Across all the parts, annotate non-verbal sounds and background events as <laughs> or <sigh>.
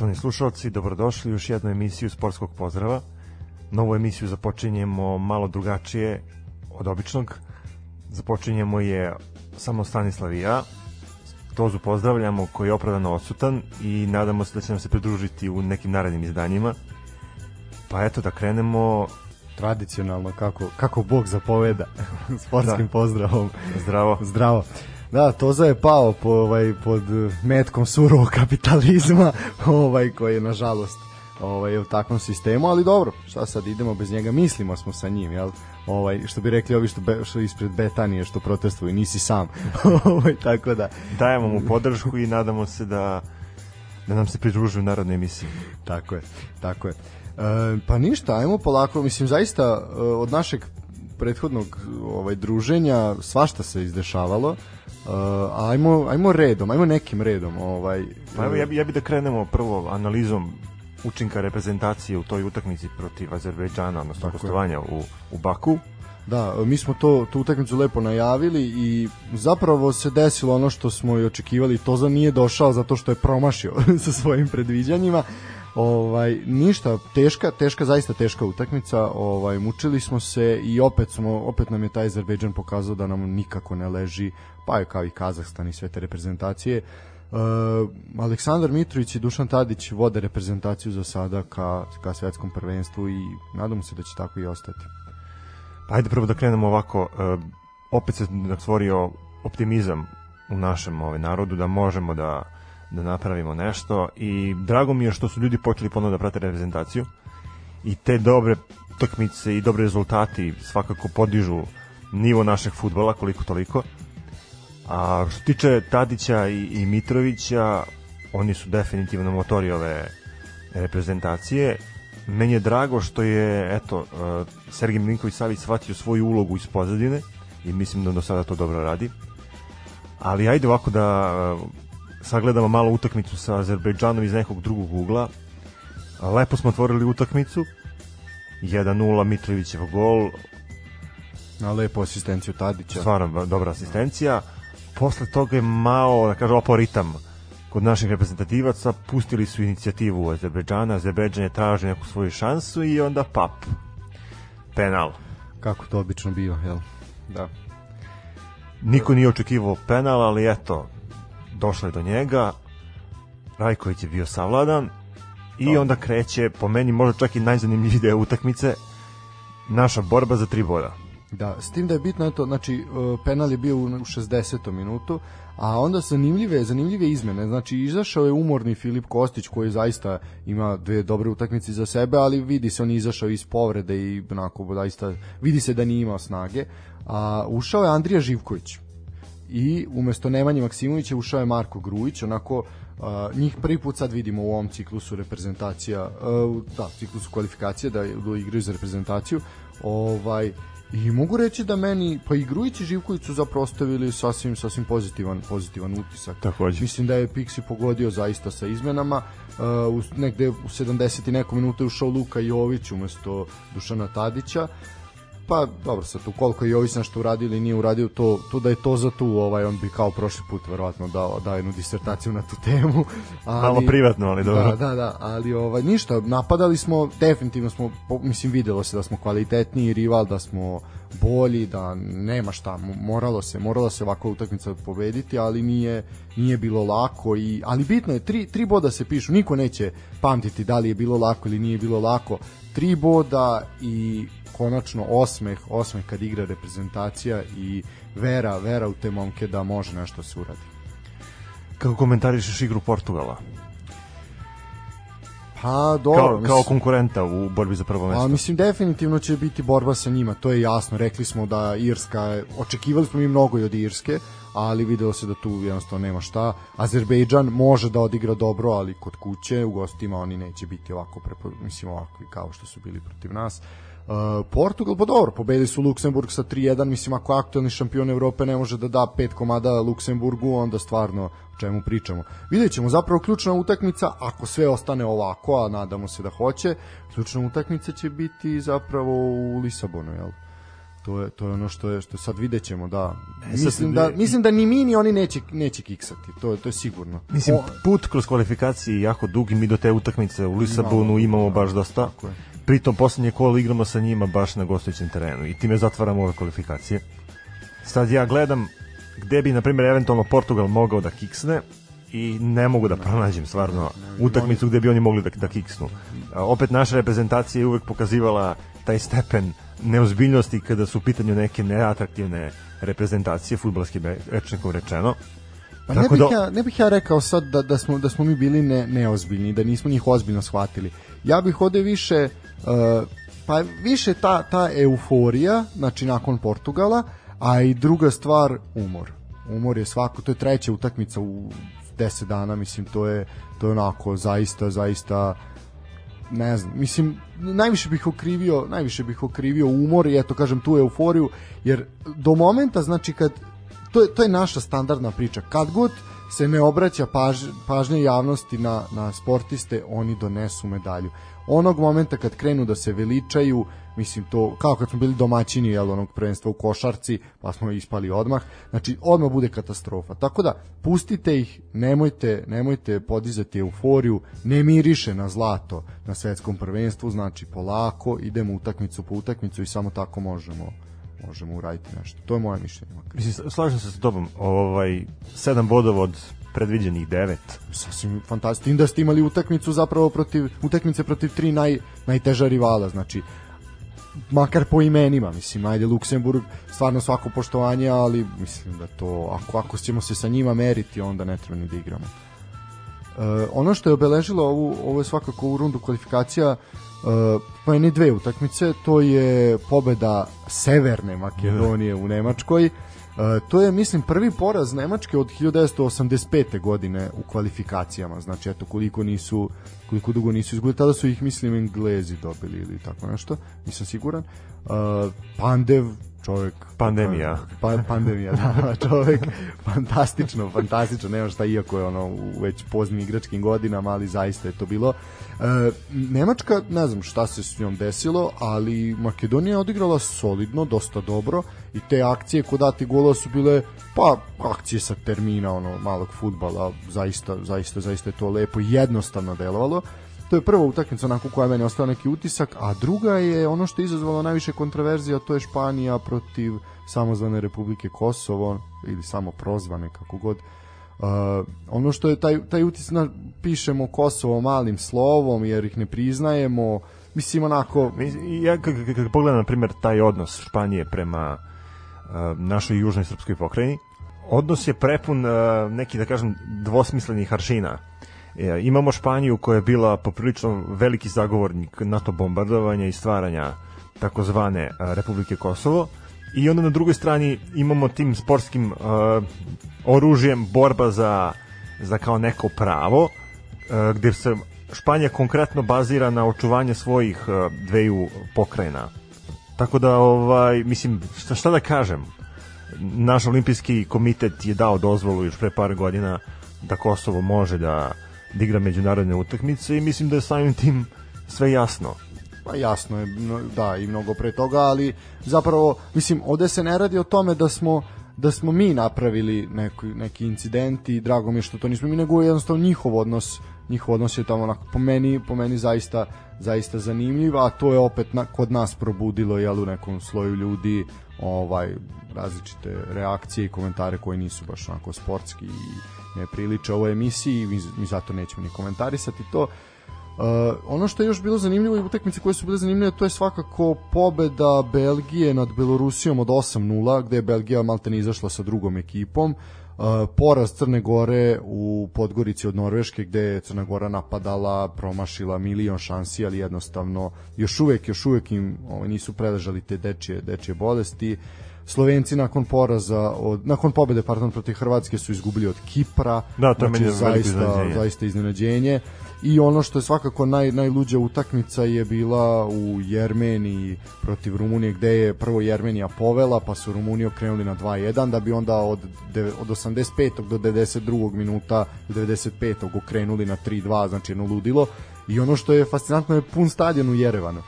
Poštovani slušalci, dobrodošli u još jednu emisiju Sportskog pozdrava. Novu emisiju započinjemo malo drugačije od običnog. Započinjemo je samo Stanislav i ja. Tozu pozdravljamo koji je opravdano odsutan i nadamo se da će nam se pridružiti u nekim narednim izdanjima. Pa eto da krenemo tradicionalno kako, kako Bog zapoveda <laughs> sportskim da. pozdravom. Zdravo. Zdravo. Da, Toza je pao po, ovaj, pod metkom surovog <laughs> kapitalizma, ovaj, koji je nažalost ovaj, u takvom sistemu, ali dobro, šta sad idemo bez njega, mislimo smo sa njim, jel? Ovaj, što bi rekli ovi što, be, što ispred Betanije što protestuju, nisi sam. <laughs> ovaj, tako da... Dajemo mu podršku i nadamo se da da nam se pridružuju narodne emisije. Tako je, tako je. E, pa ništa, ajmo polako, mislim zaista e, od našeg prethodnog ovaj druženja svašta se izdešavalo. Uh, ajmo, ajmo redom, ajmo nekim redom. Ovaj, pa evo, ja bi, ja bi da krenemo prvo analizom učinka reprezentacije u toj utakmici protiv Azerbejdžana, odnosno gostovanja u, u Baku. Da, mi smo to tu utakmicu lepo najavili i zapravo se desilo ono što smo i očekivali. Toza nije došao zato što je promašio <laughs> sa svojim predviđanjima. Ovaj ništa, teška, teška zaista teška utakmica. Ovaj mučili smo se i opet smo opet nam je taj Azerbejdžan pokazao da nam nikako ne leži, pa je kao i Kazahstan i sve te reprezentacije. Uh, Aleksandar Mitrović i Dušan Tadić vode reprezentaciju za sada ka, ka svetskom prvenstvu i nadamo se da će tako i ostati. Pa ajde prvo da krenemo ovako. Uh, opet se stvorio optimizam u našem ovaj, narodu da možemo da da napravimo nešto i drago mi je što su ljudi počeli ponovno da prate reprezentaciju i te dobre utakmice i dobre rezultati svakako podižu nivo našeg futbola koliko toliko. A što tiče Tadića i, i Mitrovića, oni su definitivno motori ove reprezentacije. Meni je drago što je eto uh, Sergej Milinković Savić shvatio svoju ulogu iz pozadine i mislim da do sada to dobro radi. Ali ajde ovako da sagledamo malo utakmicu sa Azerbejdžanom iz nekog drugog ugla. Lepo smo otvorili utakmicu. 1-0 Mitrovićev gol. Na lepo asistenciju Tadića. Stvarno dobra asistencija. Posle toga je malo, da kažem, opao ritam kod naših reprezentativaca. Pustili su inicijativu Azerbejdžana. Azerbejdžan je tražio neku svoju šansu i onda pap. Penal. Kako to obično bio, jel? Da. Niko nije očekivao penal, ali eto, došla je do njega, Rajković je bio savladan i onda kreće, po meni možda čak i najzanimljiviji deo utakmice, naša borba za tri boda. Da, s tim da je bitno to, znači e, penal je bio u 60. minutu, a onda zanimljive, zanimljive izmene. Znači izašao je umorni Filip Kostić koji zaista ima dve dobre utakmice za sebe, ali vidi se on je izašao iz povrede i onako zaista vidi se da nije imao snage. A ušao je Andrija Živković i umesto Nemanje Maksimovića ušao je Marko Grujić, onako uh, njih prvi put sad vidimo u ovom ciklusu reprezentacija, uh, da, ciklusu kvalifikacije da, da igraju za reprezentaciju. Ovaj I mogu reći da meni, pa i Grujić i Živković su zapravo ostavili sasvim, sasvim pozitivan, pozitivan utisak. Takođe. Mislim da je Pixi pogodio zaista sa izmenama. Uh, u, negde u 70 i neko minuta je ušao Luka Jović umesto Dušana Tadića. Uh, pa dobro sad tu koliko je Jović nešto uradio ili nije uradio to, to da je to za tu ovaj on bi kao prošli put verovatno dao dao jednu disertaciju na tu temu <laughs> ali malo privatno ali dobro. Da da da ali ovaj ništa napadali smo definitivno smo mislim videlo se da smo kvalitetniji rival da smo bolji da nema šta moralo se moralo se ovakva utakmica pobediti ali nije nije bilo lako i ali bitno je tri tri boda se pišu niko neće pamtiti da li je bilo lako ili nije bilo lako. Tri boda i konačno osmeh, osmeh kad igra reprezentacija i vera, vera u te momke da može nešto se uradi. Kako komentarišeš igru Portugala? Pa dobro, kao, kao konkurenta u borbi za prvo mesto. A mislim definitivno će biti borba sa njima, to je jasno. Rekli smo da Irska, očekivali smo mi mnogo i od Irske, ali videlo se da tu jednostavno nema šta. Azerbejdžan može da odigra dobro, ali kod kuće u gostima oni neće biti ovako prepo, mislim ovakvi kao što su bili protiv nas. Uh, Portugal, pa dobro, pobedili su Luksemburg sa 3-1, mislim ako aktualni šampion Evrope ne može da da pet komada Luksemburgu, onda stvarno o čemu pričamo. Vidjet ćemo, zapravo ključna utakmica, ako sve ostane ovako, a nadamo se da hoće, ključna utakmica će biti zapravo u Lisabonu, jel? To je to je ono što je što sad videćemo da E, mislim da mislim da ni mi ni oni neće neće kiksati. To je to je sigurno. Mislim, put kroz kvalifikacije je jako dug i mi do te utakmice u Lisabonu imamo baš dosta. Tako je. Pritom poslednje kolo igramo sa njima baš na gostujućem terenu i time zatvaramo ove kvalifikacije. Sad ja gledam gde bi, na primjer, eventualno Portugal mogao da kiksne i ne mogu da pronađem stvarno utakmicu gde bi oni mogli da, da kiksnu. A, opet naša reprezentacija je uvek pokazivala taj stepen neozbiljnosti kada su u pitanju neke neatraktivne reprezentacije, futbalski rečnikom rečeno. Pa ne Tako bih, da- ja, ne bih ja rekao sad da, da, smo, da smo mi bili ne, neozbiljni, da nismo njih ozbiljno shvatili. Ja bih ovde više, uh, pa više ta, ta euforija, znači nakon Portugala, a i druga stvar, umor. Umor je svako, to je treća utakmica u 10 dana, mislim, to je, to je onako zaista, zaista ne znam, mislim, najviše bih okrivio, najviše bih okrivio umor i eto kažem tu euforiju, jer do momenta, znači kad, to je, to je naša standardna priča, kad god se ne obraća paž, javnosti na, na sportiste, oni donesu medalju. Onog momenta kad krenu da se veličaju, mislim to, kao kad smo bili domaćini jel, onog prvenstva u košarci, pa smo ispali odmah, znači odmah bude katastrofa. Tako da, pustite ih, nemojte, nemojte podizati euforiju, ne miriše na zlato na svetskom prvenstvu, znači polako, idemo utakmicu po utakmicu i samo tako možemo možemo uraditi nešto. To je moje mišljenje. Mislim, slažem se sa tobom, ovaj, sedam bodova od predviđenih devet. sasvim fantastično. Da ste imali utakmicu zapravo protiv utakmice protiv tri naj, najteža rivala, znači makar po imenima, mislim, ajde Luksemburg, stvarno svako poštovanje, ali mislim da to, ako, ako ćemo se sa njima meriti, onda ne treba ni da igramo. E, ono što je obeležilo ovu, ovo je svakako u rundu kvalifikacija, e, pa je ne dve utakmice, to je pobeda Severne Makedonije u Nemačkoj, to je, mislim, prvi poraz Nemačke od 1985. godine u kvalifikacijama, znači, eto, koliko nisu, koliko dugo nisu izgubili, tada su ih, mislim, Englezi dobili ili tako nešto, nisam siguran. E, Pandev, čovek Pandemija. pa, pandemija, da, čovek fantastično, fantastično, nema šta iako je ono u već poznim igračkim godinama, ali zaista je to bilo. E, Nemačka, ne znam šta se s njom desilo, ali Makedonija je odigrala solidno, dosta dobro i te akcije kod dati gola su bile pa akcije sa termina ono malog fudbala, zaista, zaista, zaista je to lepo jednostavno delovalo. To je prva utakmica onako koja meni ostao neki utisak, a druga je ono što je izazvalo najviše kontroverzija, to je Španija protiv samozvane Republike Kosovo ili samo prozvane kako god. Uh, ono što je taj, taj utisak, pišemo Kosovo malim slovom jer ih ne priznajemo, mislim onako Ja kad pogledam, na primjer, taj odnos Španije prema uh, našoj južnoj srpskoj pokrajini, odnos je prepun uh, neki, da kažem, dvosmislenih aršina. E, imamo Španiju koja je bila poprilično veliki zagovornik NATO bombardovanja i stvaranja takozvane a, Republike Kosovo i onda na drugoj strani imamo tim sportskim a, oružjem borba za, za kao neko pravo a, gde se Španija konkretno bazira na očuvanje svojih a, dveju pokrajina. Tako da, ovaj, mislim, šta, šta da kažem, naš olimpijski komitet je dao dozvolu još pre par godina da Kosovo može da, da igra međunarodne utakmice i mislim da je samim tim sve jasno. Pa jasno je, da, i mnogo pre toga, ali zapravo, mislim, ovde se ne radi o tome da smo da smo mi napravili neki, neki incident i drago mi je što to nismo mi, nego jednostavno njihov odnos njihov odnos je tamo onako, po meni, po meni zaista, zaista zanimljiv, a to je opet na, kod nas probudilo jel, u nekom sloju ljudi ovaj različite reakcije i komentare koji nisu baš onako sportski i ne priliče ovoj emisiji, mi, mi zato nećemo ni komentarisati to. Uh, ono što je još bilo zanimljivo i utakmice koje su bile zanimljive to je svakako pobeda Belgije nad Belorusijom od 8-0 gde je Belgija maltene izašla sa drugom ekipom uh, poraz Crne Gore u Podgorici od Norveške gde je Crna Gora napadala promašila milion šansi ali jednostavno još uvek još uvek im ovaj, nisu preležali te dečije, dečije bolesti Slovenci nakon poraza od nakon pobede pardon protiv Hrvatske su izgubili od Kipra. Da, to je meni veliko zaista iznenađenje. zaista iznenađenje. I ono što je svakako naj, najluđa utakmica je bila u Jermeniji protiv Rumunije gde je prvo Jermenija povela pa su Rumuniji okrenuli na 2-1 da bi onda od, od 85. do 92. minuta do 95. okrenuli na 3-2 znači jedno ludilo i ono što je fascinantno je pun stadion u Jerevanu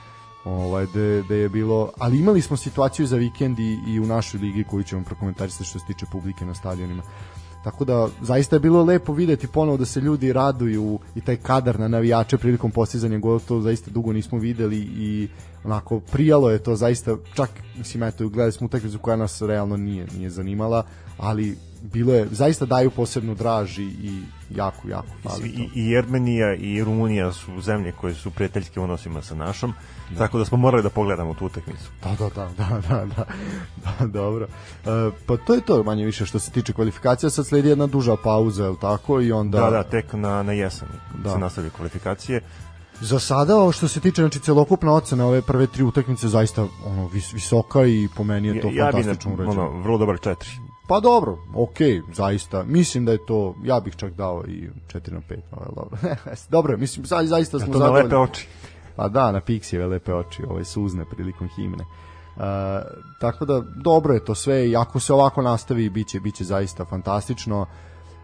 ovaj, de, de je bilo, ali imali smo situaciju za vikend i, i u našoj ligi koju ćemo prokomentarisati što se tiče publike na stadionima. Tako da zaista je bilo lepo videti ponovo da se ljudi raduju i taj kadar na navijače prilikom postizanja gola, to zaista dugo nismo videli i onako prijalo je to zaista, čak mislim eto gledali smo utakmicu koja nas realno nije nije zanimala, ali bilo je, zaista daju posebnu draž i, i jako, jako fali I, I Jermenija i Rumunija su zemlje koje su prijateljske unosima sa našom, da. tako da smo morali da pogledamo tu utakmicu. Da, da, da, da, da, da, da dobro. E, pa to je to manje više što se tiče kvalifikacija, sad sledi jedna duža pauza, je li tako? I onda... Da, da, tek na, na jesen da. se nastavljaju kvalifikacije. Za sada, što se tiče znači celokupna ocena ove prve tri utakmice zaista ono vis, visoka i po meni je to ja, fantastično ja urađeno. Ono, vrlo dobar 4. Pa dobro, okay, zaista. Mislim da je to, ja bih čak dao i 4 na 5, ali dobro. <laughs> dobro, mislim, sad zaista smo zadovoljni. To na lepe oči. Pa da, na Pixijeve lepe oči, ove suzne prilikom himne. Uh, tako da dobro je to sve i ako se ovako nastavi biće biće zaista fantastično.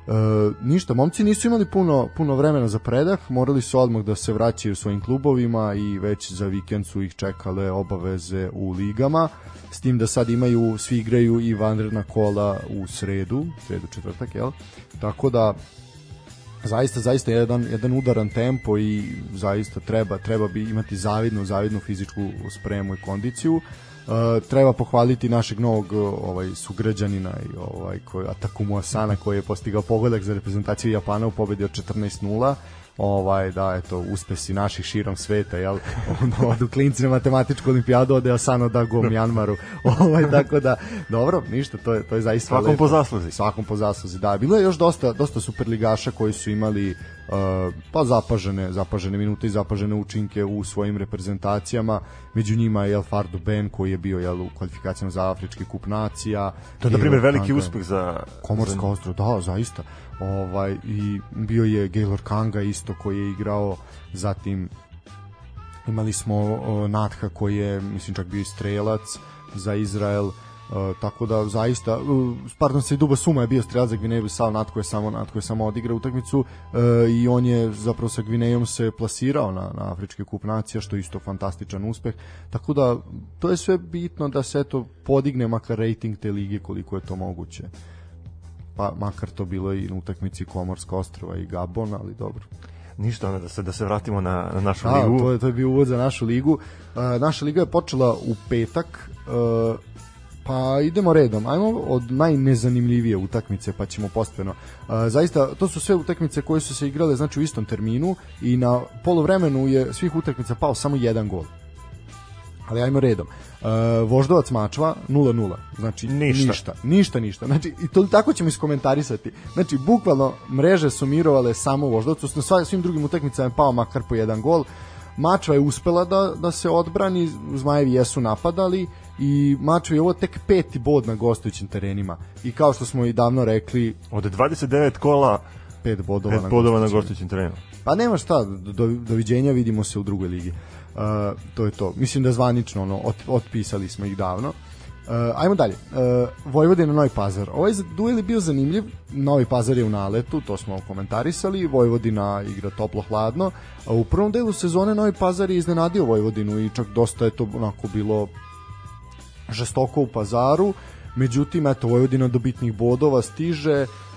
Uh, ništa, momci nisu imali puno, puno vremena za predah, morali su odmah da se vraćaju svojim klubovima i već za vikend su ih čekale obaveze u ligama s tim da sad imaju, svi igraju i vanredna kola u sredu, sredu četvrtak, jel? Tako da zaista zaista jedan jedan udaran tempo i zaista treba treba bi imati zavidnu zavidnu fizičku spremu i kondiciju. Uh, treba pohvaliti našeg novog ovaj sugrađanina i ovaj koji Atakumu Asana koji je postigao pogodak za reprezentaciju Japana u pobedi od 14:0 ovaj da eto uspesi naših širom sveta jel? Ono od klinci na matematičku olimpijadu ode Asano da go Mjanmaru. Ovaj tako da dobro ništa to je to je zaista svakom lepo. po zasluzi. Svakom po zasluzi da. Bilo je još dosta dosta superligaša koji su imali uh, pa zapažene zapažene minute i zapažene učinke u svojim reprezentacijama. Među njima je El Fardo Ben koji je bio jel u kvalifikacijama za afrički kup nacija. To je na primjer veliki uspeh za Komorsko za... ostrvo da zaista ovaj i bio je Gaylor Kanga isto koji je igrao zatim imali smo o, Natha koji je mislim čak bio strelac za Izrael uh, tako da zaista uh, pardon se i Duba Suma je bio strelac za Gvineju Sao Natko je samo Natko je samo odigrao utakmicu uh, i on je zapravo sa Gvinejom se plasirao na, na Afrički kup nacija što je isto fantastičan uspeh. Tako da to je sve bitno da se to podigne makar rating te lige koliko je to moguće pa makar to bilo i na utakmici Komorska ostrava i Gabon, ali dobro. Ništa, onda da se da se vratimo na, na našu A, ligu. To je to je bio uvod za našu ligu. Uh, naša liga je počela u petak. Uh, pa idemo redom. Ajmo od najnezanimljivije utakmice, pa ćemo postepeno. Uh, zaista, to su sve utakmice koje su se igrale znači u istom terminu i na polovremenu je svih utakmica pao samo jedan gol. Ali ajmo redom. Uh, Voždovac Mačva 0-0. Znači ništa. ništa. Ništa, ništa. Znači i to tako ćemo iskomentarisati. Znači bukvalno mreže su mirovale samo u Voždovcu, na svim drugim utakmicama je pao makar po jedan gol. Mačva je uspela da, da se odbrani, Zmajevi jesu napadali i Mačva je ovo tek peti bod na gostujućim terenima. I kao što smo i davno rekli... Od 29 kola pet bodova, pet bodova na gostujućim terenima. Pa nema šta, do, doviđenja vidimo se u drugoj ligi. Uh, to je to. Mislim da zvanično ono, ot, otpisali smo ih davno. Uh, ajmo dalje. Uh, Vojvodina Novi Pazar. Ovaj duel je bio zanimljiv. Novi Pazar je u naletu, to smo komentarisali. Vojvodina igra toplo-hladno. A u prvom delu sezone Novi Pazar je iznenadio Vojvodinu i čak dosta je to onako bilo žestoko u Pazaru. Međutim, eto, Vojvodina do bitnih bodova stiže, uh,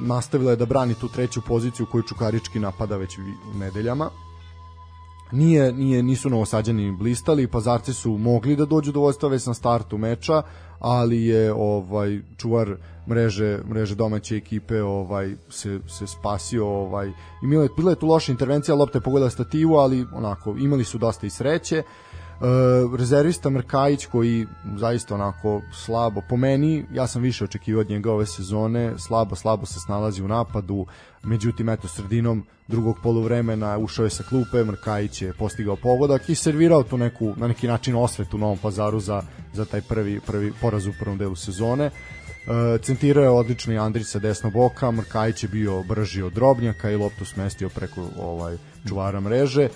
nastavila je da brani tu treću poziciju koju Čukarički napada već nedeljama. Nije, nije, nisu novosađani blistali, pazarci su mogli da dođu do vodstva već na startu meča, ali je ovaj čuvar mreže mreže domaće ekipe ovaj se se spasio ovaj. Imala je bila je tu loša intervencija lopta je pogodila stativu ali onako imali su dosta i sreće. Uh, rezervista Mrkajić koji zaista onako slabo po meni, ja sam više očekivao od njega ove sezone, slabo slabo se snalazi u napadu, međutim eto sredinom drugog poluvremena ušao je sa klupe, Mrkajić je postigao pogodak i servirao tu neku na neki način osvetu Novom Pazaru za, za taj prvi prvi poraz u prvom delu sezone. Uh, centirao je odlično i Andrić sa desnog boka, Mrkajić je bio brži od Drobnjaka i loptu smestio preko ovaj čuvara mreže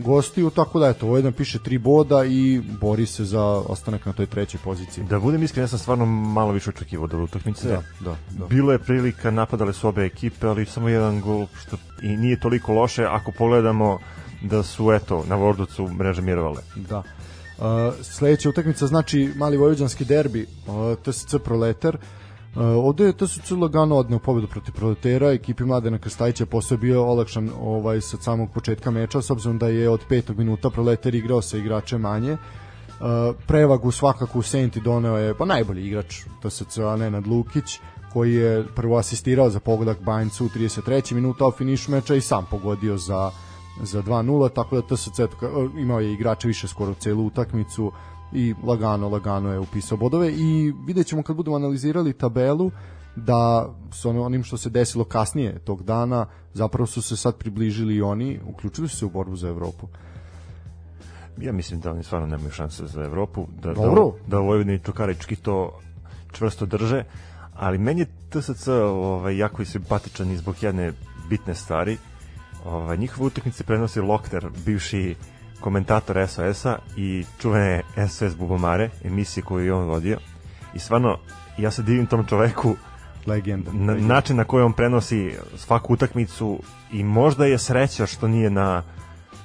gostiju, tako da eto, jedan piše tri boda i bori se za ostanak na toj trećoj poziciji. Da budem iskren, ja sam stvarno malo više očekivao od utakmice. Da, da, da. Bilo je prilika, napadale su obe ekipe, ali samo jedan gol, što i nije toliko loše ako pogledamo da su, eto, na Vorducu mreže mirovale. Da. Uh, sledeća utakmica znači mali vojvođanski derbi, uh, TSC Proletar. Uh, ovde je TSC lagano odneo pobedu protiv Proletera, ekipi Mladena Krstajića posao bio olakšan ovaj, sa samog početka meča, s obzirom da je od petog minuta Proletar igrao sa igračem manje. Uh, prevagu svakako u Senti doneo je pa najbolji igrač TSC, Nenad Lukić, koji je prvo asistirao za pogodak Banjcu u 33. minuta u finišu meča i sam pogodio za za 2-0, tako da TSC imao je igrača više skoro celu utakmicu i lagano, lagano je upisao bodove i vidjet ćemo kad budemo analizirali tabelu da s onim što se desilo kasnije tog dana zapravo su se sad približili i oni, uključili su se u borbu za Evropu. Ja mislim da oni stvarno nemaju šanse za Evropu, da, Dobro. da, da Vojvodini Čukarički to čvrsto drže, ali meni je TSC ovaj, jako i simpatičan i zbog jedne bitne stvari, Ovaj, njihove utakmice prenosi Lokter, bivši komentator SOS-a i čuvene SOS Bubamare, emisije koju je on vodio. I stvarno, ja se divim tom čoveku, legenda, na, način na koji on prenosi svaku utakmicu i možda je sreća što nije na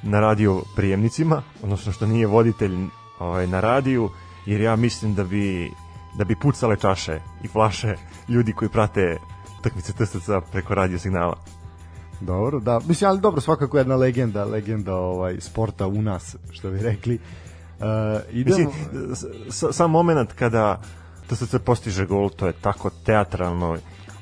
na radio prijemnicima, odnosno što nije voditelj ovaj, na radiju, jer ja mislim da bi da bi pucale čaše i flaše ljudi koji prate utakmice TSC preko radio signala. Dobro, da. Mislim, ali dobro, svakako jedna legenda, legenda ovaj, sporta u nas, što bi rekli. Uh, idemo... Mislim, sam moment kada to se postiže gol, to je tako teatralno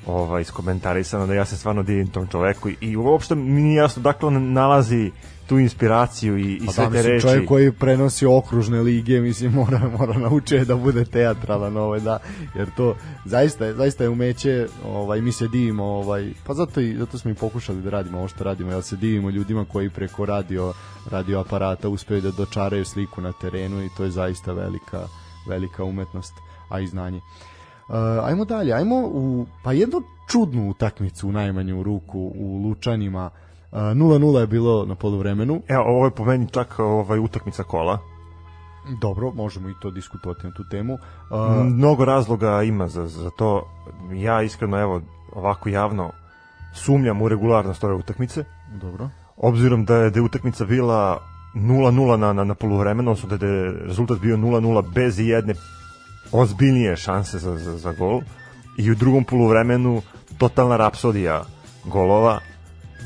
ovaj, iskomentarisano da ja se stvarno divim tom čoveku i, i uopšte mi nije jasno dakle on nalazi tu inspiraciju i, i pa sve da, te reči. Čovjek koji prenosi okružne lige, mislim, <laughs> mora, mora naučiti da bude teatralan, ovaj, da, jer to zaista, zaista je umeće, ovaj, mi se divimo, ovaj, pa zato, i, zato smo i pokušali da radimo ovo što radimo, jer se divimo ljudima koji preko radio, radio aparata uspeju da dočaraju sliku na terenu i to je zaista velika, velika umetnost, a i znanje. Uh, ajmo dalje, ajmo u pa jednu čudnu utakmicu u najmanju ruku u Lučanima 0-0 je bilo na poluvremenu. Evo, ovo je po meni čak ovaj, utakmica kola. Dobro, možemo i to diskutovati na tu temu. Uh, Mnogo razloga ima za, za to. Ja iskreno, evo, ovako javno sumnjam u regularnost ove utakmice. Dobro. Obzirom da je, da je utakmica bila 0-0 na, na, na poluvremenu, odnosno da je rezultat bio 0-0 bez jedne ozbiljnije šanse za, za, za gol. I u drugom poluvremenu totalna rapsodija golova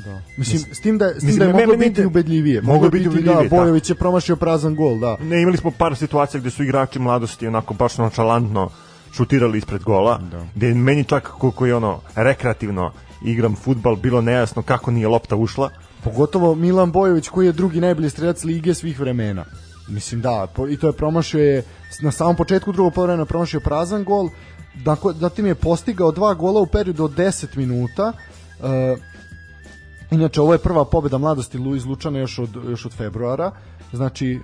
Da. Mislim, s tim da, s tim mislim, da je moglo biti ubedljivije. Moglo biti ubedljivije. Da, Bojović je promašio prazan gol, da. Ne, imali smo par situacija gde su igrači mladosti onako baš nonšalantno šutirali ispred gola, da. gde meni čak koliko je ono rekreativno igram futbal, bilo nejasno kako nije lopta ušla. Pogotovo Milan Bojović koji je drugi najbolji strelac lige svih vremena. Mislim da, i to je promašio je na samom početku drugog poluvremena promašio prazan gol, dakle, zatim je postigao dva gola u periodu od 10 minuta. Uh, Inače, ovo je prva pobeda mladosti Luiz Lučana još od, još od februara. Znači, e,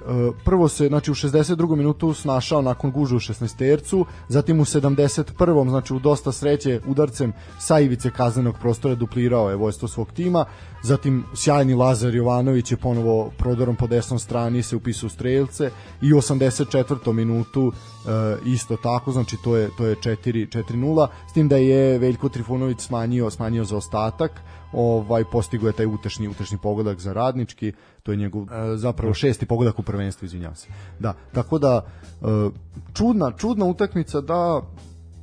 prvo se znači, u 62. minutu snašao nakon gužu u 16 tercu, zatim u 71. znači u dosta sreće udarcem sa ivice kaznenog prostora duplirao je vojstvo svog tima, zatim sjajni Lazar Jovanović je ponovo prodorom po desnom strani se upisao u strelce i u 84. minutu e, isto tako, znači to je to je 4 4-0, s tim da je Veljko Trifunović smanjio smanjio za ostatak, ovaj postigao je taj utešni utešni pogodak za radnički, to je njegov e, zapravo šesti pogodak u prvenstvu, izvinjavam se. Da, tako da e, čudna čudna utakmica da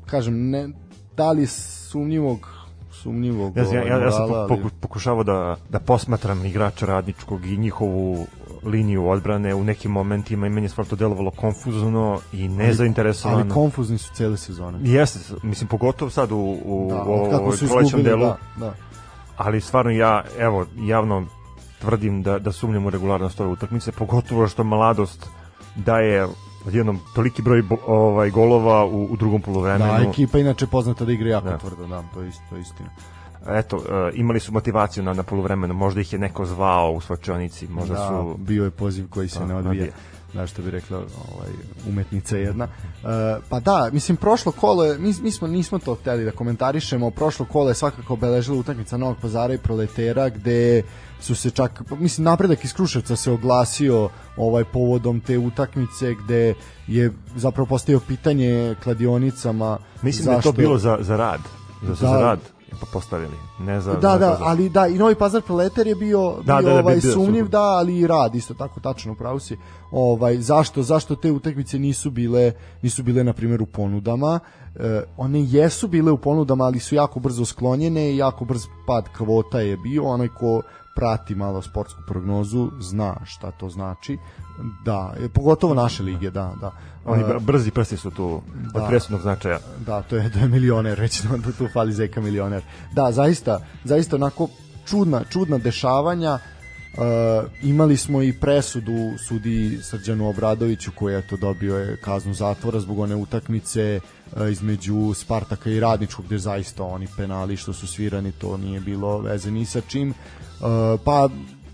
kažem ne da li sumnjivog sumnjivog ja, ja, ja, ja sam poku, pokušavao da, da posmatram igrača radničkog i njihovu liniju odbrane u nekim momentima i meni je stvarno to delovalo konfuzno i nezainteresovano. Ali, ali konfuzni su cele sezone. Jeste, mislim pogotovo sad u, u, da, u ovoj delu. Da, da ali stvarno ja, evo, javno tvrdim da, da sumnjam u regularnost ove utakmice, pogotovo što mladost daje odjednom toliki broj ovaj golova u, u drugom poluvremenu. Da, ekipa inače poznata da igra jako da. tvrdo, da, to je isto, to je istina. Eto, uh, imali su motivaciju na, na poluvremenu, možda ih je neko zvao u svačionici, možda da, su... bio je poziv koji se da, ne odvija. odvija da što bi rekla ovaj umetnica jedna. Uh, pa da, mislim prošlo kolo je, mi, mi smo nismo to hteli da komentarišemo, prošlo kolo je svakako obeležila utakmica Novog Pazara i Proletera gde su se čak mislim napredak iz Kruševca se oglasio ovaj povodom te utakmice gde je zapravo postavio pitanje kladionicama mislim zašto... da je to bilo za za rad za, da, za rad postavili. Ne za, Da, ne da, za- ali da, i Novi Pazar Proletar je bio, Da, bio da, da, ovaj, bio sumnjiv, da, ali i rad, isto tako, tačno, upravo si. Ovaj, zašto, zašto te utakmice nisu bile, nisu bile, na primjer, u ponudama, e, one jesu bile u ponudama, ali su jako brzo sklonjene i jako brz pad kvota je bio, onaj ko prati malo sportsku prognozu, zna šta to znači, da, e, pogotovo naše lige, da, da. Oni E, br- brzi prsti su tu Da. od presudnog značaja. Da, to je, to je milioner, recimo da tu fali Zeka milioner. Da, zaista, zaista onako čudna, čudna dešavanja. E, imali smo i presudu sudi Srđanu Obradoviću koji je to dobio je kaznu zatvora zbog one utakmice e, između Spartaka i Radničkog gde zaista oni penali što su svirani to nije bilo veze ni sa čim. E, pa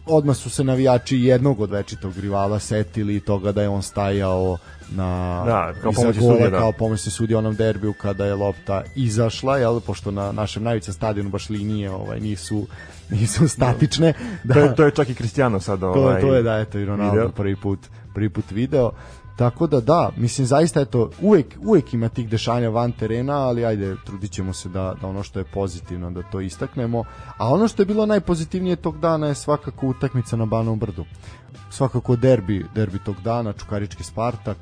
odmah su se navijači jednog od večitog rivala setili toga da je on stajao na Da, kao pomoćni sudija, da. kao pomoćni sudija onom derbiju kada je lopta izašla, jel, pošto na našem najvećem stadionu baš linije ovaj, nisu, <laughs> nisu statične. Da, To, je, to je čak i Cristiano sad to, ovaj, to je da, eto, i Ronaldo video. prvi put, prvi put video. Tako da da, mislim zaista eto uvek uvek ima tih dešanja van terena, ali ajde trudit ćemo se da da ono što je pozitivno da to istaknemo. A ono što je bilo najpozitivnije tog dana je svakako utakmica na Banovom brdu. Svakako derbi, derbi tog dana, Čukarički Spartak,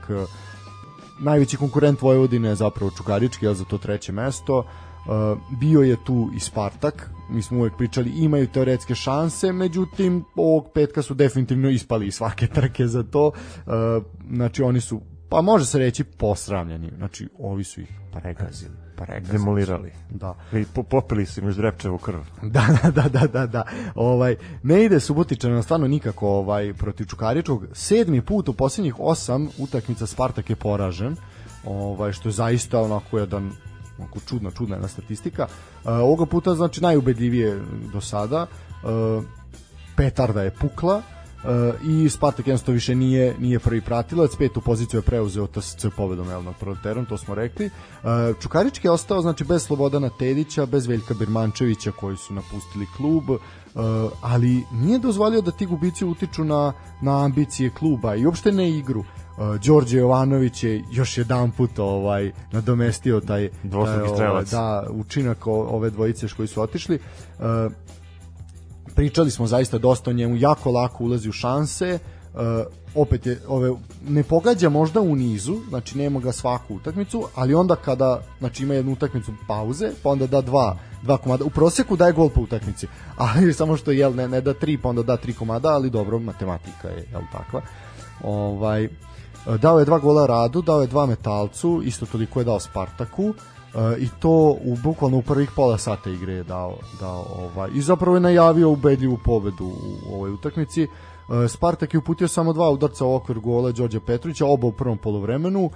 najveći konkurent Vojvodine je zapravo Čukarički, jel za to treće mesto. Uh, bio je tu i Spartak, mi smo uvek pričali imaju teoretske šanse, međutim ovog petka su definitivno ispali iz svake trke za to. Uh, znači oni su pa može se reći posramljeni. Znači ovi su ih pregazili, pregazili. demolirali. Da. I po, popili su im još drepčevu krv. Da, da, <laughs> da, da, da, da. Ovaj, ne ide Subotičana stvarno nikako ovaj, protiv Čukaričkog. Sedmi put u posljednjih osam utakmica Spartak je poražen, ovaj, što je zaista onako jedan onako čudna, čudna jedna statistika. Uh, ovoga puta znači najubedljivije do sada. Uh, petarda je pukla, Uh, i Spartak jednostavno više nije nije prvi pratilac, petu poziciju je preuzeo TSC pobedom jel, nad Proleterom, to smo rekli. Uh, Čukarički je ostao znači bez Slobodana Tedića, bez Veljka Birmančevića koji su napustili klub, uh, ali nije dozvolio da ti gubici utiču na, na ambicije kluba i uopšte ne igru. Uh, Đorđe Jovanović je još jedan put ovaj nadomestio taj, taj, ovaj, da, učinak ove dvojice koji su otišli. Uh, pričali smo zaista dosta o njemu, jako lako ulazi u šanse, uh, opet je, ove, ne pogađa možda u nizu, znači nema ga svaku utakmicu, ali onda kada, znači ima jednu utakmicu pauze, pa onda da dva, dva komada, u proseku daje gol po utakmici, <laughs> ali samo što jel, ne, ne da tri, pa onda da tri komada, ali dobro, matematika je jel, takva. Ovaj, dao je dva gola Radu, dao je dva Metalcu, isto toliko je dao Spartaku, Uh, i to u bukvalno u prvih pola sata igre je dao, dao ovaj, i zapravo je najavio ubedljivu pobedu u, ovoj utakmici. Uh, Spartak je uputio samo dva udarca u okvir gola Đorđa Petrovića, oba u prvom polovremenu.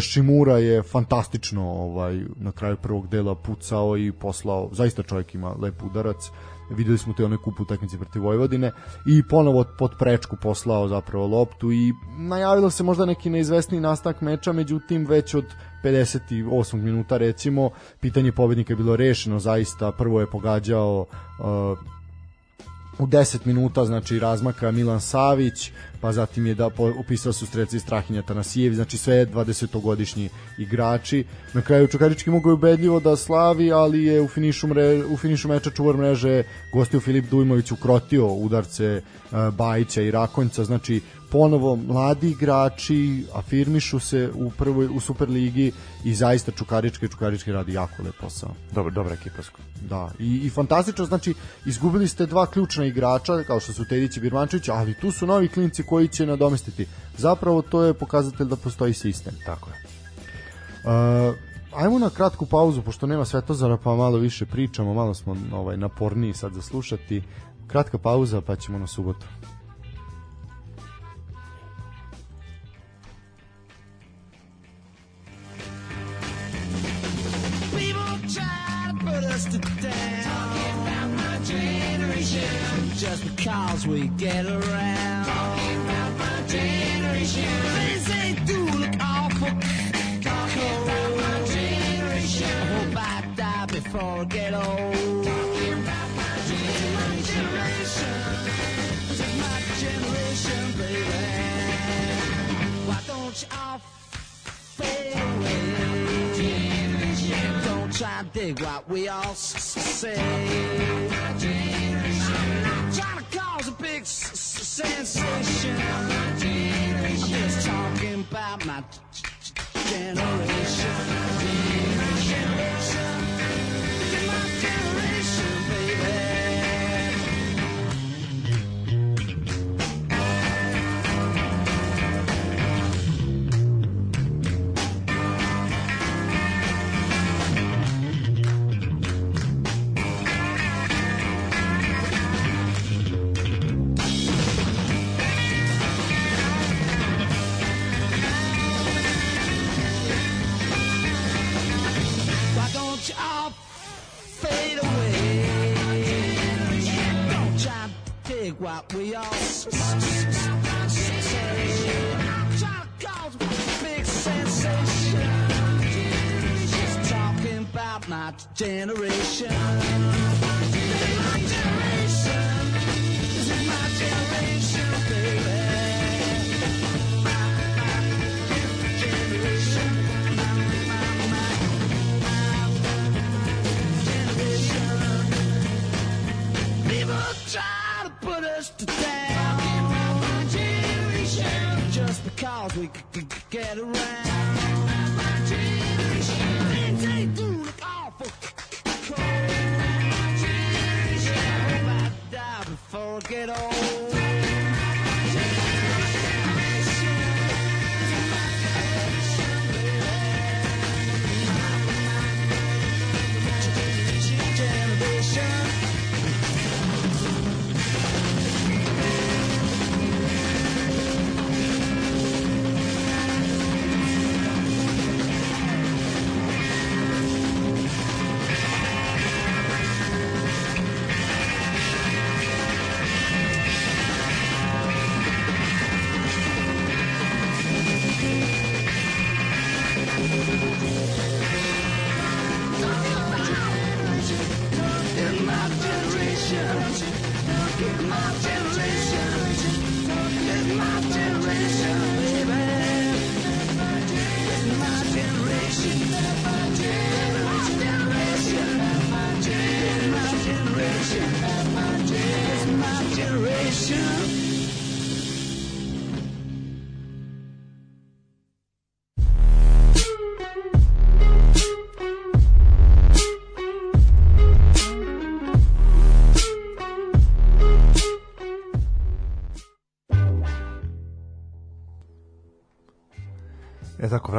Šimura je fantastično ovaj na kraju prvog dela pucao i poslao, zaista čovjek ima lep udarac. Videli smo te one kup utakmice protiv Vojvodine i ponovo pod prečku poslao zapravo loptu i najavilo se možda neki neizvesni nastavak meča, međutim već od 58. minuta recimo pitanje pobednika je bilo rešeno zaista prvo je pogađao uh, u 10 minuta znači razmaka Milan Savić pa zatim je da upisao su streci Strahinja Tanasijević znači sve 20-godišnji igrači. Na kraju Čukarički je ubedljivo da slavi ali je u finišu, mre, u finišu meča čuvar mreže gostio Filip Dujmović ukrotio udarce uh, Bajića i Rakonjca. Znači ponovo mladi igrači afirmišu se u prvoj u Superligi i zaista Čukarički Čukarički radi jako lep posao Dobro, dobra ekipa. Da, i, i fantastično, znači izgubili ste dva ključna igrača, kao što su Tedić i Birmančević, ali tu su novi klinci koji će nadomestiti. Zapravo to je pokazatelj da postoji sistem. Tako je. Uh, ajmo na kratku pauzu, pošto nema Svetozara, pa malo više pričamo, malo smo ovaj, naporniji sad za slušati. Kratka pauza, pa ćemo na subotu. Just because we get around. Talking about my generation. Things they do look awful. Talking about my generation. I hope I die before I get old. Talking about my generation. My generation, baby. Why don't you all fade away? Don't try to dig what we all say. Trying to cause a big s- s- sensation. I'm just talking about my. Generation.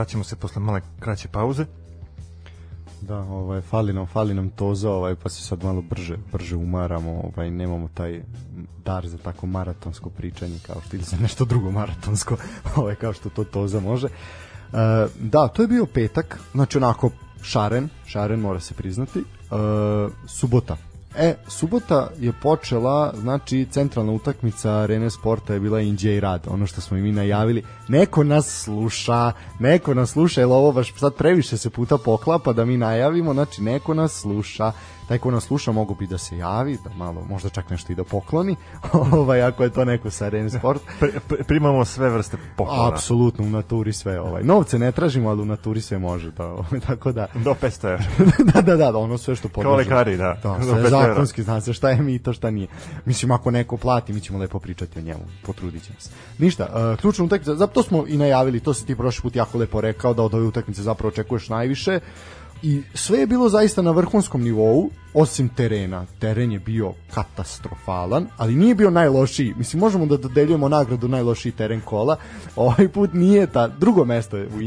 Vraćamo se posle male kraće pauze. Da, ovaj fali nam fali nam toza, ovaj pa se sad malo brže brže umaramo, ovaj nemamo taj dar za tako maratonsko pričanje kao što ili za nešto drugo maratonsko, <laughs> ovaj kao što to toza može. E, da, to je bio petak, znači onako šaren, šaren mora se priznati. E, subota. E, subota je počela, znači centralna utakmica Arene Sporta je bila Inđe i Rad, ono što smo i mi najavili. Neko nas sluša, neko nas sluša, jer ovo baš sad previše se puta poklapa da mi najavimo, znači neko nas sluša. Taj ko nas sluša mogu bi da se javi, da malo, možda čak nešto i da pokloni, <laughs> ovaj, ako je to neko sa Arene Sport. <laughs> Pri, pri- primamo sve vrste poklona. Apsolutno, u naturi sve. Ovaj. Novce ne tražimo, ali u naturi sve može. Da, ovaj, tako da, Do 500 evra. <laughs> da, da, da, ono sve što podložimo. lekari, da. Da, sve 500 evra. zakonski, zna se šta je mito, šta nije. Mislim, ako neko plati, mi ćemo lepo pričati o njemu, potrudit ćemo se. Ništa, uh, ključna utakmica, zato smo i najavili, to si ti prošli put jako lepo rekao, da od ove utakmice zapravo očekuješ najviše. I sve je bilo zaista na vrhunskom nivou, osim terena. Teren je bio katastrofalan, ali nije bio najlošiji. Mislim, možemo da dodeljujemo nagradu najlošiji teren kola. <laughs> Ovaj put nije ta, drugo mesto je u.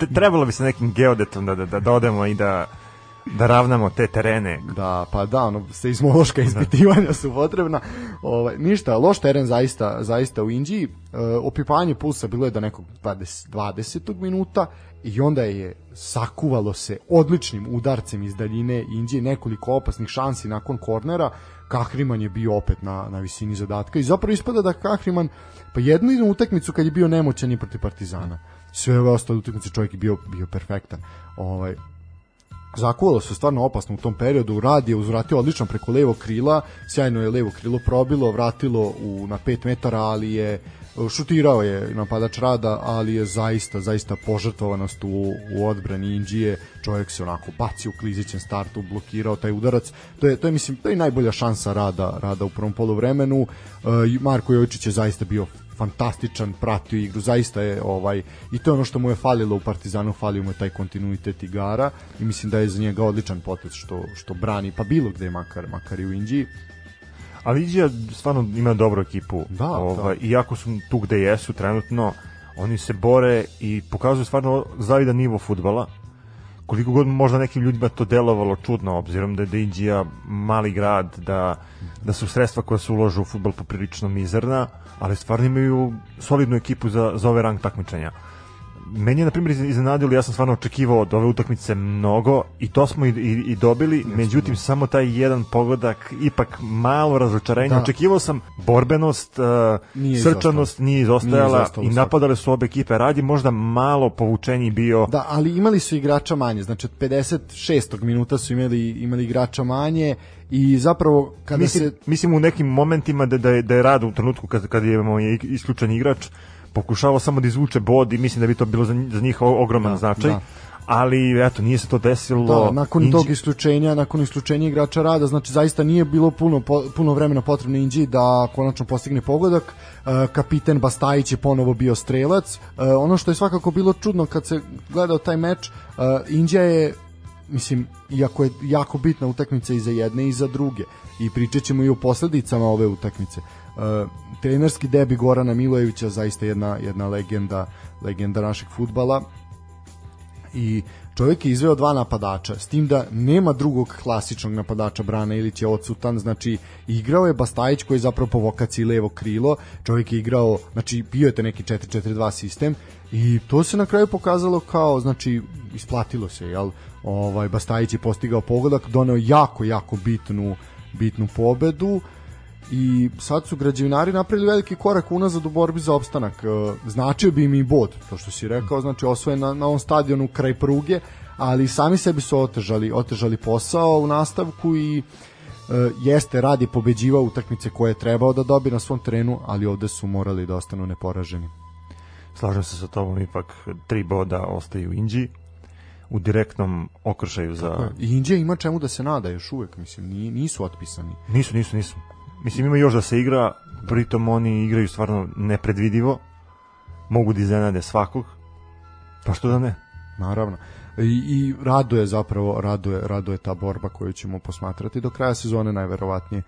Te- Trebalo bi se nekim geodetom da, da, da, da odemo i da da ravnamo te terene. Da, pa da, ono, seizmološka ispitivanja su potrebna. Ovaj, ništa, loš teren zaista, zaista u Indiji. E, opipanje pulsa bilo je do nekog 20, 20. minuta i onda je sakuvalo se odličnim udarcem iz daljine Indije, nekoliko opasnih šansi nakon kornera. Kahriman je bio opet na, na visini zadatka i zapravo ispada da Kahriman pa jednu utakmicu kad je bio nemoćan je protiv Partizana. Sve ove ostale utakmice čovjek je bio, bio perfektan. Ovaj, zakuvalo se stvarno opasno u tom periodu, Rad je uzvratio odlično preko levog krila, sjajno je levo krilo probilo, vratilo u, na 5 metara, ali je šutirao je napadač Rada, ali je zaista, zaista požrtvovanost u, u odbrani Indije, čovjek se onako bacio u klizićem startu, blokirao taj udarac, to je, to je mislim, to je najbolja šansa Rada, Rada u prvom poluvremenu, e, Marko Jovičić je zaista bio fantastičan, pratio igru, zaista je ovaj i to je ono što mu je falilo u Partizanu, falio mu je taj kontinuitet igara i mislim da je za njega odličan potez što što brani pa bilo gde makar makar i u Indiji. Ali Indija stvarno ima dobru ekipu. Da, ovaj, Iako su tu gde jesu trenutno, oni se bore i pokazuju stvarno zavidan nivo futbala. Koliko god možda nekim ljudima to delovalo čudno, obzirom da je Indija mali grad, da, da su sredstva koja se uložu u futbol poprilično mizerna, ali stvarno imaju solidnu ekipu za, za ove rang takmičenja meni je na primjer iznenadilo, ja sam stvarno očekivao od ove utakmice mnogo i to smo i, i, i dobili, Jasno, međutim samo taj jedan pogodak ipak malo razočarenje. Da. Očekivao sam borbenost, uh, nije srčanost nije izostajala nije i napadale su obe ekipe. Radi možda malo povučenji bio. Da, ali imali su igrača manje, znači od 56. minuta su imali imali igrača manje i zapravo kada mislim, se mislim u nekim momentima da da je, da je rad u trenutku kad kad je isključen igrač pokušavao samo da izvuče bod i mislim da bi to bilo za, za njih ogroman da, značaj. Da ali eto nije se to desilo. Da, nakon Inđi... tog isključenja, nakon isključenja igrača rada, znači zaista nije bilo puno po, puno vremena potrebno Inđi da konačno postigne pogodak. E, kapiten Bastajić je ponovo bio strelac. E, ono što je svakako bilo čudno kad se gledao taj meč, e, Indija je mislim, iako je jako bitna utakmica i za jedne i za druge i pričat ćemo i o posledicama ove utakmice. Uh, trenerski debi Gorana Milojevića zaista jedna jedna legenda legenda našeg futbala i čovjek je izveo dva napadača, s tim da nema drugog klasičnog napadača, Brana Ilić je odsutan, znači igrao je Bastajić koji je zapravo po vokaciji levo krilo, čovjek je igrao, znači bio je te neki 4-4-2 sistem i to se na kraju pokazalo kao, znači isplatilo se, jel? Ovaj, Bastajić je postigao pogodak, doneo jako, jako bitnu, bitnu pobedu, i sad su građevinari napravili veliki korak unazad u borbi za opstanak. E, značio bi im i bod, to što si rekao, znači osvojen na, na ovom stadionu kraj pruge, ali sami sebi su otežali, otežali posao u nastavku i e, jeste radi pobeđivao utakmice koje je trebao da dobi na svom terenu, ali ovde su morali da ostanu neporaženi. Slažem se sa tobom, ipak tri boda ostaju Inđi u direktnom okršaju za... I Indija ima čemu da se nada još uvek, mislim, nisu otpisani. Nisu, nisu, nisu. Mislim, ima još da se igra, pritom oni igraju stvarno nepredvidivo, mogu da iznenade svakog, pa što da ne? Naravno. I, i raduje zapravo, raduje, raduje ta borba koju ćemo posmatrati do kraja sezone najverovatnije.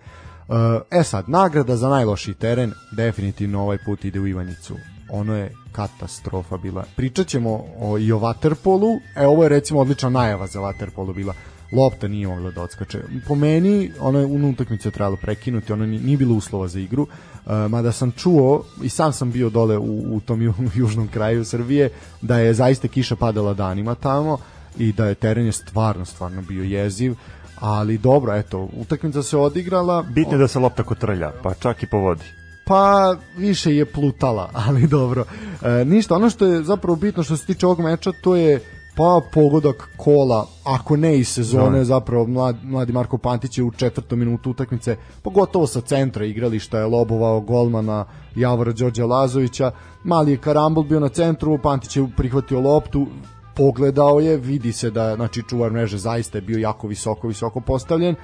E sad, nagrada za najloši teren definitivno ovaj put ide u Ivanjicu. Ono je katastrofa bila. Pričat ćemo o, i o Waterpolu, e ovo je recimo odlična najava za Waterpolu bila lopta nije mogla da odskače. Po meni, ono je u utakmicu trebalo prekinuti, ono nije bilo uslova za igru, uh, mada sam čuo, i sam sam bio dole u, u tom ju, <laughs> južnom kraju Srbije, da je zaista kiša padala danima tamo i da je teren je stvarno, stvarno bio jeziv, ali dobro, eto, utakmica se odigrala. Bitno je da se lopta kotrlja, pa čak i po vodi. Pa više je plutala, <laughs> ali dobro. E, ništa, ono što je zapravo bitno što se tiče ovog meča, to je pa pogodak kola, ako ne iz sezone, no. zapravo mlad, mladi Marko Pantić je u četvrtom minutu utakmice, pogotovo sa centra igrališta je lobovao golmana Javora Đorđa Lazovića, mali je karambol bio na centru, Pantić je prihvatio loptu, pogledao je, vidi se da znači čuvar mreže zaista je bio jako visoko, visoko postavljen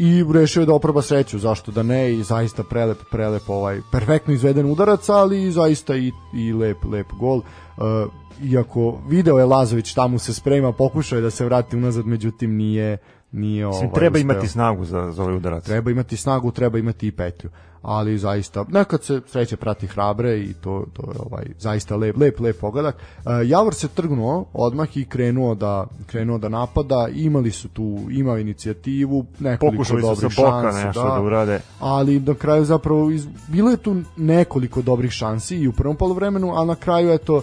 i rešio je da oproba sreću, zašto da ne i zaista prelep, prelep ovaj perfektno izveden udarac, ali zaista i, i lep, lep gol. Uh, iako video je Lazović tamo se sprema, pokušao je da se vrati unazad, međutim nije nije ovaj treba uspeo. imati snagu za za ovaj udarac. Treba imati snagu, treba imati i petlju. Ali zaista nekad se sreće prati hrabre i to to je ovaj zaista lep lep lep pogodak. Uh, Javor se trgnuo odmah i krenuo da krenuo da napada. Imali su tu imao inicijativu, nekoliko Pokušali dobrih su boka šansi, nešto da, da urade. Ali na kraju zapravo iz, bilo je tu nekoliko dobrih šansi i u prvom poluvremenu, a na kraju eto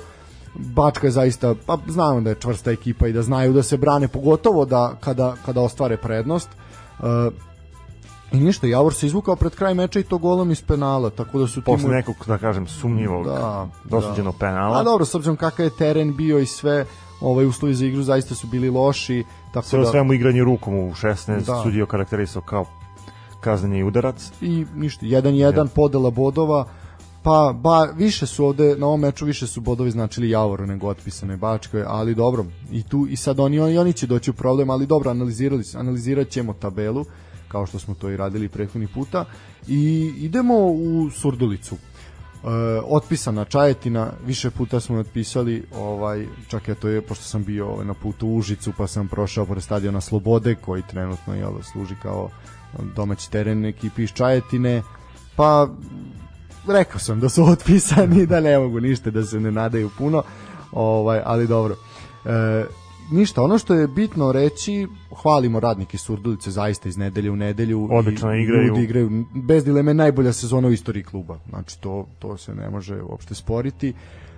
Bačka je zaista, pa znamo da je čvrsta ekipa i da znaju da se brane, pogotovo da kada, kada ostvare prednost. Uh, I ništa, Javor se izvukao pred kraj meča i to golom iz penala, tako da su Posle timu... nekog, da kažem, sumnjivog, da, dosuđenog da. penala. A dobro, s obzirom kakav je teren bio i sve, ovaj uslovi za igru zaista su bili loši. Tako sve da... svemu igranje rukom u 16, da. sudio karakterisao kao kazneni udarac. I ništa, 1-1 podela bodova, Pa, ba, više su ovde, na ovom meču više su bodovi značili Javoru nego otpisane Bačkoj, ali dobro, i tu, i sad oni, oni, oni će doći u problem, ali dobro, analizirali, analizirat ćemo tabelu, kao što smo to i radili prethodni puta, i idemo u Surdulicu. E, otpisana Čajetina, više puta smo otpisali, ovaj, čak je to je, pošto sam bio ovaj, na putu u Užicu, pa sam prošao pored stadiona Slobode, koji trenutno jel, služi kao domaći teren ekipi iz Čajetine, pa rekao sam da su otpisani, da ne mogu ništa, da se ne nadaju puno, ovaj, ali dobro. E, ništa, ono što je bitno reći, hvalimo radnike Surdulice zaista iz nedelje u nedelju. Odlično i igraju. Ljudi igraju bez dileme najbolja sezona u istoriji kluba. Znači to, to se ne može uopšte sporiti.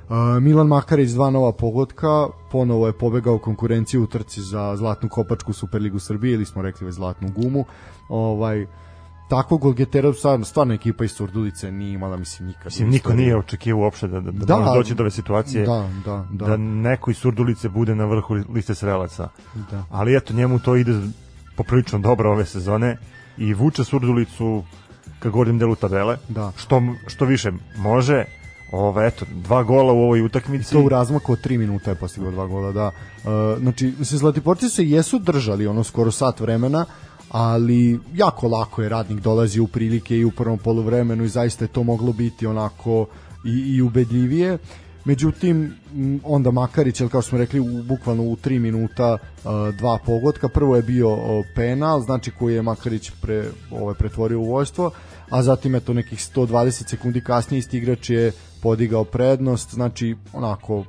Uh, Milan Makarić dva nova pogotka, ponovo je pobegao konkurenciju u trci za zlatnu kopačku Superligu Srbije ili smo rekli već zlatnu gumu. Ovaj takvog golgetera stvarno, stvarno ekipa iz Surdulice nije imala mislim nikad. Mislim, niko nije očekivao uopšte da, da, da, Da, može doći do ove situacije Da, da, da. da neko iz Surdulice bude na vrhu liste srelaca. Da. Ali eto, njemu to ide poprilično dobro ove sezone i vuče Surdulicu ka gornjem delu tabele. Da. Što, što više može. Ove, eto, dva gola u ovoj utakmici. to u razmaku od 3 minuta je postigao dva gola, da. Uh, znači, mislim, Zlatiborci se jesu držali ono skoro sat vremena, ali jako lako je radnik dolazi u prilike i u prvom poluvremenu i zaista je to moglo biti onako i, i ubedljivije. Međutim, onda Makarić, jel kao smo rekli, u, bukvalno u 3 minuta uh, dva pogotka. Prvo je bio penal, znači koji je Makarić pre, ovaj, pretvorio u vojstvo, a zatim eto nekih 120 sekundi kasnije isti igrač je podigao prednost, znači onako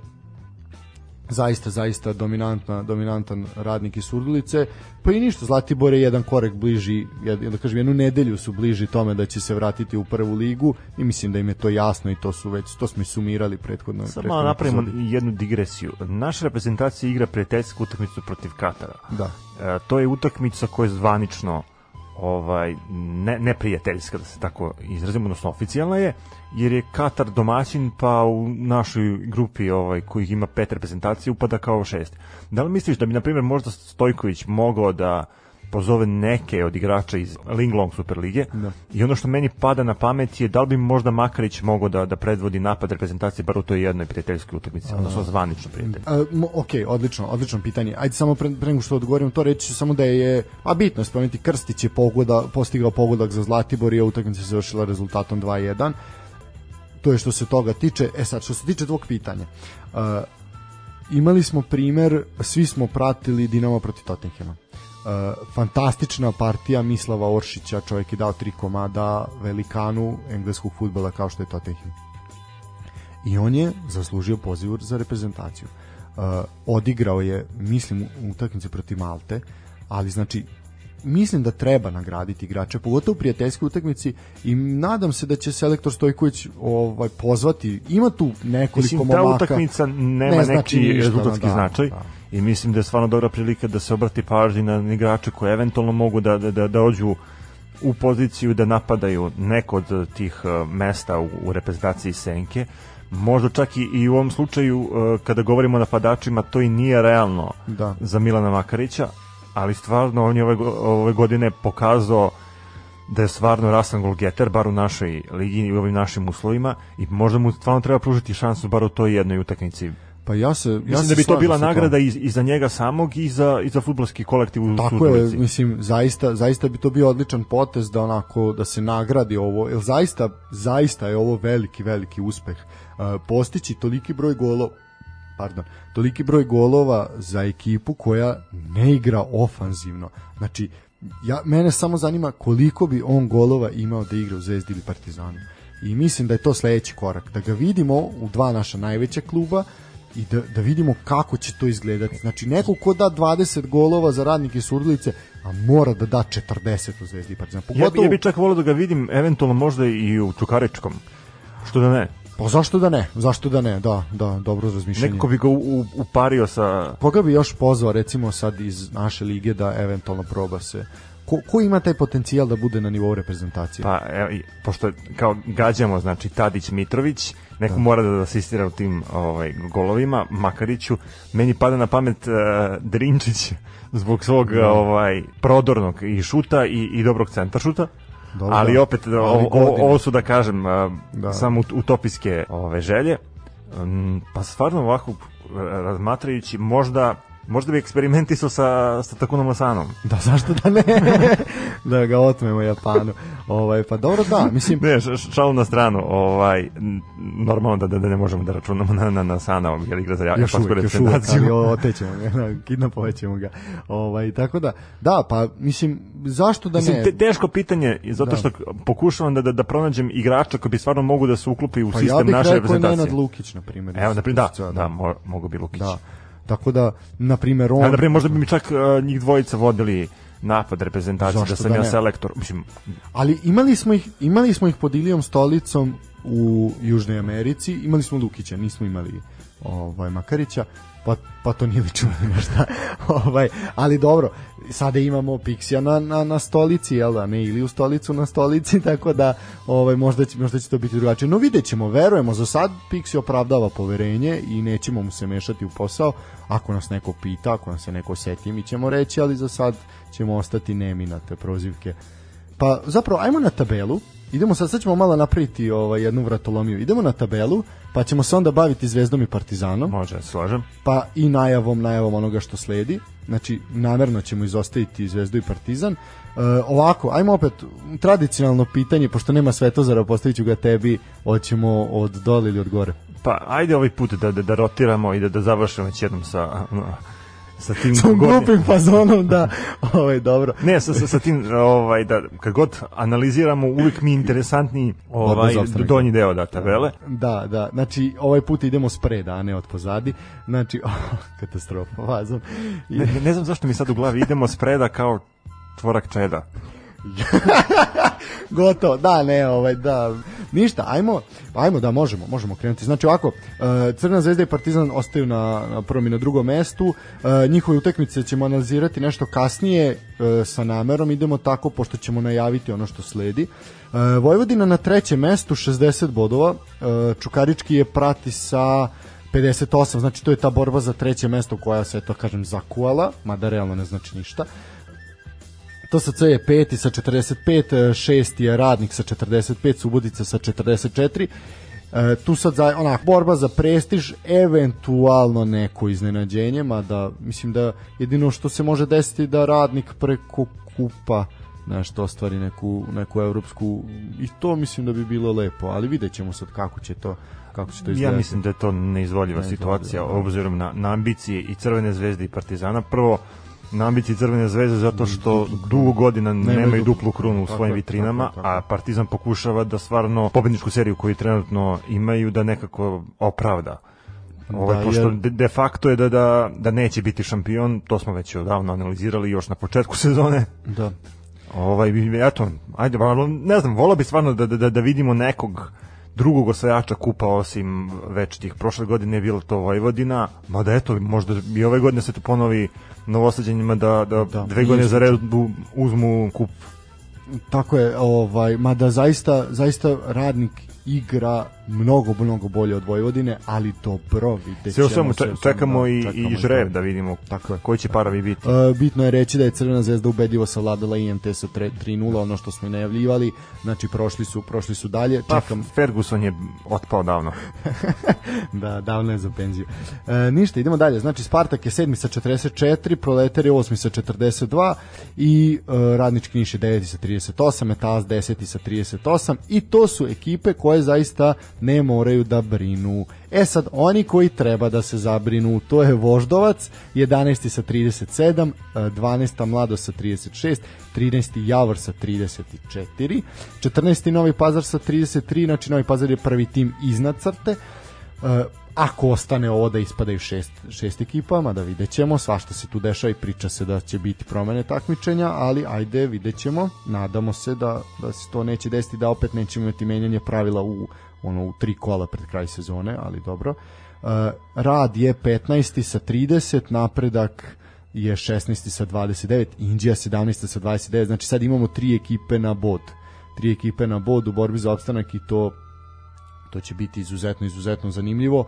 zaista, zaista dominantna, dominantan radnik iz Surdulice. Pa i ništa, Zlatibor je jedan korek bliži, jed- da kažem, jednu nedelju su bliži tome da će se vratiti u prvu ligu i mislim da im je to jasno i to su već, to smo i sumirali prethodno. Samo prethodnoj malo napravimo epizodi. jednu digresiju. Naša reprezentacija igra prijateljsku utakmicu protiv Katara. Da. E, to je utakmica koja je zvanično ovaj ne, neprijateljska da se tako izrazimo, odnosno oficijalna je, jer je Katar domaćin, pa u našoj grupi ovaj kojih ima pet reprezentacija upada kao šest. Da li misliš da bi na primjer možda Stojković mogao da pozove neke od igrača iz Linglong Superlige Da. i ono što meni pada na pamet je da li bi možda Makarić mogao da, da predvodi napad reprezentacije bar u toj jednoj prijateljskoj utakmici, odnosno zvanično prijatelj. Ok, odlično, odlično pitanje. Ajde samo pre, pre nego što odgovorim to reći ću samo da je, a bitno je spomenuti, Krstić je pogoda, postigao pogodak za Zlatibor i utakmica se završila rezultatom 2-1. To je što se toga tiče. E sad, što se tiče tvog pitanja. Uh, imali smo primer, svi smo pratili Dinamo protiv Tottenhema. Uh, fantastična partija Mislava Oršića, čovjek je dao tri komada velikanu engleskog futbola kao što je Tottenham i on je zaslužio poziv za reprezentaciju. Uh, odigrao je, mislim, u utakmici protiv Malte, ali znači mislim da treba nagraditi igrače, pogotovo u prijateljskoj utakmici i nadam se da će selektor Stojković ovaj pozvati. Ima tu nekoliko Mislim, ta momaka. utakmica nema Ne znači neki rezultatski da, značaj da. I mislim da je stvarno dobra prilika da se obrati pažnji na igrače koji eventualno mogu da, da, da, da ođu u poziciju da napadaju neko od tih uh, mesta u, u reprezentaciji Senke. Možda čak i, i u ovom slučaju uh, kada govorimo o napadačima to i nije realno Da. za Milana Makarića, ali stvarno on je ove, ove godine pokazao da je stvarno rasan golgeter, bar u našoj ligi i u ovim našim uslovima i možda mu stvarno treba pružiti šansu bar u toj jednoj utakmici. Pa ja se ja Mislim se da bi to bila nagrada i, i za njega samog i za, i za futbolski kolektiv u Tako je, mislim, zaista, zaista bi to bio odličan potez da onako, da se nagradi ovo, jer zaista, zaista je ovo veliki, veliki uspeh. Uh, postići toliki broj golova, pardon, toliki broj golova za ekipu koja ne igra ofanzivno. Znači, ja, mene samo zanima koliko bi on golova imao da igra u Zvezdi ili Partizanu. I mislim da je to sledeći korak. Da ga vidimo u dva naša najveća kluba, i da, da vidimo kako će to izgledati. Znači, neko ko da 20 golova za radnike Surdulice, a mora da da 40 u Zvezdi i Partizan. Ja, bi, Pogotovo, ja bi čak volio da ga vidim eventualno možda i u Čukaričkom. Što da ne? Pa zašto da ne? Zašto da ne? Da, da, dobro razmišljanje. Nekako bi ga u, u, upario sa... Koga bi još pozvao recimo sad iz naše lige da eventualno proba se ko, ko ima taj potencijal da bude na nivou reprezentacije? Pa, evo, pošto kao gađamo, znači Tadić Mitrović, neko mora da asistira u tim ovaj, golovima, Makariću, meni pada na pamet uh, Drinčić zbog svog ovaj prodornog i šuta i, i dobrog centar šuta. dobro, ali da. opet Ali o, ovo su da kažem a, Da. samo ut- utopijske ove želje. Mm, pa stvarno ovako ra- razmatrajući možda možda bi eksperimentisao sa, sa Takunom Asanom. Da, zašto da ne? da ga otmemo Japanu. Ovaj, pa dobro, da, mislim, Ne, šalu na stranu, ovaj, normalno da, da, da ne možemo da računamo na, na, na Sana, jer igra za ja- još japansku uvijek, još uvijek, ali otećemo ga, kidnapovat ćemo ga. Ovaj, tako da, da, pa, mislim, zašto da Mislim, ne? te, teško pitanje, zato Da. što pokušavam da, da, da pronađem igrača koji bi stvarno mogu da se uklopi u pa ja sistem bih naše rekao reprezentacije. Nenad Lukić, na primjer. Evo, na primjer, da, Sad, da, mo, mogu bi Lukić. da. Tako da, na primjer, on... A, na primjer, možda bi mi čak uh, njih dvojica vodili napad reprezentacije, da sam da ja ne? selektor. Mislim, Ali imali smo ih, imali smo ih pod Ilijom stolicom u Južnoj Americi, imali smo Lukića, nismo imali ovaj Makarića, pa, pa to nije lično ni na šta. ovaj, ali dobro, sada imamo Pixija na, na, na stolici, jel da, ne Iliju stolicu na stolici, <laughs> tako da ovaj, možda, će, možda će to biti drugačije. No vidjet ćemo, verujemo, za sad Pixi opravdava poverenje i nećemo mu se mešati u posao. Ako nas neko pita, ako nas se neko seti, mi ćemo reći, ali za sad ćemo ostati nemi na te prozivke. Pa zapravo ajmo na tabelu. Idemo sad, sad ćemo malo napraviti ovaj, jednu vratolomiju. Idemo na tabelu, pa ćemo se onda baviti Zvezdom i Partizanom, može, slažem. pa i najavom, najavom onoga što sledi. Znači, namerno ćemo izostaviti Zvezdu i Partizan. E, ovako, ajmo opet, tradicionalno pitanje, pošto nema Svetozara, postavit ću ga tebi, hoćemo od dole ili od gore. Pa, ajde ovaj put da, da, da rotiramo i da, da završimo već jednom sa, sa tim Sa glupim fazonom, da, ovaj, dobro. Ne, sa, sa, sa tim, ovaj, da, kad god analiziramo, uvijek mi je interesantniji ovaj, donji deo da tabele. Da, da, znači ovaj put idemo spreda, a ne od pozadi. Znači, <laughs> katastrofa, vazom. I, Ne, ne, ne znam zašto mi sad u glavi idemo spreda kao tvorak čeda. <laughs> Gotovo, da, ne, ovaj, da, ništa, ajmo, ajmo da možemo, možemo krenuti. Znači ovako, e, Crna zvezda i Partizan ostaju na, na prvom i na drugom mestu, e, njihove utakmice ćemo analizirati nešto kasnije e, sa namerom, idemo tako pošto ćemo najaviti ono što sledi. Vojvodina na trećem mestu, 60 bodova, Čukarički je prati sa 58, znači to je ta borba za treće mesto koja se, to kažem, zakuvala, mada realno ne znači ništa. TSC je peti sa 45, šesti je Radnik sa 45, Subotica sa 44. E, tu sad za, onak, borba za prestiž, eventualno neko iznenađenje, mada mislim da jedino što se može desiti da Radnik preko kupa nešto ostvari neku, neku evropsku i to mislim da bi bilo lepo, ali vidjet ćemo sad kako će to kako će to izgledati. Ja mislim da je to neizvoljiva Neizvoljiva, situacija da. obzirom na, na ambicije i Crvene zvezde i Partizana. Prvo, na ambicije Crvene zvezde zato što dugo godina Nemaju nemaju duplu krunu u svojim vitrinama, tako tako a Partizan pokušava da stvarno pobedničku seriju koju trenutno imaju da nekako opravda. Ovaj, Da, pošto jer- de, facto je da, da, da neće biti šampion, to smo već odavno analizirali još na početku sezone. Da. Ovaj, eto, ajde, ba, ne znam, volao bi stvarno da, da, da vidimo nekog drugog osvajača kupa osim večitih. Prošle godine je bilo to Vojvodina, mada eto, možda i ove godine se to ponovi novosađenjima da, da, Da, dve godine za red uzmu kup. Tako je, ovaj, mada zaista, zaista radnik igra mnogo, mnogo bolje od Vojvodine, ali dobro, vidjet ćemo, sve u svemu, čekamo da, i, i žreb da vidimo Tako je. koji će paravi biti. E, bitno je reći da je Crvena zvezda ubedljivo savladala IMT sa tre- 3-0, ono što smo i najavljivali, znači prošli su, prošli su dalje, Pa, čekam, Ferguson je otpao davno. <laughs> da, davno je za penziju. E, ništa, idemo dalje. Znači, Spartak je sedmi sa 44, Proletar je osmi sa 42 i e, Radnički Niš je deveti sa 38, Metals deseti sa 38 i to su ekipe koje zaista ne moraju da brinu. E sad, oni koji treba da se zabrinu, to je Voždovac, 11. sa 37, e, 12. Mlado sa 36, 13. Javor sa 34, 14. Novi Pazar sa 33, znači Novi Pazar je prvi tim iznad crte, E, ako ostane ovo da ispadaju šest, šest ekipa, mada vidjet ćemo, svašta se tu dešava i priča se da će biti promene takmičenja, ali ajde, vidjet ćemo, nadamo se da, da se to neće desiti, da opet nećemo imati menjanje pravila u, ono, u tri kola pred kraj sezone, ali dobro. E, Rad je 15. sa 30, napredak je 16. sa 29, Indija 17. sa 29, znači sad imamo tri ekipe na bod. Tri ekipe na bod u borbi za opstanak i to to će biti izuzetno, izuzetno zanimljivo.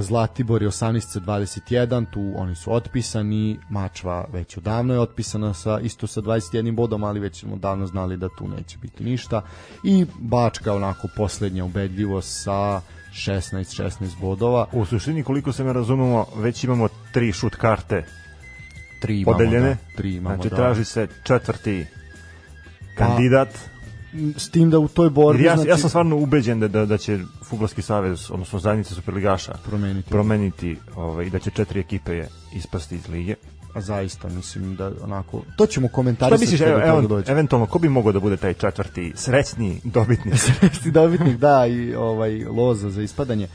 Zlatibor je 18 21, tu oni su otpisani, Mačva već odavno je otpisana sa, isto sa 21 bodom, ali već smo davno znali da tu neće biti ništa. I Bačka onako poslednja ubedljivo sa 16-16 bodova. U suštini, koliko se me razumemo, već imamo tri šut karte Tri imamo, podeljene. da, tri imamo, znači, da. traži se četvrti kandidat. S tim da u toj borbi... Jer ja, znači, ja sam stvarno ubeđen da, da, da će Fudbalski savez, odnosno zajednica Superligaša, promeniti. promeniti ovaj, i da će četiri ekipe je ispasti iz lige. A zaista, mislim da onako... To ćemo Šta komentarisati misliš, kada evo, evo, dođe. eventualno, ko bi mogao da bude taj četvrti srećni dobitnik? <laughs> Jesi dobitnik, da, i ovaj loza za ispadanje.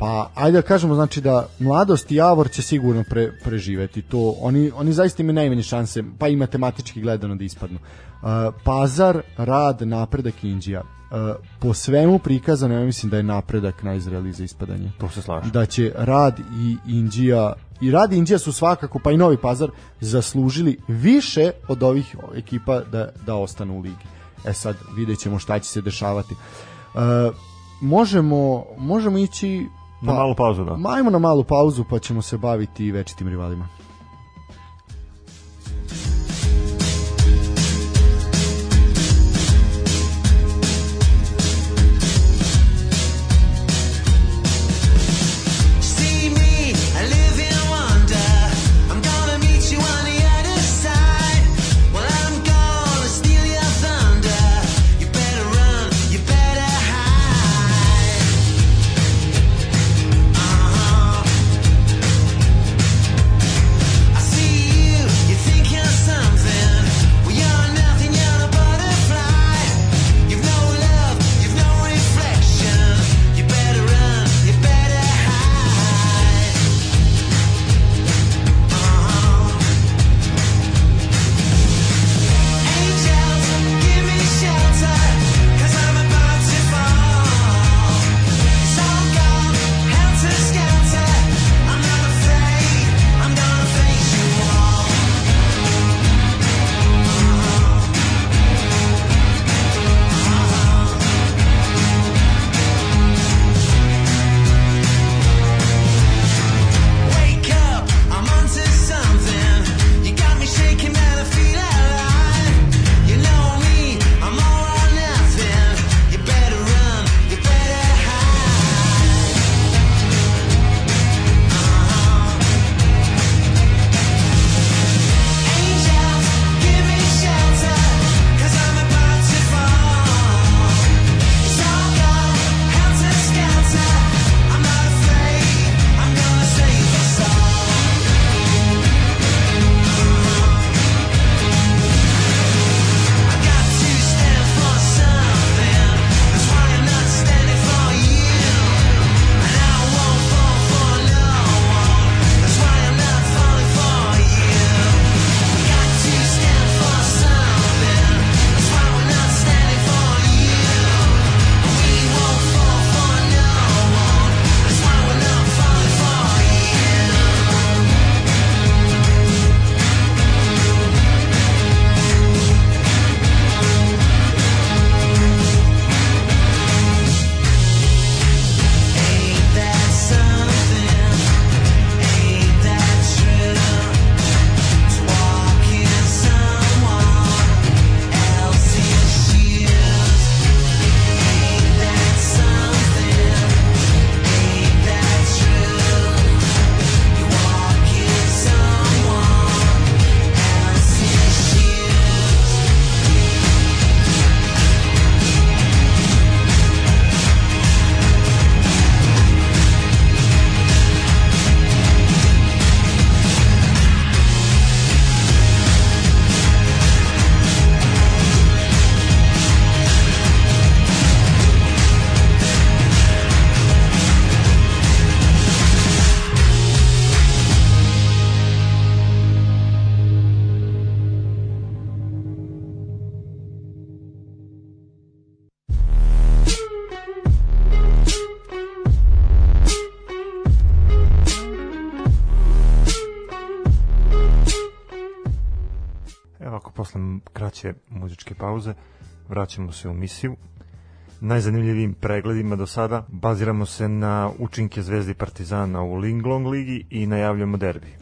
Pa, ajde da kažemo, znači da mladost i Javor će sigurno pre, preživeti to. Oni, oni zaista imaju najmanje šanse, pa i matematički gledano da ispadnu. Uh, Pazar, Rad, Napredak Indija. Uh, po svemu prikazano, ja mislim da je Napredak najzreliji za ispadanje. to se slaže. Da će Rad i Indija i Rad i Indija su svakako, pa i Novi Pazar, zaslužili više od ovih ekipa da, da ostanu u ligi. E sad, vidjet ćemo šta će se dešavati. Uh, možemo, možemo ići Na malu pauzu, da. Ma, Ajmo na malu pauzu pa ćemo se baviti večitim rivalima. Kraće muzičke pauze vraćamo se u misiju. najzanimljivijim pregledima do sada. Baziramo se na učinke Zvezde i Partizana u Linglong ligi i najavljamo derbi.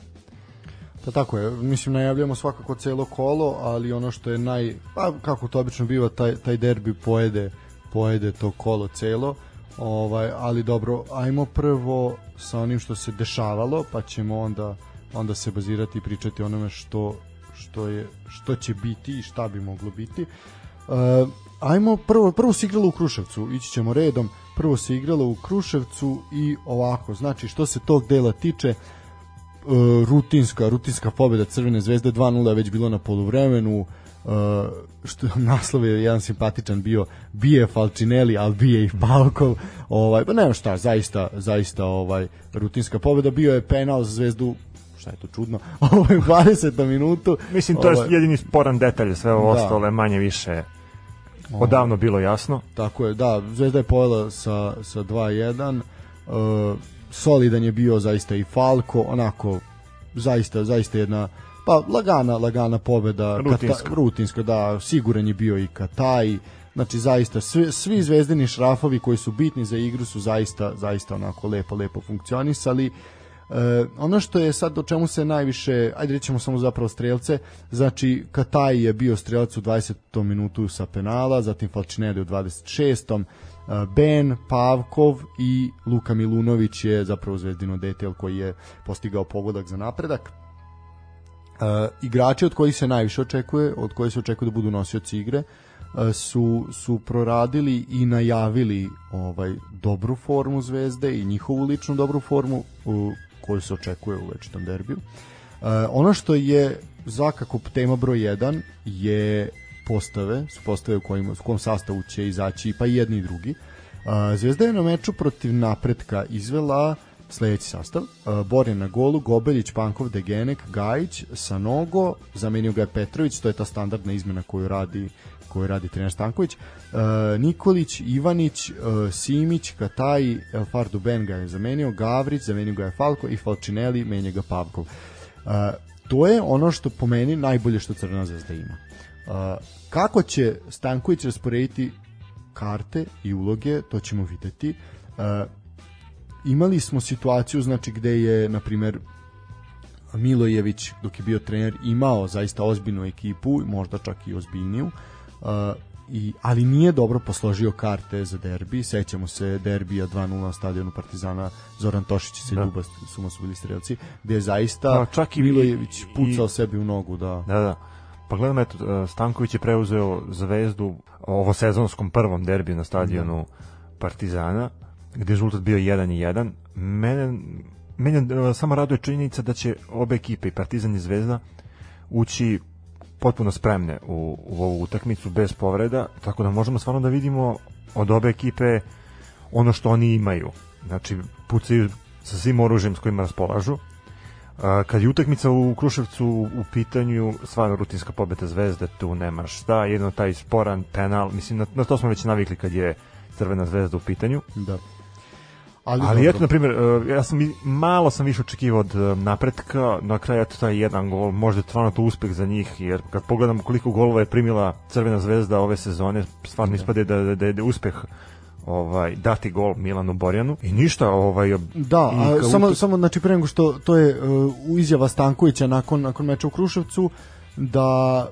Pa tako je, mislim najavljamo svakako celo kolo, ali ono što je naj, pa kako to obično biva, taj, taj derbi pojede, pojede to kolo celo, ovaj, ali dobro, ajmo prvo sa onim što se dešavalo, pa ćemo onda onda se bazirati i pričati onome što što je što će biti i šta bi moglo biti. Uh, ajmo prvo prvo se igralo u Kruševcu, ići ćemo redom. Prvo se igralo u Kruševcu i ovako, znači što se tog dela tiče, uh, rutinska, rutinska pobeda Crvene zvezde 2:0 je već bilo na poluvremenu. Uh, što <laughs> naslov je jedan simpatičan bio bije Falcinelli, al bije i Palkov. Ovaj pa nema šta, zaista zaista ovaj rutinska pobeda bio je penal za Zvezdu šta je to čudno, <laughs> ovaj u 20. minutu. Mislim, to ovaj, je jedini sporan detalj, sve ovo Da. ostalo je manje više odavno bilo jasno. Tako je, da, Zvezda je pojela sa, sa 2-1. Uh, solidan je bio zaista i Falko, onako zaista, zaista jedna pa lagana, lagana pobeda. Rutinska. Kata, rutinska, da, siguran je bio i Kataj. Znači zaista svi, svi zvezdini šrafovi koji su bitni za igru su zaista zaista onako lepo lepo funkcionisali. E, ono što je sad o čemu se najviše, ajde rećemo samo zapravo strelce, znači Kataj je bio strelac u 20. minutu sa penala, zatim Falcinelli u 26. E, Ben, Pavkov i Luka Milunović je zapravo zvezdino detel koji je postigao pogodak za napredak. E, igrači od kojih se najviše očekuje, od kojih se očekuje da budu nosioci igre, e, su, su proradili i najavili ovaj dobru formu Zvezde i njihovu ličnu dobru formu koju se očekuje u večitom derbiju. E, ono što je svakako tema broj 1 je postave, su postave u kojim, u kom sastavu će izaći pa i jedni i drugi. E, Zvezda je na meču protiv napretka izvela sledeći sastav. Uh, Borjan na golu, Gobeljić, Pankov, Degenek, Gajić, Sanogo, zamenio ga je Petrović, to je ta standardna izmena koju radi koju radi trener Stanković. Uh, Nikolić, Ivanić, uh, Simić, Kataj, Elfardu Ben ga je zamenio, Gavrić, zamenio ga je Falko i Falcinelli, menja ga Pavkov. To je ono što po meni najbolje što Crvena zvezda ima. Kako će Stanković rasporediti karte i uloge, to ćemo videti. Imali smo situaciju znači gde je na primer Milojević dok je bio trener imao zaista ozbiljnu ekipu, možda čak i ozbiljniju. Uh, i, ali nije dobro posložio karte za derbi. Sećamo se derbija 2-0 na stadionu Partizana Zoran Tošić i Seljuba su mu su bili strelci, gde je zaista Pa, čak i- Milojević i- pucao sebi u nogu, da. Da, da. Pa gledam, eto, Stanković je preuzeo zvezdu ovo sezonskom prvom derbiju na stadionu Partizana, gde je rezultat bio 1 i 1. Mene, mene e, samo raduje činjenica da će obe ekipe, i Partizan i Zvezda, ući potpuno spremne u, u ovu utakmicu bez povreda, tako da možemo stvarno da vidimo od obe ekipe ono što oni imaju. Znači, pucaju sa svim oružjem s kojima raspolažu. Kad je utakmica u Kruševcu u pitanju, stvarno rutinska pobeda Zvezde, tu nema šta, jedno taj sporan penal, mislim, na, na to smo već navikli kad je Crvena zvezda u pitanju. Da. Ali, Ali eto, na primjer, e, ja sam malo sam više očekivao od e, napretka, na kraju eto taj jedan gol, možda je stvarno to uspeh za njih, jer kad pogledam koliko golova je primila Crvena zvezda ove sezone, stvarno ispade da, da, da je uspeh ovaj dati gol Milanu Borjanu. I ništa ovaj Da, a samo utak- samo znači pre nego što to je uh, izjava Stankovića nakon nakon meča u Kruševcu da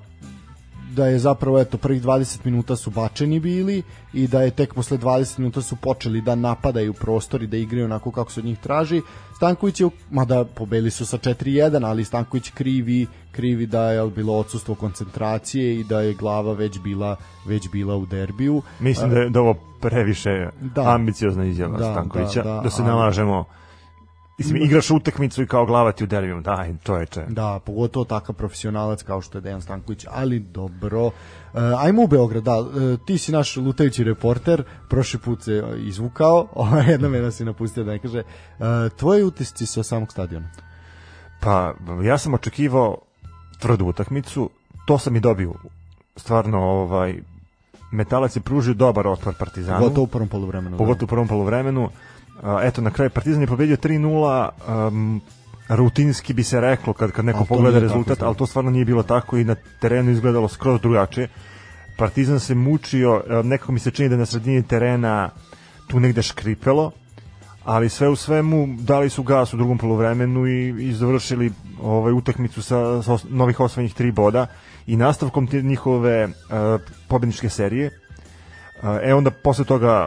da je zapravo eto prvih 20 minuta su bačeni bili i da je tek posle 20 minuta su počeli da napadaju prostor i da igraju onako kako se od njih traži. Stanković je mada pobeli su sa 4:1, ali Stanković krivi krivi da je bilo odsustvo koncentracije i da je glava već bila već bila u derbiju. Mislim da je, da ovo previše Da. ambiciozna izjava Da, Stankovića, da, da, da, se ali- nalažemo Mislim, igraš utakmicu i kao glava ti u derbiju, daj, to je če. Da, pogotovo takav profesionalac kao što je Dejan Stanković, ali dobro. E, ajmo u Beograd, da, e, ti si naš lutajući reporter, prošli put se e, izvukao, <laughs> ovaj, jedno me nas si napustio da ne kaže. E, tvoji utisci sa samog stadiona? Pa, ja sam očekivao tvrdu utakmicu, to sam i dobio. Stvarno, ovaj, Metalac je pružio dobar otpor Partizanu. Pogotovo u prvom poluvremenu. pogotovo u prvom poluvremenu. A, eto, na kraju Partizan je pobedio 3-0, um, rutinski bi se reklo kad, kad neko Ali pogleda rezultat, ali to stvarno nije bilo tako i na terenu izgledalo skroz drugačije. Partizan se mučio, nekako mi se čini da na sredini terena tu negde škripelo, ali sve u svemu dali su gas u drugom poluvremenu i, i završili ovaj utakmicu sa, sa os- novih osvojenih tri boda i nastavkom te njihove uh, pobedničke serije. Uh, e onda posle toga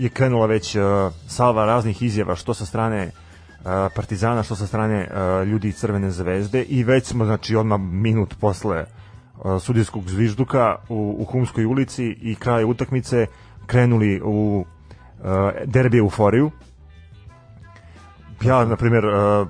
je krenula već uh, salva raznih izjava što sa strane uh, Partizana, što sa strane uh, ljudi Crvene zvezde i već smo znači odmah minut posle sudijskog zvižduka u, u Humskoj ulici i kraja utakmice krenuli u derbi euforiju ja, na primjer,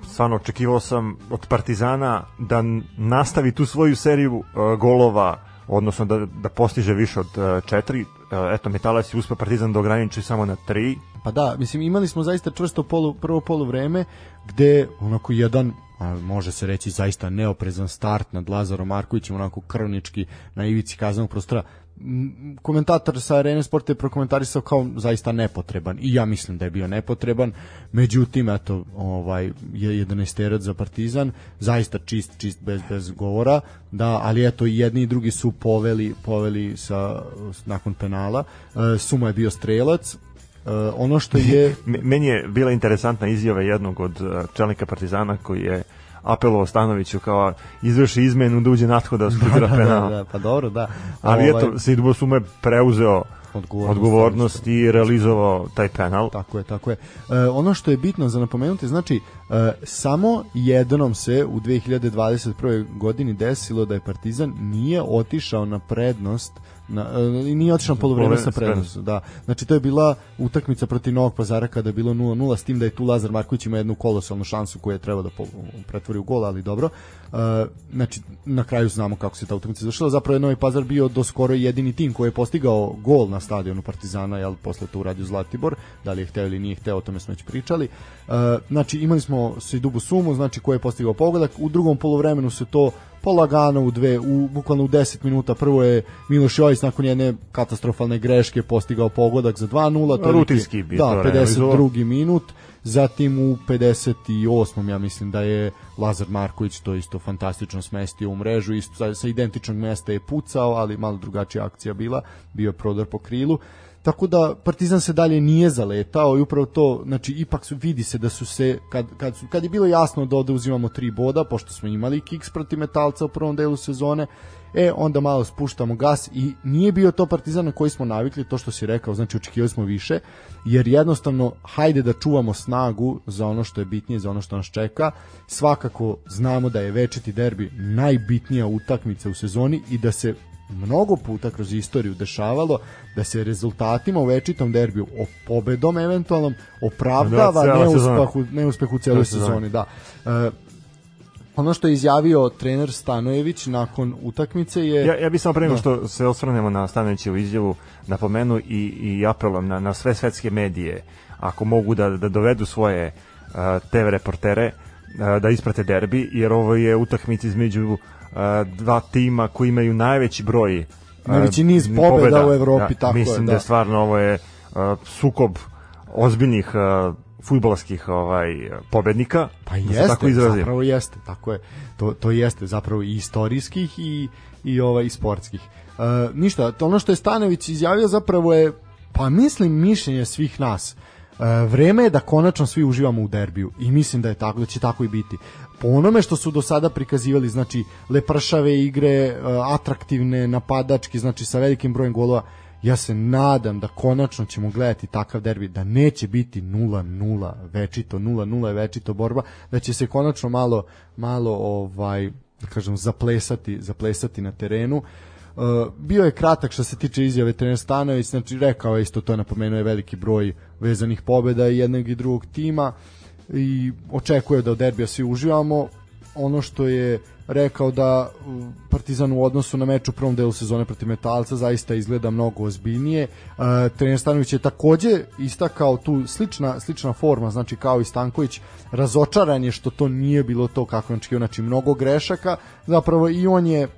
stvarno očekivao sam od Partizana da nastavi tu svoju seriju golova, odnosno da, da postiže više od četiri. Uh, eto, Metalac je uspeo Partizan da ograniči samo na tri. Pa da, mislim imali smo zaista čvrsto polu, prvo polu vreme gde onako jedan a, može se reći zaista neoprezan start nad Lazarom Markovićem onako krvnički na ivici kaznenog prostora komentator sa Arene Sporta je prokomentarisao kao zaista nepotreban. I ja mislim da je bio nepotreban. Međutim eto ovaj je 11 za Partizan. Zaista čist čist bez bez govora. Da ali eto i jedni i drugi su poveli poveli sa nakon penala. E, Suma je bio strelac. Uh, ono što je <laughs> Meni je bila interesantna izjava jednog od uh, čelnika Partizana koji je apelovao Stanoviću kao izvrši izmenu da uđe natko <laughs> da skutira da, penal. da, da, pa dobro, da. Ali Ovaj, eto, Sidbo Suma je preuzeo Odgovornost, odgovornost i realizovao taj penal. Tako je, tako je. E, ono što je bitno za napomenuti, znači, e, samo jednom se u 2021. godini desilo da je Partizan nije otišao na prednost na, e, nije otišao na polovreme sa prednost. Da. Znači, to je bila utakmica protiv Novog pazara kada je bilo 0-0, s tim da je tu Lazar Marković ima jednu kolosalnu šansu koju je trebao da pretvori u gol, ali dobro. E, znači, na kraju znamo kako se ta utakmica završila. Zapravo je Novi Pazar bio do skoro jedini tim koji je postigao gol na stadionu Partizana, jel posle to uradio Zlatibor, da li je hteo ili nije hteo, o tome smo već pričali. E, znači, imali smo Sidubu Sumu, znači koji je postigao pogodak. U drugom polovremenu se to polagano u dve, u, bukvalno u 10 minuta. Prvo je Miloš Jojić nakon jedne katastrofalne greške postigao pogodak za 2-0. to je Rutinski bi Da, to realizovao. 52. minut. Zatim u 58. ja mislim da je Lazar Marković to isto fantastično smestio u mrežu, isto sa, sa identičnog mesta je pucao, ali malo drugačija akcija bila, bio je prodor po krilu. Tako da Partizan se dalje nije zaletao i upravo to, znači ipak su vidi se da su se kad kad su kad je bilo jasno da ovde uzimamo tri boda pošto smo imali kiks protiv Metalca u prvom delu sezone, e onda malo spuštamo gas i nije bio to Partizan na koji smo navikli, to što si rekao, znači očekivali smo više, jer jednostavno hajde da čuvamo snagu za ono što je bitnije, za ono što nas čeka. Svakako znamo da je večiti derbi najbitnija utakmica u sezoni i da se mnogo puta kroz istoriju dešavalo da se rezultatima u večitom derbiju o pobedom eventualnom opravdava Da, sezona. neuspeh u, sezona. sezoni, da. E, ono što je izjavio trener Stanojević nakon utakmice je Ja, ja bih samo pre nego Da. što se osvrnemo na Stanovićevu izjavu napomenu i, i apelujem na, na sve svetske medije ako mogu da, da dovedu svoje uh, TV reportere uh, da isprate derbi jer ovo je utakmica između uh, dva tima koji imaju najveći broj uh, Najveći niz pobeda u Evropi, tako je, mislim da. da je stvarno ovo je uh, sukob ozbiljnih uh, fudbalskih ovaj pobednika Pa da jeste, tako izrazim. zapravo jeste, tako je. To, to jeste zapravo i istorijskih i, i ovaj, i sportskih. E, ništa, to ono što je Stanović izjavio zapravo je, pa mislim, mišljenje svih nas. E, vreme je da konačno svi uživamo u derbiju i mislim da je tako, da će tako i biti. Po onome što su do sada prikazivali, znači lepršave igre, e, atraktivne, napadački, znači sa velikim brojem golova, ja se nadam da konačno ćemo gledati takav derbi, da neće biti 0-0 večito, 0-0 je večito borba, da će se konačno malo, malo ovaj, da kažem, zaplesati, zaplesati na terenu. Uh, bio je kratak što se tiče izjave trener Stanović, znači rekao je isto to napomenuo je veliki broj vezanih pobjeda i jednog i drugog tima i očekuje da od derbija svi uživamo ono što je rekao da uh, Partizan u odnosu na meč u prvom delu sezone protiv Metalca zaista izgleda mnogo ozbiljnije. Uh, trener Stanović je takođe istakao tu slična, slična forma, znači kao i Stanković, razočaran je što to nije bilo to kako je očekivao, znači mnogo grešaka, zapravo i on je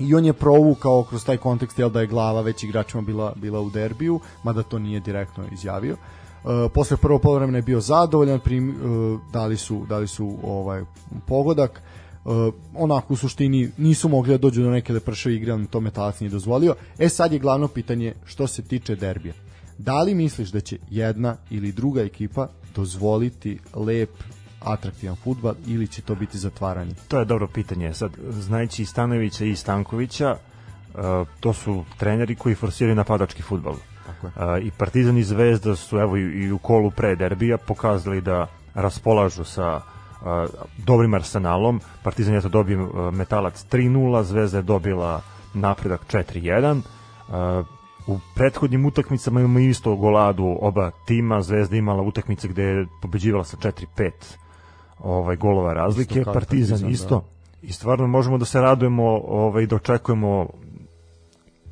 i on je provukao kroz taj kontekst jel da je glava već igračima bila bila u derbiju, mada to nije direktno izjavio. Uh, posle prvog poluvremena je bio zadovoljan, prim, uh, dali su dali su ovaj pogodak. uh, onako u suštini nisu mogli da dođu do neke lepršave igre, ali to metalac nije dozvolio. E sad je glavno pitanje što se tiče derbija. Da li misliš da će jedna ili druga ekipa dozvoliti lep atraktivan futbal ili će to biti zatvaranje? To je dobro pitanje. Sad, znajući i Stanovića i Stankovića, uh, to su treneri koji forsiraju napadački futbal. Tako je. Uh, I Partizan i Zvezda su evo i, u kolu pre derbija pokazali da raspolažu sa uh, dobrim arsenalom. Partizan je to dobio metalac 3-0, Zvezda je dobila napredak 4-1. Uh, u prethodnim utakmicama imamo isto goladu oba tima, Zvezda imala utakmice gde je pobeđivala sa 4-5 ovaj golova razlike, Isto Partizan, Partizan, isto. I stvarno možemo da se radujemo ovaj da očekujemo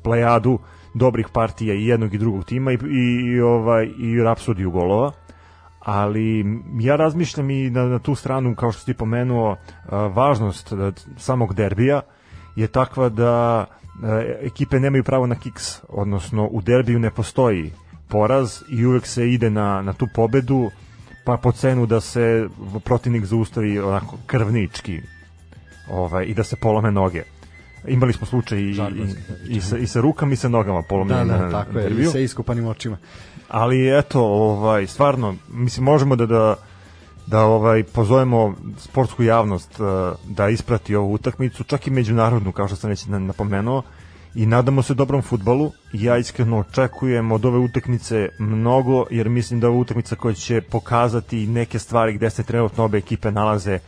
plejadu dobrih partija i jednog i drugog tima i, i, i ovaj i rapsodiju golova. Ali ja razmišljam i na, na tu stranu kao što si pomenuo a, važnost da, samog derbija je takva da a, ekipe nemaju pravo na kiks odnosno u derbiju ne postoji poraz i uvek se ide na, na tu pobedu pa po cenu da se protivnik zaustavi onako krvnički ovaj, i da se polome noge. Imali smo slučaj i, i, Žargonski, i, sa, i sa rukama i sa nogama Da, polomljene da, na tako je, i sa iskopanim očima. ali eto ovaj stvarno mislim možemo da da da ovaj pozovemo sportsku javnost eh, da isprati ovu utakmicu čak i međunarodnu kao što sam već na- napomenuo i nadamo se dobrom futbalu. Ja iskreno očekujem od ove utakmice mnogo jer mislim da je ovo utakmica koja će pokazati neke stvari gde se trenutno obe ekipe nalaze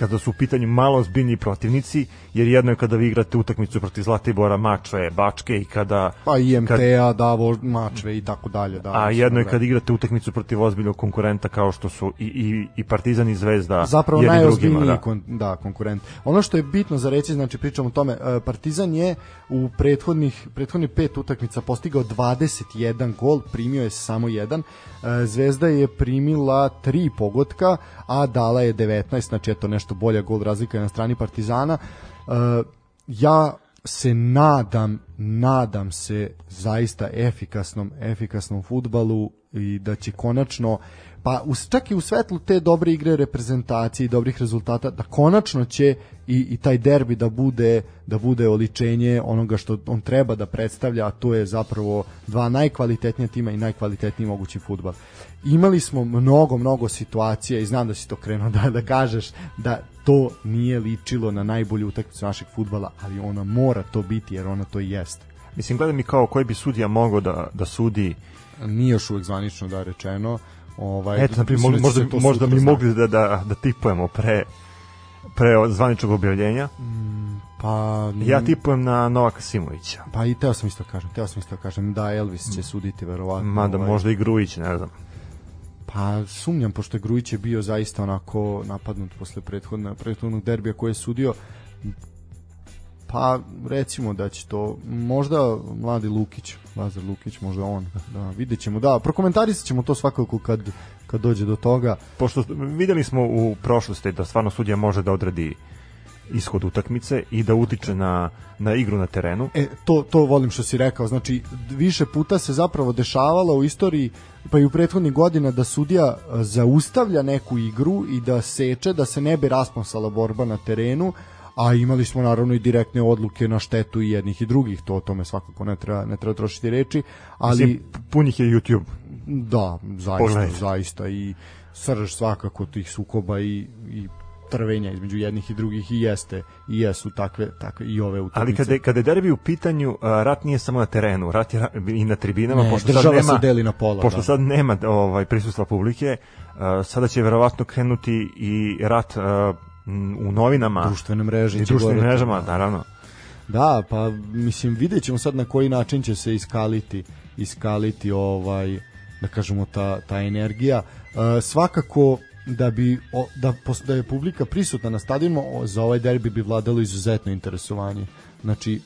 kada su u pitanju malo ozbiljniji protivnici, jer jedno je kada vi igrate utakmicu protiv Zlatibora, Mačve, Bačke i kada Pa i kad- MTA, Davo, Mačve i tako dalje. Da, a jedno je da. kad igrate utakmicu protiv ozbiljnog konkurenta kao što su i, i, i Partizan i Zvezda zapravo najozbiljniji drugima, da. kon, da, konkurent. Ono što je bitno za reći, znači pričamo o tome, e, Partizan je u prethodnih prethodnih pet utakmica postigao 21 gol, primio je samo jedan. E, Zvezda je primila tri pogotka, a dala je 19, znači eto nešto bolja gol razlika na strani Partizana. E, ja se nadam, nadam se zaista efikasnom, efikasnom futbalu i da će konačno pa us, čak i u svetlu te dobre igre reprezentacije i dobrih rezultata da konačno će i, i taj derbi da bude da bude oličenje onoga što on treba da predstavlja a to je zapravo dva najkvalitetnija tima i najkvalitetniji mogući futbal imali smo mnogo mnogo situacija i znam da si to krenuo da, da kažeš da to nije ličilo na najbolju utakmicu našeg futbala ali ona mora to biti jer ona to i jeste Mislim, gledam mi kao koji bi sudija mogao da, da sudi nije još uvek zvanično da rečeno ovaj Eto, na primjer, mislim da će možda, možda bi znati. mogli da, da, da tipujemo pre pre zvaničnog objavljenja. Pa, Ja tipujem na Novaka Simovića. Pa i teo sam isto kažem, teo sam isto kažem da Elvis će suditi verovatno. Mada ovaj. možda i Grujić, ne znam. Pa sumnjam pošto je Grujić je bio zaista onako napadnut posle prethodna prethodnog derbija koji je sudio. Pa recimo da će to možda mladi Lukić, Lazar Lukić, možda on. Da, vidjet ćemo. Da, prokomentarisat ćemo to svakako kad kad dođe do toga. Pošto videli smo u prošlosti da stvarno sudija može da odredi ishod utakmice i da utiče na, na igru na terenu. E, to, to volim što si rekao, znači više puta se zapravo dešavalo u istoriji pa i u prethodnih godina da sudija e, zaustavlja neku igru i da seče da se ne bi rasponsala borba na terenu a imali smo naravno i direktne odluke na štetu i jednih i drugih, to o tome svakako ne treba, ne treba trošiti reči, ali Mislim, pun ih je YouTube. da, zaista, Pogledajte. zaista i srž svakako tih sukoba i, i trvenja između jednih i drugih i jeste i jesu takve, takve i ove utakmice. Ali kada kada je derbi u pitanju, a, rat nije samo na terenu, rat je i na tribinama, Ne, pošto sad nema, se deli na pola, pošto da. sad nema ovaj prisustva publike, a, sada će verovatno krenuti i rat m, u novinama i će društvenim mrežama, da. naravno. Da, pa mislim vidjet ćemo sad na koji način će se iskaliti iskaliti ovaj da kažemo ta, ta energija. E, svakako da bi o, da, da je publika prisutna na stadionima o, za ovaj derbi bi vladalo izuzetno interesovanje. Znači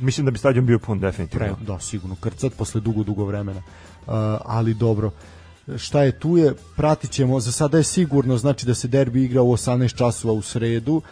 Mislim da bi stadion bio pun definitivno. pre, da sigurno krcat posle dugo dugo vremena. Uh, ali dobro. Šta je tu je, pratit ćemo, za sada je sigurno, znači da se derbi igra u 18 časova u sredu, uh,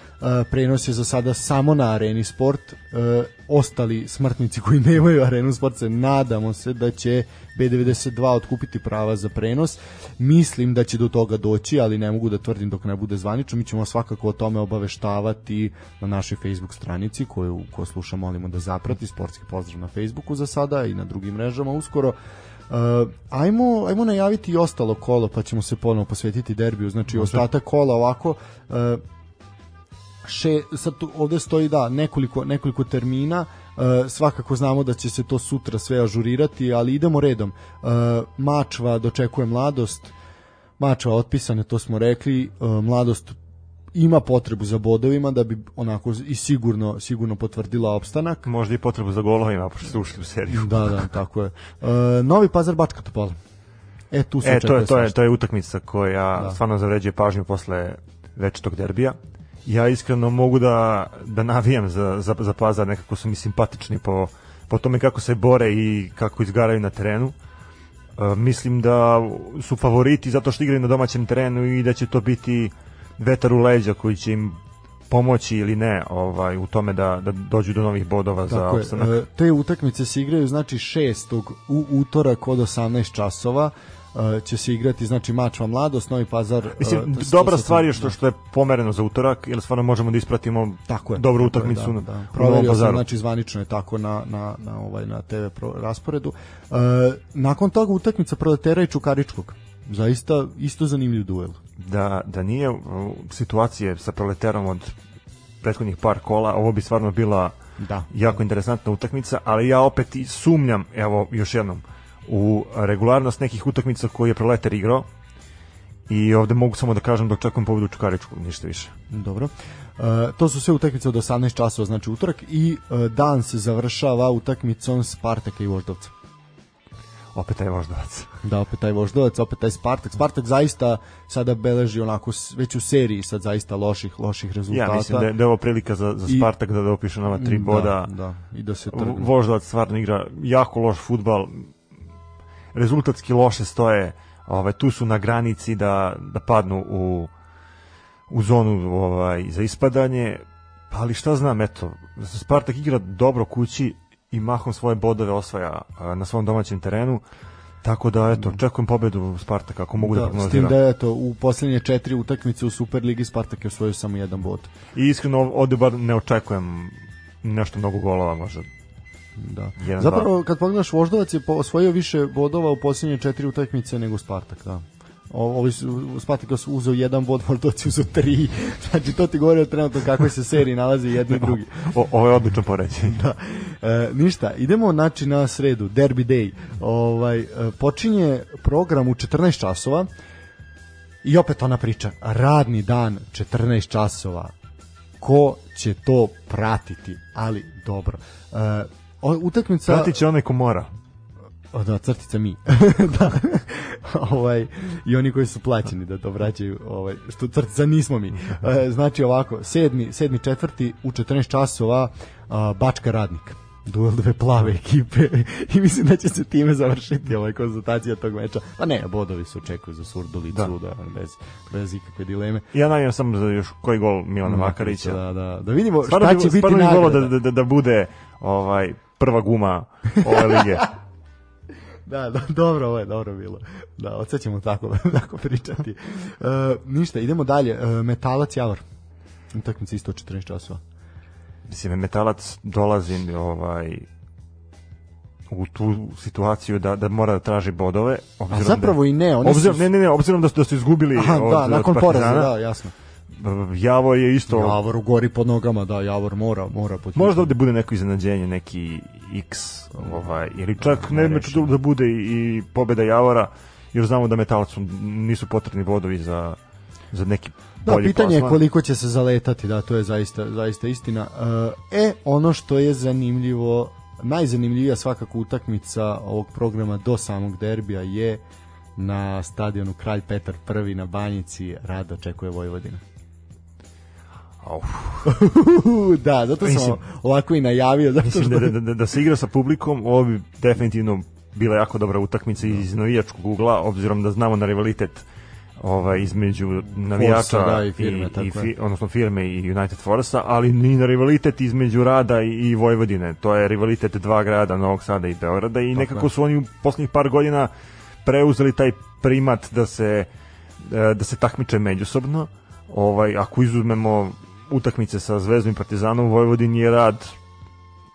prenos je za sada samo na Areni Sport uh, ostali smrtnici koji nemaju arenu sport se nadamo se da će B92 otkupiti prava za prenos. Mislim da će do toga doći ali ne mogu da tvrdim dok ne bude zvanično. Mi ćemo svakako o tome obaveštavati na našoj Facebook stranici koju ko sluša molimo da zaprati. Sportski pozdrav na Facebooku za sada i na drugim mrežama uskoro. Uh, ajmo, ajmo najaviti i ostalo kolo pa ćemo se ponovo posvetiti derbiju. Znači ostatak kola ovako uh, še, sad tu, ovde stoji da nekoliko, nekoliko termina. Uh, svakako znamo da će se to sutra sve ažurirati ali idemo redom. Uh, Mačva dočekuje mladost. Mačva otpisane to smo rekli. Uh, mladost ima potrebu za bodovima da bi onako i sigurno sigurno potvrdila opstanak. Možda i potrebu za golovima, pošto su ušli u seriju. da da tako je. Uh, Novi Pazar Bačka Topola. E tu se E, to je, to je, to je utakmica koja Da. stvarno zavređuje pažnju posle večitog derbija. Ja iskreno mogu da, da navijam za, za, za Pazar, nekako su mi simpatični po, po tome kako se bore i kako izgaraju na terenu. E, mislim da su favoriti zato što igraju na domaćem terenu i da će to biti vetar u leđa koji će im pomoći ili ne ovaj u tome da, da dođu do novih bodova za Tako je, opstanak. e, te utakmice se igraju znači 6. u utorak od 18 časova će se igrati znači Mačva Mladost, Novi Pazar. e, Mislim, to- to dobra sad- stvar je što što je pomereno za utorak, jer stvarno možemo da ispratimo Tako je. dobru utakmicu da, da. Proverio sam, znači zvanično je tako na, na, na, ovaj, na TV pro, rasporedu. E, nakon toga utakmica Proletera i Čukaričkog. Zaista isto zanimljiv duel. da, da nije uh, situacije sa proleterom od prethodnih par kola, ovo bi stvarno bila Da. jako interesantna utakmica, ali ja opet i sumnjam, evo još jednom, u regularnost nekih utakmica koje je proleter igrao i ovde mogu samo da kažem da očekujem pobedu Čukaričku, ništa više. Dobro. E, to su sve utakmice od 18 časova, znači utorak i e, dan se završava utakmicom Spartaka i Voždovca. Opet taj voždovac. <laughs> Da, opet taj Voždovac, opet taj Spartak. Spartak zaista sada beleži onako već u seriji sad zaista loših loših rezultata. Ja mislim da je, da je ovo prilika za, za I- Spartak da dopiše nova tri boda. Da, da, i da se trgne. Voždovac stvarno igra jako loš futbal. Rezultatski loše stoje. Ovaj tu su na granici da da padnu u u zonu ovaj za ispadanje. Ali šta znam, eto, Spartak igra dobro kući i mahom svoje bodove osvaja na svom domaćem terenu. Tako da, eto, očekujem pobedu Spartaka, ako mogu da, da da, s tim prognoziram. da eto, u posljednje četiri utakmice u Superligi Spartak je osvojio samo jedan bod. I iskreno ovde bar ne očekujem nešto mnogo golova, možda Da. Jedan, Zapravo, kad pogledaš, Voždovac je osvojio više bodova u posljednje četiri utakmice nego Spartak, da. O- Ovi su, Spartak su uzeo jedan bod, <laughs> Voždovac je uzeo tri. Znači, to ti govori o trenutno kakvoj se seriji nalazi jedni i <laughs> drugi. O, ovo je odlično poređenje. da. E, ništa, idemo znači na sredu, Derby Day. Ovaj, e, počinje program u 14 časova i opet ona priča, radni dan 14 časova. Ko će to pratiti? Ali dobro. E, o- utakmica... Pratit će onaj ko mora. O, da, crtica mi. <laughs> da. ovaj, I oni koji su plaćeni da to vraćaju, ovaj, što crtica nismo mi. E, znači ovako, sedmi, sedmi četvrti u 14 časova a, Bačka radnik duel dve plave ekipe <laughs> i mislim da će se time završiti ovaj konzultacija tog meča. Pa ne, bodovi se očekuju za Surdulicu, da. Da. bez, bez ikakve dileme. Ja navijam samo za još koji gol Milana Vakarića. Da, da, da vidimo Stvarno šta će biti stvarno bi da, nagrada. da, da, da bude ovaj prva guma ove lige. <laughs> Da, da, dobro, ovo je dobro bilo. Da, od sad ćemo tako, <laughs> tako pričati. Uh, ništa, idemo dalje. Uh, metalac Javor. Utakmica isto od 14 časova. Mislim, metalac dolazi ovaj u tu situaciju da da mora da traži bodove A obzirom zapravo da, i ne, oni obzirom, su... ne, ne, ne, obzirom da su, da su izgubili Aha, od, da, od nakon poraza, da, jasno. Javor je isto Javor u gori pod nogama, da, Javor mora, mora pod Možda ovde bude neko iznenađenje, neki X, ovaj, ili čak ne meč rešimo. da bude i, pobeda Javora, jer znamo da metalcu nisu potrebni bodovi za, za neki Da, pitanje je plasman. koliko će se zaletati, da, to je zaista, zaista istina. E, ono što je zanimljivo, najzanimljivija svakako utakmica ovog programa do samog derbija je na stadionu Kralj Petar I na Banjici Rado očekuje Vojvodina. <laughs> Da, zato sam Mislim- ovako i najavio. Zato Mislim što... da, da, da, da se igra sa publikom, ovo bi definitivno bila jako dobra utakmica iz navijačkog ugla, obzirom da znamo na rivalitet ovaj između navijača da, i firme, i, tako i fi, odnosno firme i United Forsa, ali ni na rivalitet između Rada i, i Vojvodine. To je rivalitet dva grada, Novog Sada i Beograda i nekako je. su oni u poslednjih par godina preuzeli taj primat da se e, da se takmiče međusobno. Ovaj ako izuzmemo utakmice sa Zvezdom i Partizanom u Vojvodini je Rad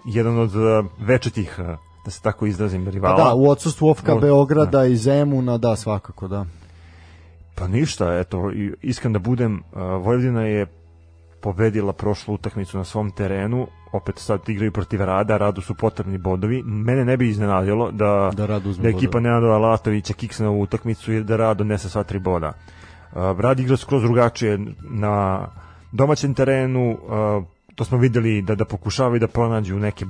jedan od e, večitih e, da se tako izrazim Pa rivala. da, u odsustvu Ofka Beograda i Zemuna, da, svakako, da. Pa ništa, eto, iskren da budem, uh, Vojvodina je pobedila prošlu utakmicu na svom terenu, opet sad igraju protiv Rada, Radu su potrebni bodovi. Mene ne bi iznenadilo da, Da da ekipa. Nenada Alatovića kiksne ovu utakmicu i da Rad donese sva tri boda. Uh, Rad igra skroz drugačije na domaćem terenu, uh, to smo videli da da pokušavaju da pronađu neke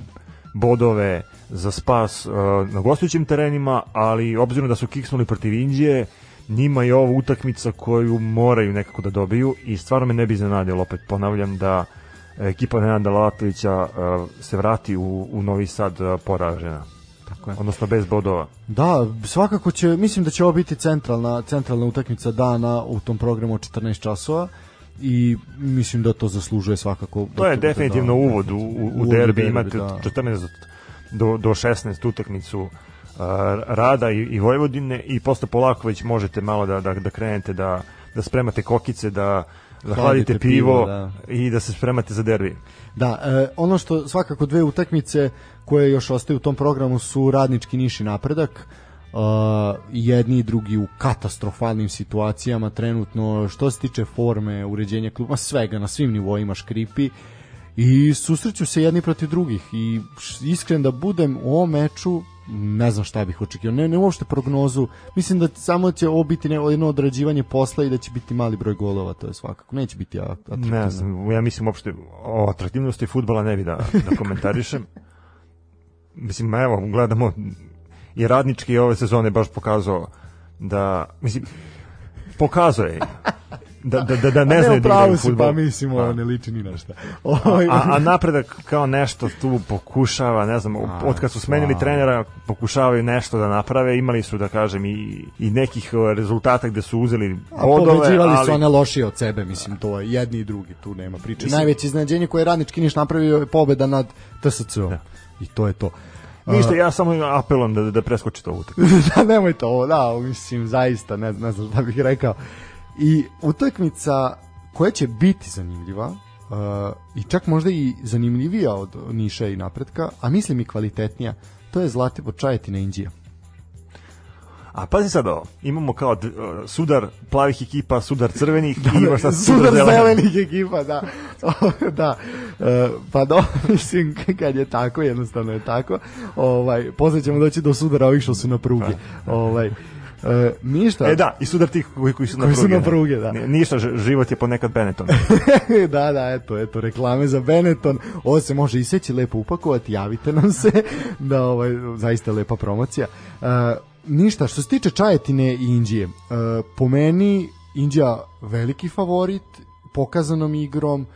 bodove za spas uh, na gostujućim terenima, ali obzirom da su kiksnuli protiv Indije, njima je ovo utakmica koju moraju nekako da dobiju i stvarno me ne bi iznenadilo, opet ponavljam da ekipa Nenada Lalatovića uh, se vrati u, u Novi Sad uh, poražena, Tako je. odnosno bez bodova. Da, svakako će, mislim da će ovo biti centralna, centralna utakmica dana u tom programu od 14 časova i mislim da to zaslužuje svakako. To je da- definitivno da- uvod u, u, u derbi, imate da. od 14 do, do 16 utakmicu uh, Rada i, i Vojvodine i posle polako već možete malo da, da, da krenete da, da spremate kokice, da, da hladite Hladite pivo, pivo, da. i da se spremate za derbi. Da, e, ono što svakako dve utakmice koje još ostaju u tom programu su radnički niš i napredak. Uh, jedni i drugi u katastrofalnim situacijama trenutno. Što se tiče forme, uređenja kluba, svega na svim nivoima škripi. I susreću se jedni protiv drugih. I iskren da budem u ovom meču ne znam šta bih očekivao, ne, ne uopšte prognozu. Mislim da samo će ovo biti jedno odrađivanje posla i da će biti mali broj golova, to je svakako, neće biti atraktivno. Ne znam, ja mislim uopšte o atraktivnosti futbala ne bi da, da komentarišem. <laughs> mislim, evo, gledamo i radnički ove sezone baš pokazao da, mislim, pokazao je da, da, da, da ne A znaju da igraju si, futbol. Pa mislim, ovo Da. ne liči ni na šta. Ovaj, A, a napredak kao nešto tu pokušava, ne znam, A, od kad su smenili stvarno. trenera pokušavaju nešto da naprave, imali su da kažem i, i nekih rezultata gde su uzeli a bodove, pobeđivali ali su one lošije od sebe, mislim, to je jedni i drugi, tu nema priče. Najveće iznenađenje koje je Radnički Niš napravio je pobeda nad TSC-om. Da. I to je to. Ništa, ja samo apelujem da, da preskočite ovu utakmicu. <laughs> da, nemoj to, ovo, da, mislim, zaista, ne, ne znam šta bih rekao. I utakmica koja će biti zanimljiva, uh, i čak možda i zanimljivija od Niša i napretka, a mislim i kvalitetnija, to je Zlatibor Čajetina Indija. A pazi sad ovo, imamo kao uh, sudar plavih ekipa, sudar crvenih i imaš sad sudar, sudar zelenih. zelenih ekipa, da. <laughs> da. E, pa do, <laughs> mislim, kad je tako, jednostavno je tako. Ovaj, posle ćemo doći do sudara ovih što su na prugi. Ovaj, e, ništa. E da, i sudar tih koji, koji su na Koji su pruge. na pruge, da. Ni- Ništa, život je ponekad Benetton. <laughs> da, da, eto, eto, reklame za Benetton. Ovo se može iseći, lepo upakovati, javite nam se. da, ovaj, zaista lepa promocija. E, ništa, što se tiče Čajetine i Indije, e, po meni Indija veliki favorit, pokazanom igrom, e,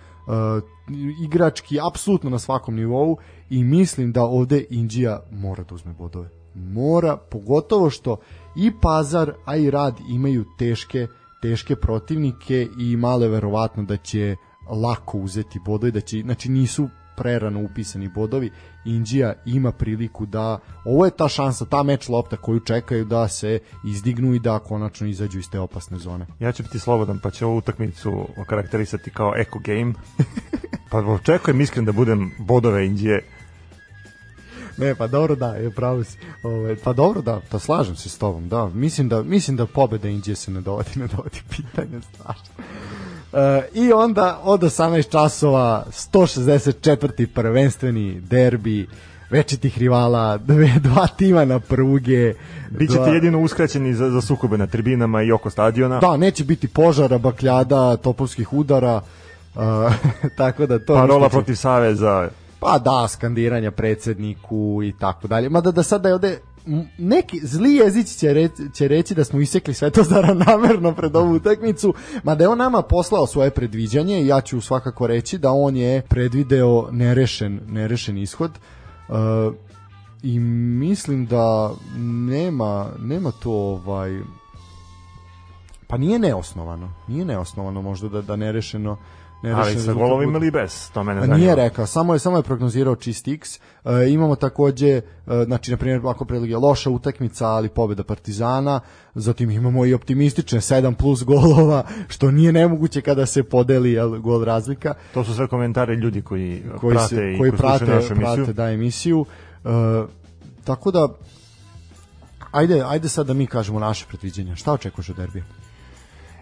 igrački apsolutno na svakom nivou i mislim da ovde Indija mora da uzme bodove. Mora, pogotovo što i Pazar, a i Rad imaju teške teške protivnike i malo je verovatno da će lako uzeti bodove, da će, znači nisu prerano upisani bodovi. Indija ima priliku da ovo je ta šansa, ta meč lopta koju čekaju da se izdignu i da konačno izađu iz te opasne zone. Ja ću biti slobodan, pa će ovu utakmicu okarakterisati kao eco game. <laughs> pa očekujem iskren da budem bodove Indije. Ne, pa dobro da, je pravo si. Ove, pa dobro da, pa slažem se s tobom, da. Mislim da, mislim da pobeda Indije se ne dovodi, <laughs> ne dovodi pitanje, strašno. I onda od 18 časova 164. prvenstveni derbi večitih rivala, dve, dva tima na pruge. Bićete dva- jedino uskraćeni za, za sukobe na tribinama i oko stadiona. Da, neće biti požara, bakljada, topovskih udara, uh, <laughs> tako da to... Parola protiv Saveza. Pa da, skandiranja predsedniku i tako dalje. Mada da sada je ovde neki zli jezić će, reći, će reći da smo isekli Svetozara <laughs> namerno pred ovu utakmicu, mada je on nama poslao svoje predviđanje ja ću svakako reći da on je predvideo nerešen, nerešen ishod. Uh, I mislim da nema, nema to ovaj pa nije neosnovano. Nije neosnovano možda da, da nerešeno Ali sa golovima bude. ili bez, to mene A zanima. nije rekao, samo je samo je prognozirao čist X. E, imamo takođe, e, znači na primjer ako predlog je loša utakmica, ali pobeda Partizana, zatim imamo i optimistične 7 plus golova, što nije nemoguće kada se podeli jel, gol razlika To su sve komentari ljudi koji, koji prate se i koji prate našu emisiju. prate da emisiju. E, tako da ajde ajde sad da mi kažemo naše predviđanja. Šta očekuješ od derbija?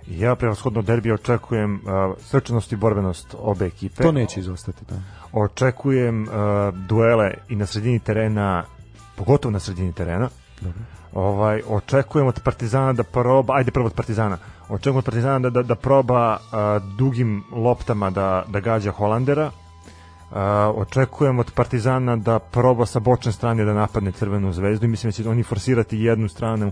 Ja prevashodno od derbija očekujem uh, srčanost i borbenost obe ekipe. To neće izostati, da. Očekujem uh, duele i na sredini terena, pogotovo na sredini terena. Dobro. Ovaj očekujem od Partizana da proba, ajde prvo od Partizana. Očekujem od Partizana da da, da proba uh, dugim loptama da da gađa Holandera. Uh, očekujem od Partizana da proba sa bočne strane da napadne Crvenu zvezdu i mislim da će oni forsirati jednu stranu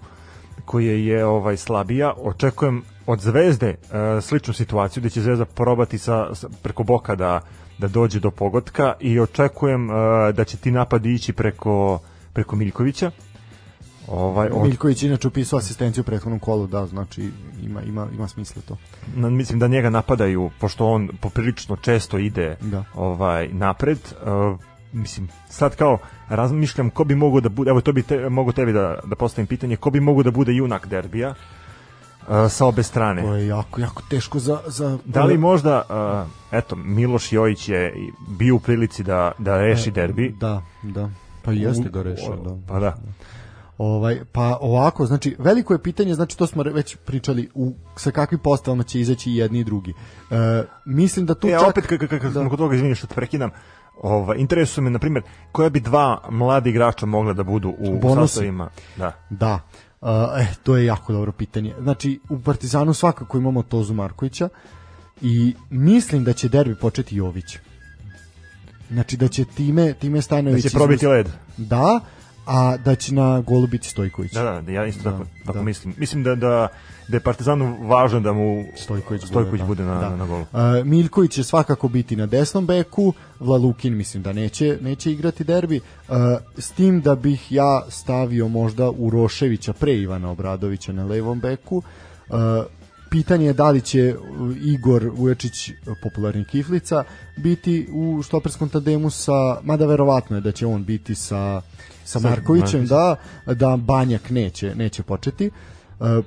koja je ovaj slabija. Očekujem od Zvezde uh, sličnu situaciju gde će Zvezda probati sa, sa preko boka da da dođe do pogotka i očekujem uh, da će ti napadi ići preko preko Miljkovića. Ovaj od, Miljković inače upisao asistenciju u prethodnom kolu, da, znači ima, ima, ima smisla to. na- mislim da njega napadaju pošto on poprilično često ide Da. ovaj napred. Uh, mislim sad kao razmišljam ko bi mogao da bude evo to bi te, mogu tebi da da postavim pitanje ko bi mogao da bude junak derbija uh, sa obe strane. To je jako, jako teško za... za Da li možda, uh, eto, Miloš Jojić je bio u prilici da, da reši derbi? Da, da. Pa jeste ga rešio, da. Pa da. Ovaj, pa ovako, znači, veliko je pitanje, znači to smo već pričali, u, sa kakvim postavama će izaći i jedni i drugi. E, mislim da tu E, čak... opet, kako kako Da. kod toga, izvini što te prekidam, ovaj, interesuje me, na primjer, koja bi dva mladi igrača mogla da budu u, u Bonusi. sastavima? Da. Da. Uh, e, to je jako dobro pitanje. Znači, u Partizanu svakako imamo Tozu Markovića i mislim da će derbi početi Jović. Znači da će time, time Da Stajnović... će probiti led. Da, a da će na golu biti Stojković. Da, da, da, ja isto Da, tako, tako da. mislim. Mislim da, da, da je Partizanu važno da mu Stojković, Stojković da. bude na, Da. na, golu. Uh, Miljković će svakako biti na desnom beku, Vlalukin mislim da neće neće igrati derbi, uh, s tim da bih ja stavio možda Uroševića pre Ivana Obradovića na levom beku. Uh, pitanje je da li će Igor Vujačić, popularni kiflica, biti u štoperskom tandemu sa, mada verovatno je da će on biti sa sa Markovićem. da, da Banjak neće, neće početi. Uh,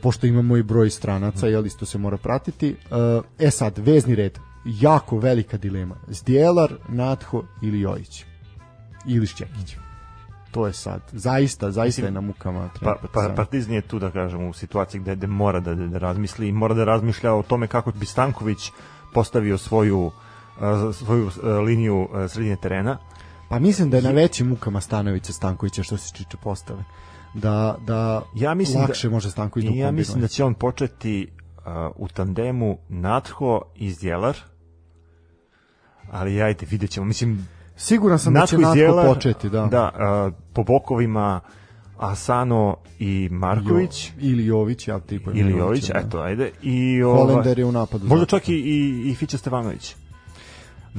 pošto imamo i broj stranaca, jel isto se mora pratiti. Uh, e sad, vezni red, jako velika dilema. Zdjelar, Natho ili Jojić. Ili Šćekić. To je sad, zaista, zaista Mislim, je na mukama. Pa, pa, Partizan. Je tu da kažem u situaciji gde, gde mora da, da razmisli i mora da razmišlja o tome kako bi Stanković postavio svoju a, svoju liniju sredine terena. Pa mislim da je na većim mukama Stanovića Stankovića što se tiče postave. Da, da Ja mislim lakše da, može Stanković da i ja mislim da će on početi a, u tandemu Natho i Zdjelar. Ali ajde, vidjet ćemo. Mislim, Siguran sam da će Natho Natko Zdjelar, početi, da. da a, po bokovima Asano i Marković. Jo, ili Jović, ja tipu ili Jović, da. eto, ajde. I, ovaj, Holender je u napadu. Možda čak i, i, i Fića Stevanović.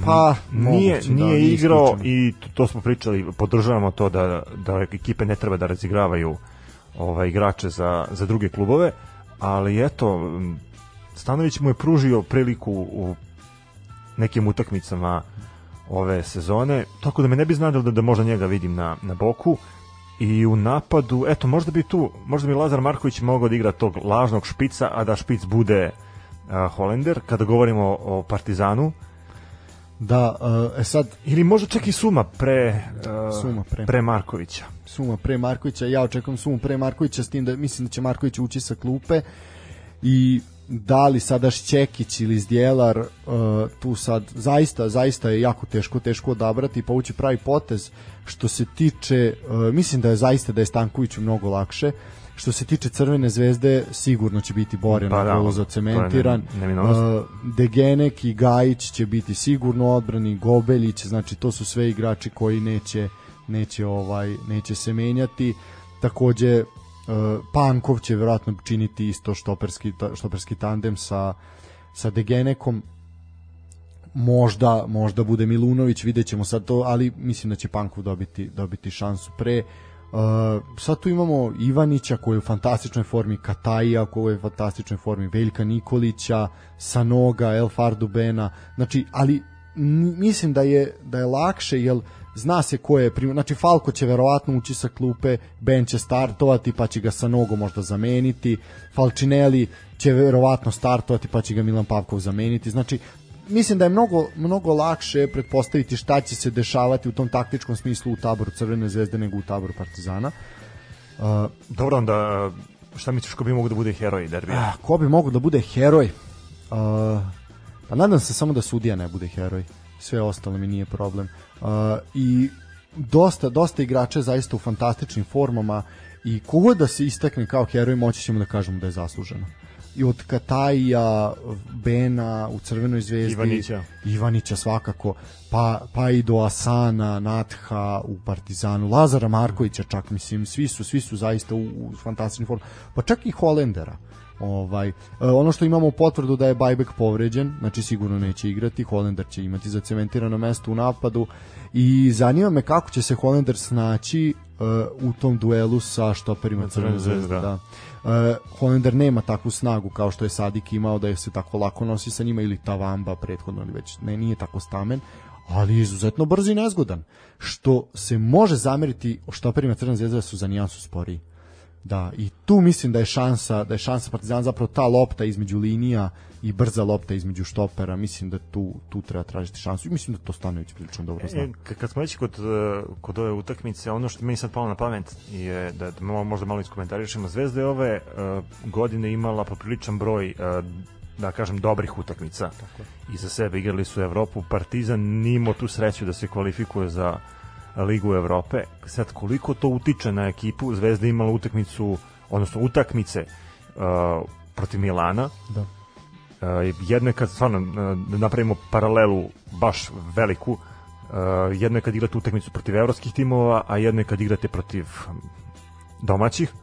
Pa, nije, da, nije nije igrao i to, to smo pričali, podržavamo to da, da ekipe ne treba da razigravaju ovaj, igrače za, za druge klubove, ali eto, Stanović mu je pružio priliku u nekim utakmicama ove sezone, tako da me ne bi znadilo da, da možda njega vidim na, na boku i u napadu, eto, možda bi tu, možda bi Lazar Marković mogao da igra tog lažnog špica, a da špic bude a, Holender, kada govorimo o, o Partizanu, Da, uh, e sad, Ili možda čak i Suma pre, uh, Suma pre. pre Markovića. Suma pre Markovića, ja očekujem Sumu pre Markovića s tim da mislim da će Marković ući sa klupe i da li sada Šćekić ili Zdjelar uh, tu sad zaista zaista je jako teško teško odabrati i povući pravi potez što se tiče uh, mislim da je zaista da je Stankoviću mnogo lakše što se tiče Crvene zvezde sigurno će biti Borjan Pa da, je zacementiran. ne- neminovnost. uh, Degenek i Gajić će biti sigurno odbrani Gobeljić znači to su sve igrači koji neće neće ovaj neće se menjati. Takođe uh, Pankov će verovatno činiti isto štoperski štoperski tandem sa sa Degenekom možda možda bude Milunović videćemo sad to ali mislim da će Pankov dobiti dobiti šansu pre sad tu imamo Ivanića koji je u fantastičnoj formi, Kataija koji je u fantastičnoj formi, Veljka Nikolića, Sanoga, El Fardubena, znači, ali mislim da je da je lakše jel zna se ko je prim... znači Falko će verovatno ući sa klupe Ben će startovati pa će ga sa nogom možda zameniti Falčinelli će verovatno startovati pa će ga Milan Pavkov zameniti. Znači mislim da je mnogo, mnogo lakše pretpostaviti šta će se dešavati u tom taktičkom smislu u taboru Crvene zvezde nego u taboru Partizana uh, Dobro, onda šta misliš ko bi mogu da bude heroj derbija? Ah, ko bi mogu da bude heroj? Uh, pa nadam se samo da sudija ne bude heroj. Sve ostalo mi nije problem. Uh, I dosta, dosta igrača je zaista u fantastičnim formama i kogod da se istakne kao heroj moći ćemo da kažemo da je zasluženo. I od Kataija, Bena u Crvenoj zvezdi, Ivanića. Ivanića svakako, pa, pa i do Asana, Natha u Partizanu, Lazara Markovića čak, mislim, svi su, svi su zaista u, u fantastičnim formama, pa čak i Holendera. Ovaj, e, ono što imamo potvrdu da je Bajbek povređen, znači sigurno neće igrati, Holender će imati zacementirano mesto u napadu i zanima me kako će se Holender snaći uh, u tom duelu sa štoperima Crvene zvezde. Da. Uh, Holender nema takvu snagu kao što je Sadik imao da je se tako lako nosi sa njima ili Tavamba prethodno ili već ne nije tako stamen ali je izuzetno brz i nezgodan što se može zameriti štoperima Crvene zvezde da su za nijansu sporiji. Da, i tu mislim da je šansa, da je šansa Partizana zapravo ta lopta između linija i brza lopta između štopera, mislim da tu tu treba tražiti šansu i mislim da to Stanović prilično dobro zna. E, kad smo već kod, e, kod ove utakmice, ono što meni sad palo na pamet je da, da mo- možda malo iskomentarišemo. Zvezda je ove uh, godine imala popriličan broj uh, da kažem dobrih utakmica i za sebe igrali su Evropu Partizan nije imao tu sreću da se kvalifikuje za Ligu Evrope sad koliko to utiče na ekipu Zvezda je imala utakmicu odnosno utakmice uh, protiv Milana Da. Uh, jedno je kad stvarno da napravimo paralelu baš veliku uh, jedno je kad igrate utakmicu protiv evropskih timova a jedno je kad igrate protiv domaćih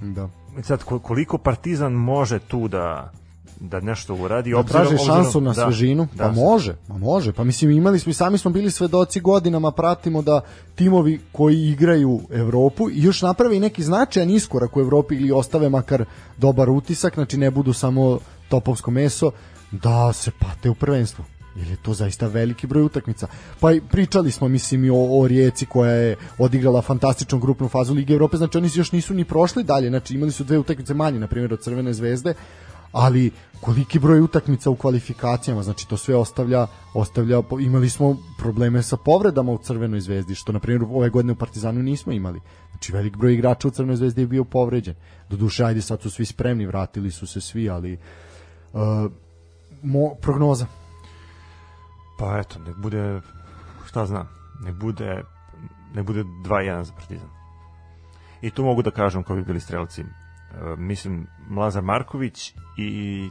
Da. sad ko- koliko Partizan može tu da da nešto uradi Da traži šansu na svežinu, da, pa može, pa može. Pa mislim imali smo i sami smo bili svedoci godinama, pratimo da timovi koji igraju Evropu i još naprave i neki značajan iskorak u Evropi ili ostave makar dobar utisak, znači ne budu samo topovsko meso, da se pate u prvenstvu jer je to zaista veliki broj utakmica. Pa i pričali smo mislim i o, o Rijeci koja je odigrala fantastičnu grupnu fazu Lige Evrope, znači oni još nisu ni prošli dalje, znači imali su dve utakmice manje, na primjer od Crvene zvezde, ali koliki broj utakmica u kvalifikacijama, znači to sve ostavlja, ostavlja imali smo probleme sa povredama u Crvenoj zvezdi, što na primjer ove godine u Partizanu nismo imali. Znači velik broj igrača u Crvenoj zvezdi je bio povređen. Doduše, ajde sad su svi spremni, vratili su se svi, ali uh, mo, prognoza. pa eto nek bude šta znam nek bude nek bude 2-1 za Partizan i tu mogu da kažem koji bi bili strelci E, mislim Lazar Marković i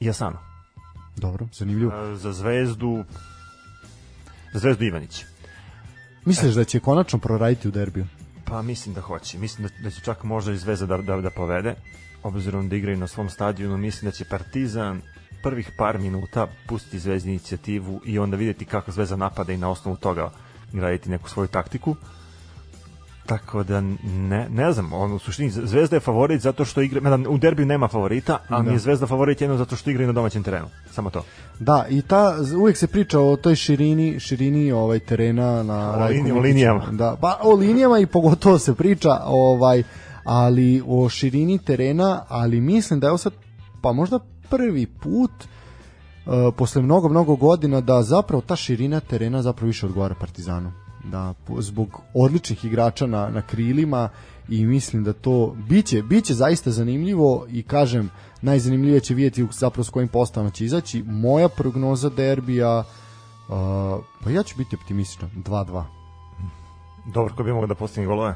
i Asano Dobro, zanimljivo. E, za Zvezdu za Zvezdu Ivanić Misliš da će konačno proraditi u derbiju? Pa mislim da hoće. Mislim da, da će čak možda i Zvezda da, da, da povede. Obzirom da igraju na svom stadionu, mislim da će Partizan prvih par minuta pustiti Zvezdi inicijativu i onda videti kako Zvezda napada i na osnovu toga graditi neku svoju taktiku. Tako da ne, ne znam, on u suštini Zvezda je favorit zato što igra, mada u derbiju nema favorita, ali Da. je Zvezda favorit jedno zato što igraju na domaćem terenu. Samo to. Da, i ta uvek se priča o toj širini, širini ovaj terena na O liniji- o linijama. Da, pa o linijama i pogotovo se priča ovaj ali o širini terena, ali mislim da je ovo sad pa možda prvi put uh, posle mnogo mnogo godina da zapravo ta širina terena zapravo više odgovara Partizanu. Da zbog odličnih igrača na na krilima i mislim da to biće biće zaista zanimljivo i kažem najzanimljivije će vidjeti zapravo s kojim postavama će izaći. Moja prognoza derbija uh, pa ja ću biti optimističan 2-2. Dobro, ko bi mogao da postigne golove?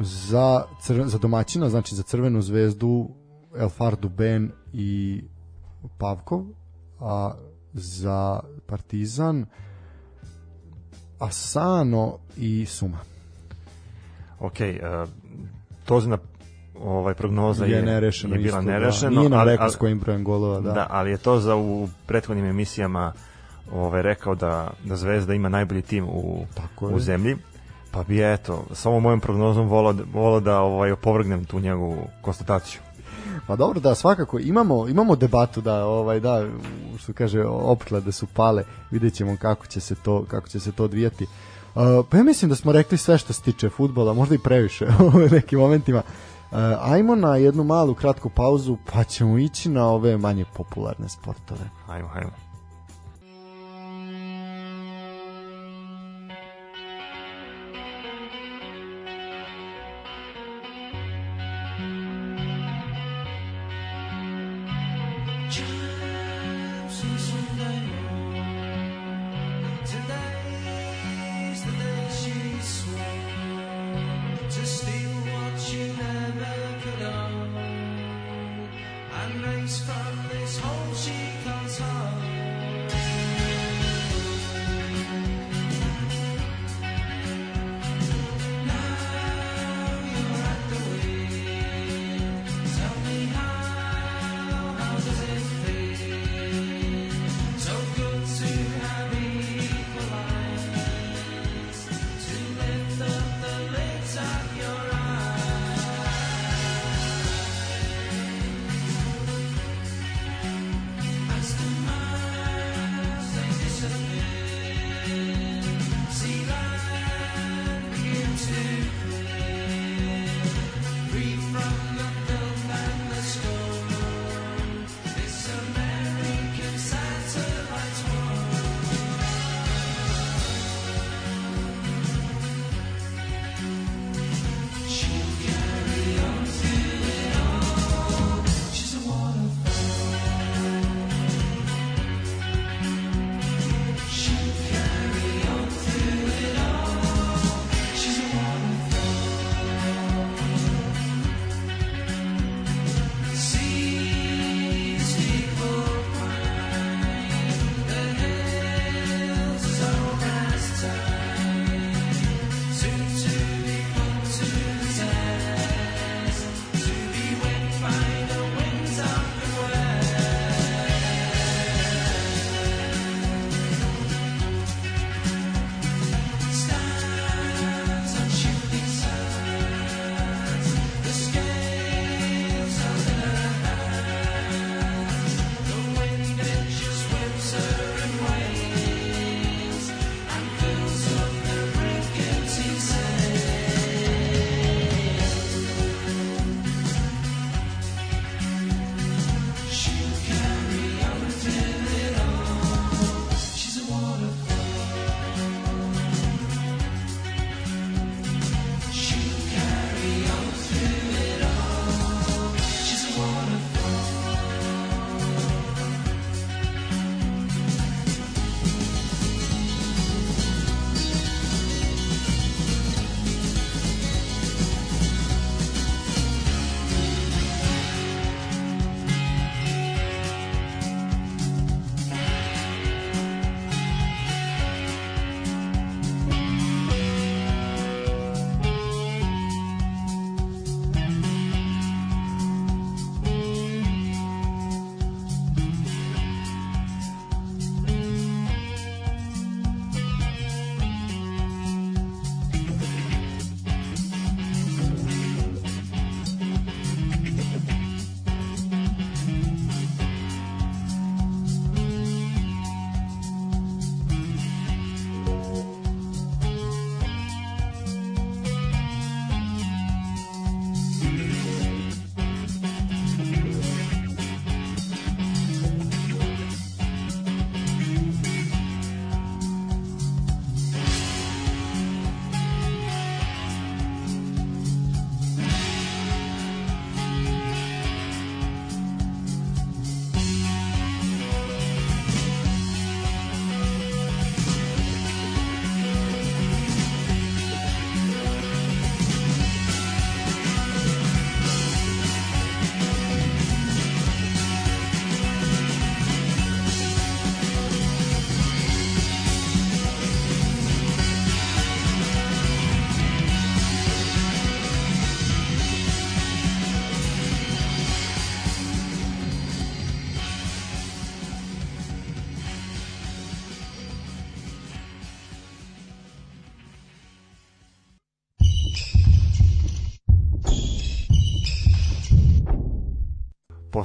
Za, cr za domaćina, znači za Crvenu zvezdu El Fardu Ben i Pavkov, a za Partizan Asano i Suma. Ok, uh, Tozina ovaj prognoza je, je nerešeno je bila isto, nerešeno. Da. Nije nam ali- rekao s kojim brojem golova, da. Da. ali je to za u prethodnim emisijama ovaj rekao da da Zvezda ima najbolji tim u Tako u je. zemlji. Pa bi eto, sa ovom mojom prognozom volao, da- volao da ovaj, opovrgnem tu njegovu konstataciju. Pa dobro, da, svakako imamo imamo debatu da ovaj da što kaže opklade su pale, videćemo kako će se to kako će se to odvijati. Uh, pa ja mislim da smo rekli sve što se tiče fudbala, možda i previše <laughs> u nekim momentima. Uh, ajmo na jednu malu kratku pauzu, pa ćemo ići na ove manje popularne sportove. Hajmo, hajmo.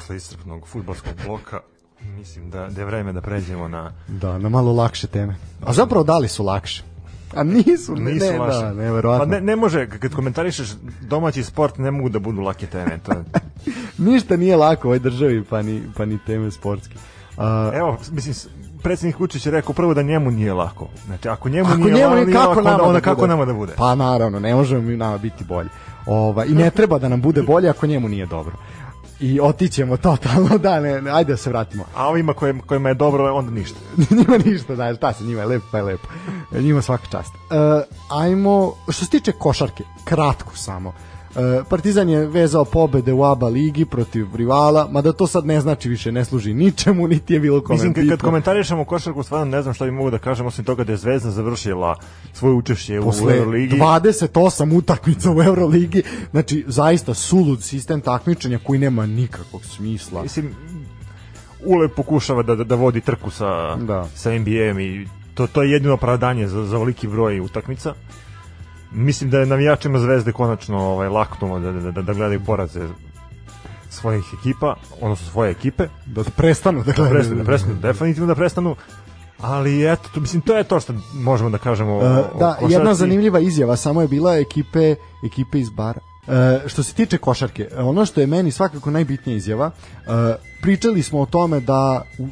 Posle iscrpnog futbolskog bloka mislim da, da je vreme da pređemo na Da, na malo lakše teme. A zapravo da li su lakše? A nisu, ne, nisu ne, vaše. da, neverovatno. Pa ne, ne može, kad komentarišeš domaći sport, ne mogu da budu lake teme. To, <laughs> Ništa nije lako u ovoj državi, pa ni, pa ni teme sportski. A, evo, mislim, predsjednik Vučić je rekao prvo da njemu nije lako. Znači, ako njemu Ako nije, njemu lako, kako lako, onda, da onda bude? kako nama da bude? Pa naravno, ne možemo mi nama biti bolji. Ova, I ne treba da nam bude bolje ako njemu nije dobro. I otićemo totalno, <laughs> da, ne, ne, ajde da se vratimo. A ovima koje, kojima je dobro, onda ništa. <laughs> njima ništa, da, šta se, njima je lepo, pa je lepo. Njima svaka čast. E, ajmo, što se tiče košarke, kratko samo. E, Partizan je vezao pobede u ABA ligi protiv rivala, mada to sad ne znači više, ne služi ničemu, niti je bilo kome Mislim, kad, komentarišemo košarku, stvarno ne znam šta bi mogu da kažem, osim toga da je Zvezda završila svoje učešće u posle Euroligi. 28 utakmica u Euroligi, znači zaista sulud sistem takmičenja koji nema nikakvog smisla. Mislim, Ule pokušava da, da, da vodi trku sa, Da. sa NBA-em i to, to je jedino opravdanje za, za veliki broj utakmica. Mislim da je navijačima Zvezde konačno ovaj, laknulo da, da, da, da gledaju poraze svojih ekipa, odnosno svoje ekipe, Da prestanu da da gledaju. prestanu, da prestanu, definitivno da prestanu, ali eto, to, mislim, to je to što možemo da kažemo o, E, o da, košarci. jedna zanimljiva izjava samo je bila ekipe ekipe iz bara. E, što se tiče košarke, ono što je meni svakako najbitnija izjava, e, pričali smo o tome da u, u,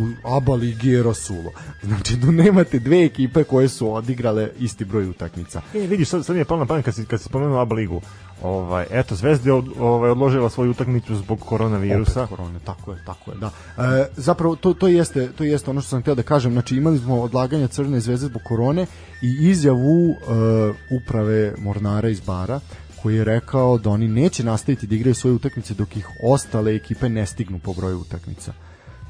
u ABA ligi je rasulo. Znači da nemate dve ekipe koje su odigrale isti broj utakmica. E, vidiš, sad, sad mi je palo na pamet kad si, kad si spomenuo ABA ligu. Ovaj, eto, Zvezda je od, ovaj, odložila svoju utakmicu zbog koronavirusa. Opet korone, tako je, tako je, da. E, zapravo to to jeste, to jeste ono što sam htio da kažem, znači imali smo odlaganje Crvene zvezde zbog korone i izjavu e, uprave Mornara iz Bara koji je rekao da oni neće nastaviti da igraju svoje utakmice dok ih ostale ekipe ne stignu po broju utakmica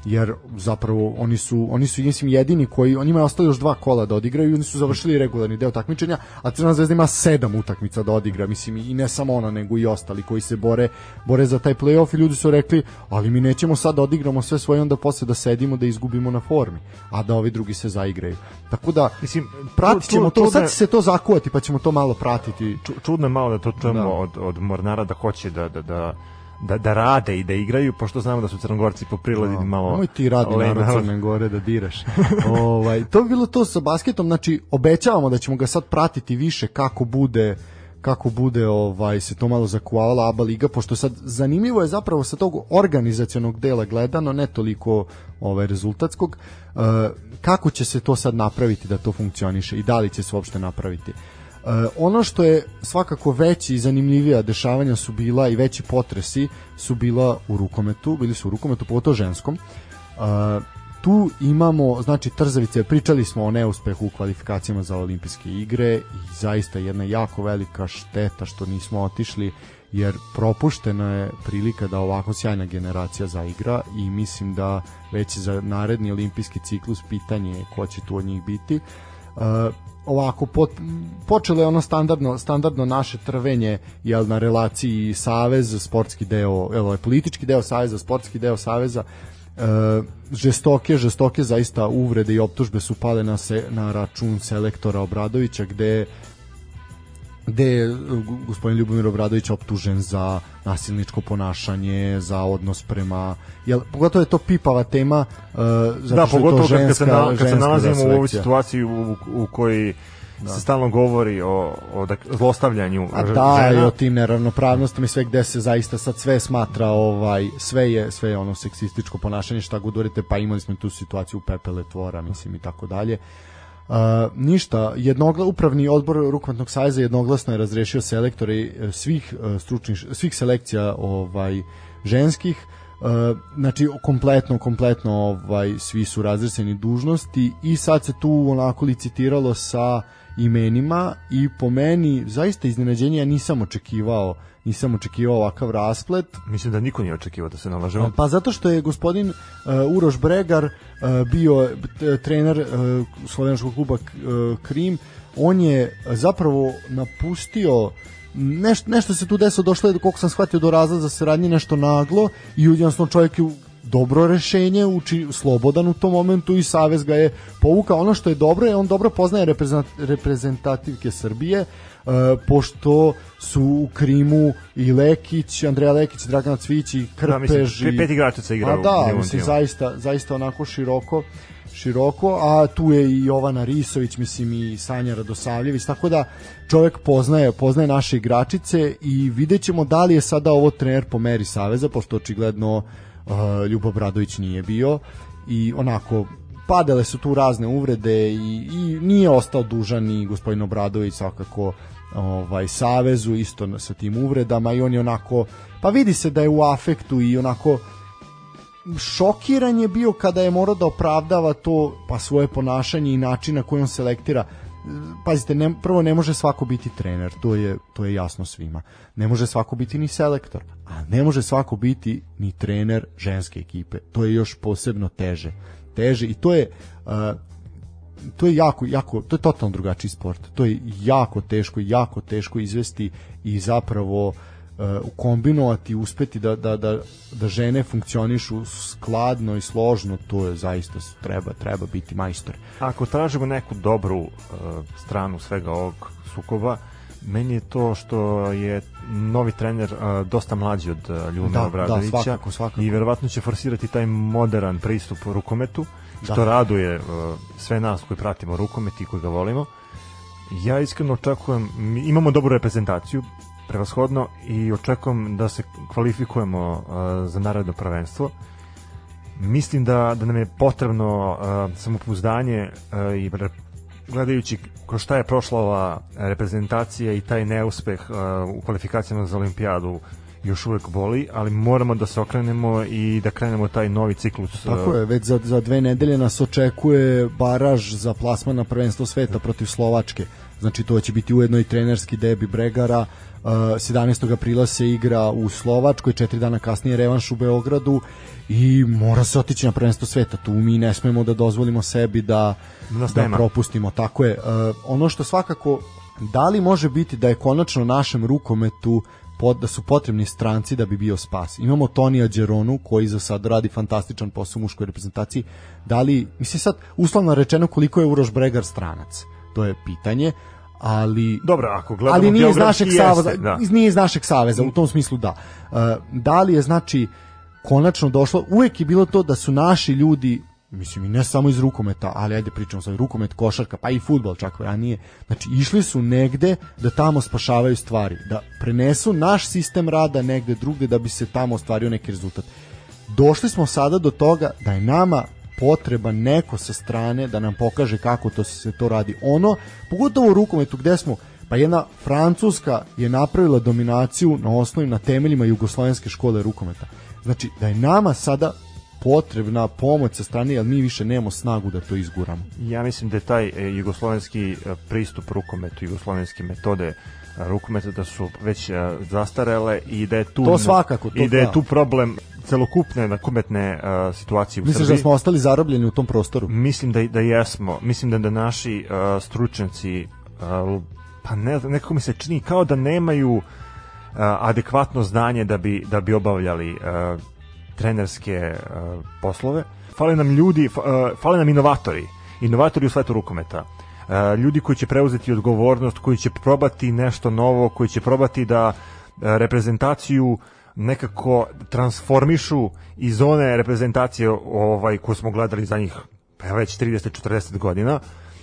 jer zapravo oni su oni su mislim jedini koji oni imaju ostalo još dva kola da odigraju i oni su završili regularni deo takmičenja a Crvena zvezda ima sedam utakmica da odigra mislim i ne samo ona nego i ostali koji se bore bore za taj plej-of i ljudi su rekli ali mi nećemo sad da odigramo sve svoje onda posle da sedimo da izgubimo na formi a da ovi drugi se zaigraju tako da Mislim, pratit ćemo ču- to sad će se to zakuvati pa ćemo to malo pratiti ču- čudno je malo da to čujemo Da. od, od Mornara da hoće da, da, da, da, da rade i da igraju, pošto znamo da su Crnogorci po prirodi malo... Nemoj ti radi lame narod. Crne Gore da diraš. <laughs> ovaj, to bi bilo to sa basketom, znači obećavamo da ćemo ga sad pratiti više kako bude kako bude ovaj se to malo zakuvala ABA liga pošto sad zanimljivo je zapravo sa tog organizacionog dela gledano ne toliko ovaj rezultatskog e, kako će se to sad napraviti da to funkcioniše i da li će se uopšte napraviti ono što je svakako veći i zanimljivija dešavanja su bila i veći potresi su bila u rukometu, bili su u rukometu, pogotovo ženskom. E, tu imamo, znači Trzavice, pričali smo o neuspehu u kvalifikacijama za olimpijske igre i zaista jedna jako velika šteta što nismo otišli jer propuštena je prilika da ovako sjajna generacija zaigra i mislim da već za naredni olimpijski ciklus pitanje je ko će tu od njih biti. Ovako pot, počelo je ono standardno standardno naše trvenje jel na relaciji savez sportski deo jel ovaj politički deo saveza sportski deo saveza. E, žestoke žestoke zaista uvrede i optužbe su pale na se, na račun selektora Obradovića gde gde je gu- gospodin Ljubomir Obradović optužen za nasilničko ponašanje, za odnos prema jel pogotovo je to pipava tema uh, zato Da, što je to pogotovo kad, se, ženska- na, kad se ženska nalazimo u ovoj situaciji u, u kojoj se stalno govori o, o dak, zlostavljanju A da, i o tim neravnopravnostima i sve gde se zaista sad sve smatra ovaj sve je sve je ono seksističko ponašanje šta god urete pa imali smo tu situaciju u Pepele tvora mislim i tako dalje. Uh, ništa, jednogla, upravni odbor rukometnog saveza jednoglasno je razrešio selektore e, svih e, stručnih svih selekcija ovaj ženskih. Uh, znači kompletno kompletno ovaj svi su razrešeni dužnosti i sad se tu onako licitiralo sa imenima i po meni zaista iznenađenje ja nisam očekivao nisam očekivao ovakav rasplet Mislim da niko nije očekivao da se nalažemo. Pa zato što je gospodin uh, Uroš Bregar uh, bio t- trener uh, slovenačkog kluba uh, Krim, on je zapravo napustio nešto, nešto se tu desilo, došlo je, koliko sam shvatio, do razlaza saradnje nešto naglo i jednostavno čovjek je dobro rešenje, uči, slobodan u tom momentu i Savez ga je povukao. Ono što je dobro je on dobro poznaje reprezent- reprezentativke Srbije, e, pošto su u Krimu i Lekić, Andreja Lekić, Dragan Cvić i Da, mislim, Krpež. pet- i- pet igrača se igra A u da, mislim, zaista, zaista onako široko široko, a tu je i Jovana Risović, mislim i Sanja Radosavljević, tako da čovek poznaje, poznaje naše igračice i vidjet ćemo da li je sada ovo trener po meri Saveza, pošto očigledno uh, Ljubo Bradović nije bio i onako padale su tu razne uvrede i, i nije ostao dužan ni gospodin Obradović svakako ovaj savezu isto sa tim uvredama i on je onako pa vidi se da je u afektu i onako šokiran je bio kada je morao da opravdava to pa svoje ponašanje i način na koji on selektira. Pazite ne, prvo ne može svako biti trener to je to je jasno svima. Ne može svako biti ni selektor a ne može svako biti ni trener ženske ekipe. To je još posebno teže teže i to je uh, to je jako, jako, to je totalno drugačiji sport. To je jako teško, jako teško izvesti i zapravo uh, kombinovati, uspeti da, da, da, da žene funkcionišu skladno i složno, to je zaista treba, treba biti majstor. Ako tražimo neku dobru uh, stranu svega ovog sukoba, meni je to što je novi trener uh, dosta mlađi od uh, Ljubomira Da, da, Obradovića svakako, svakako. i verovatno će forsirati taj modern pristup rukometu, što Da. raduje uh, sve nas koji pratimo rukomet i koji ga volimo. Ja iskreno očekujem, imamo dobru reprezentaciju, prevashodno, i očekujem da se kvalifikujemo uh, za naredno prvenstvo. Mislim da, da nam je potrebno uh, samopouzdanje uh, i gledajući kroz šta je prošla ova reprezentacija i taj neuspeh u kvalifikacijama za olimpijadu još uvek boli, ali moramo da se okrenemo i da krenemo taj novi ciklus. Tako je, već za, za dve nedelje nas očekuje baraž za plasman na prvenstvo sveta protiv Slovačke. Znači to će biti ujedno i trenerski debi Bregara. Uh, 17. aprila se igra u Slovačkoj, četiri dana kasnije revanš u Beogradu i mora se otići na prvenstvo sveta. Tu mi ne smemo da dozvolimo sebi da, Nas da nema. propustimo. Tako je. Uh, ono što svakako, da li može biti da je konačno našem rukometu pod, da su potrebni stranci da bi bio spas. Imamo Tonija Đeronu koji za sad radi fantastičan posao u muškoj reprezentaciji. Da li, mislim sad, uslovno rečeno koliko je Uroš Bregar stranac? To je pitanje, ali Dobro, ako gledamo ali nije iz našeg jeste, saveza, da. iz- nije iz našeg saveza, u tom smislu da. Uh, da li je znači konačno došlo, uvek je bilo to da su naši ljudi mislim i ne samo iz rukometa, ali ajde pričamo sad rukomet, košarka, pa i fudbal čak ranije. Znači išli su negde da tamo spašavaju stvari, da prenesu naš sistem rada negde drugde da bi se tamo ostvario neki rezultat. Došli smo sada do toga da je nama potreban neko sa strane da nam pokaže kako to se to radi. Ono, pogotovo u rukometu gde smo pa jedna Francuska je napravila dominaciju na osnovim, na temeljima jugoslovenske škole rukometa. Znači, da je nama sada potrebna pomoć sa strane, jer mi više nemamo snagu da to izguramo. Ja mislim da je taj e, jugoslovenski e, pristup rukometu, jugoslovenske metode rukometa da su već zastarele i da je tu To svakako, to i da je da. tu problem celokupne rukometne e, situacije u Misliš Srbiji. da smo ostali zarobljeni u tom prostoru? Mislim da da jesmo. Mislim da da naši uh, stručnjaci uh, pa ne nekako mi se čini kao da nemaju uh, adekvatno znanje da bi da bi obavljali uh, trenerske uh, poslove. Fale nam ljudi, uh, fale nam inovatori. Inovatori u svetu rukometa. Uh, ljudi koji će preuzeti odgovornost, koji će probati nešto novo, koji će probati da uh, reprezentaciju nekako transformišu iz one reprezentacije ovaj koju smo gledali za njih pa već 30-40 godina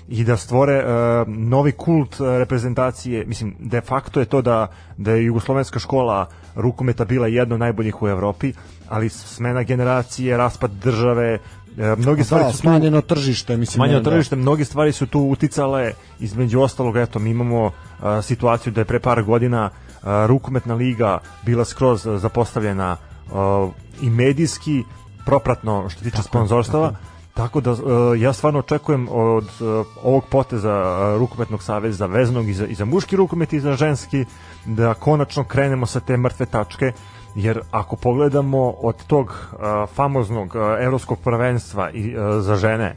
i da stvore e, novi kult e, reprezentacije mislim de facto je to da da je jugoslovenska škola rukometa bila jedna od najboljih u Evropi ali smena generacije raspad države e, mnogi stvari Da, su tu smanjeno tržište, mislim. Smanjeno da. tržište, mnoge stvari su tu uticale, između ostalog, eto, mi imamo a, situaciju da je pre par godina a, rukometna liga bila skroz zapostavljena a, i medijski, propratno što tiče sponzorstava, tako da a, ja stvarno očekujem od a, ovog poteza a, rukometnog saveza veznog i za, i za muški rukomet i za ženski, da konačno krenemo sa te mrtve tačke, jer ako pogledamo od tog famoznog evropskog prvenstva i za žene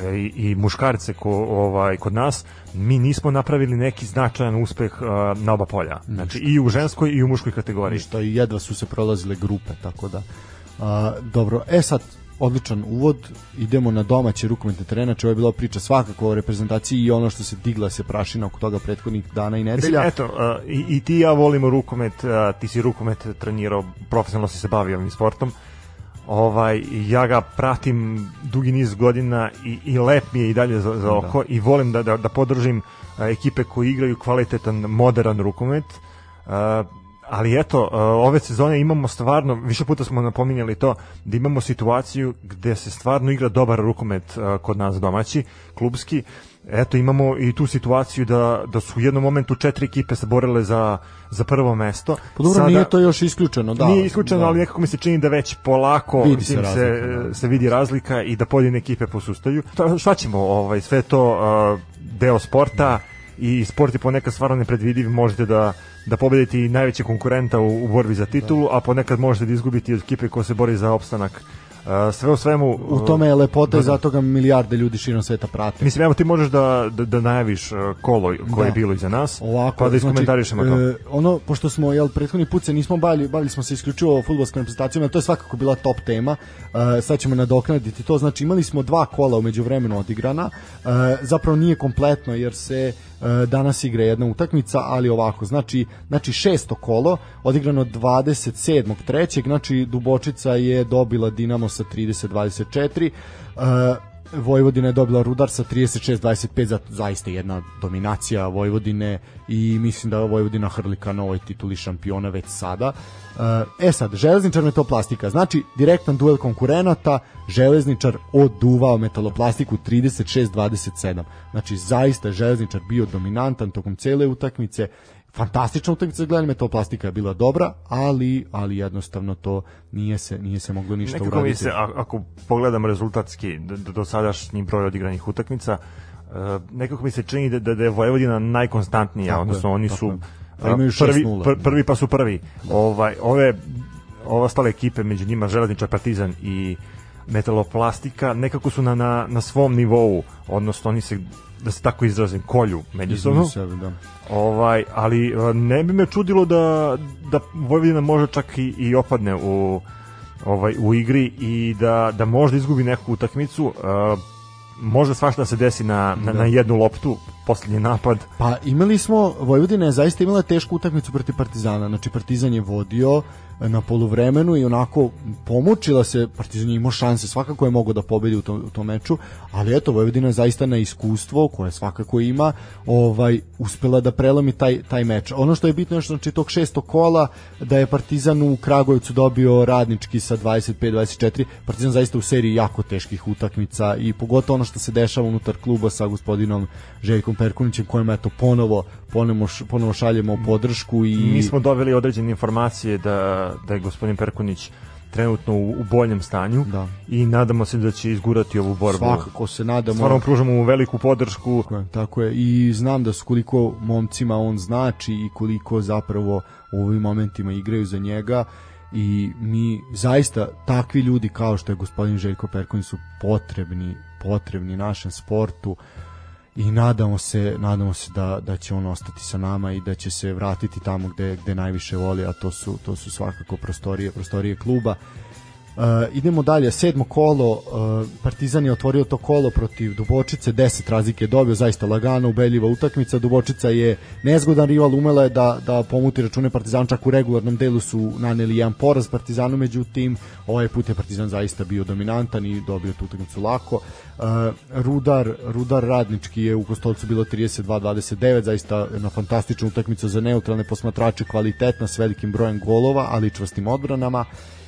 e, i, i muškarce ko, ovaj kod nas mi nismo napravili neki značajan uspeh a, na oba polja. Znači i u ženskoj i u muškoj kategoriji. Ništa i jedva su se prolazile grupe, tako da A, dobro, e sad, odličan uvod, idemo na domaće rukometne terene, ovo je bila priča svakako o reprezentaciji i ono što se digla se prašina oko toga prethodnih dana i Mislim, nedelja. eto, uh, i, i ti ja volimo rukomet, uh, ti si rukomet trenirao, profesionalno si se bavio ovim sportom. Ovaj, ja ga pratim dugi niz godina i, i lep mi je i dalje za, za oko i volim da, da, da podržim uh, ekipe koji igraju kvalitetan, modern rukomet. Uh, ali eto, uh, ove sezone imamo stvarno, više puta smo napominjali to, da imamo situaciju gde se stvarno igra dobar rukomet uh, kod nas domaći, klubski, eto imamo i tu situaciju da, da su u jednom momentu četiri ekipe se borile za, za prvo mesto. Pa dobro, nije to još isključeno, da. nije isključeno, da. ali nekako mi se čini da već polako Vidi se tim se, razlika, da. se vidi razlika i da pojedine ekipe posustaju. Šta, šta ćemo, ovaj, sve to uh, deo sporta i sport je ponekad stvarno nepredvidiv, možete da da pobedite najvećeg konkurenta u, u borbi za titulu, a ponekad možete da izgubite i od ekipe koja se bori za opstanak. Sve u svemu... U tome je lepota i zato ga milijarde ljudi širom sveta prate. Mislim, evo ti možeš da, da, da najaviš uh, kolo koje Da. je bilo iza nas, Ovako, pa da iskomentarišemo to. e, ono, pošto smo, jel, prethodni put se nismo bavili, bavili smo se isključivo futbolskom reprezentacijom, to je svakako bila top tema, e, sad ćemo nadoknaditi to, znači imali smo dva kola umeđu vremenu odigrana, e, zapravo nije kompletno jer se e, danas igra jedna utakmica, ali ovako, znači, znači šesto kolo, odigrano 27. trećeg, znači Dubočica je dobila Dinamo sa 30-24, e, Vojvodina je dobila Rudar sa 36-25 za zaista jedna dominacija Vojvodine i mislim da Vojvodina hrli ka novoj tituli šampiona već sada. E sad, železničar metoplastika, znači direktan duel konkurenata, železničar oduvao metaloplastiku 36-27. Znači zaista železničar bio dominantan tokom cele utakmice, fantastična utakmica za gledanje metoplastika je bila dobra, ali ali jednostavno to nije se nije se moglo ništa Nekako uraditi. mi se, ako pogledam rezultatski do, do, sadašnji broj odigranih utakmica, uh, nekako mi se čini da, da, da je Vojvodina najkonstantnija, Tako je, odnosno oni su je. a, Pa imaju prvi, 6:0. pr, prvi pa su prvi. Ovaj, ove ove ostale ekipe, među njima Železničar, Partizan i Metaloplastika, nekako su na, na, na svom nivou, odnosno oni se da se tako izrazim, kolju međusobno. Sebe, da. Ovaj, ali ne bi me čudilo da, da Vojvodina može čak i, i opadne u, ovaj, u igri i da, da možda izgubi neku utakmicu. Uh, može svašta da se desi na, na, na jednu loptu, posljednji napad. Pa imali smo, Vojvodina je zaista imala tešku utakmicu protiv Partizana, znači Partizan je vodio na poluvremenu i onako pomučila se, Partizan je imao šanse, svakako je mogao da pobedi u tom, u tom meču, ali eto, Vojvodina je zaista na iskustvo, koje svakako ima, ovaj, uspela da prelomi taj, taj meč. Ono što je bitno je što znači tog šestog kola, da je Partizan u Kragujevcu dobio radnički sa 25-24, Partizan zaista u seriji jako teških utakmica i pogotovo ono što se dešava unutar kluba sa gospodinom Željkom Perkunićem kojem eto ponovo ponovo, ponovo šaljemo podršku i Mi smo dobili određene informacije da, da je gospodin Perkunić trenutno u, u boljem stanju Da. i nadamo se da će izgurati ovu borbu. svakako se nadamo Stvarno pružamo mu veliku podršku. Tako je, tako je. I znam da s koliko momcima on znači i koliko zapravo u ovim momentima igraju za njega i mi zaista takvi ljudi kao što je gospodin Željko Perković su potrebni potrebni našem sportu i nadamo se nadamo se da, da će on ostati sa nama i da će se vratiti tamo gde, gde najviše voli a to su, to su svakako prostorije prostorije kluba Uh, idemo dalje, sedmo kolo, uh, Partizan je otvorio to kolo protiv Dubočice, 10 razlike je dobio, zaista lagano, ubedljiva utakmica, Dubočica je nezgodan rival, umela je da, da pomuti račune Partizan, čak u regularnom delu su naneli jedan poraz Partizanu, međutim, ovaj put je Partizan zaista bio dominantan i dobio tu utakmicu lako. Uh, Rudar, Rudar Radnički je u Kostolcu bilo 32-29, zaista jedna fantastična utakmica za neutralne posmatrače, kvalitetna s velikim brojem golova, ali i čvrstim odbranama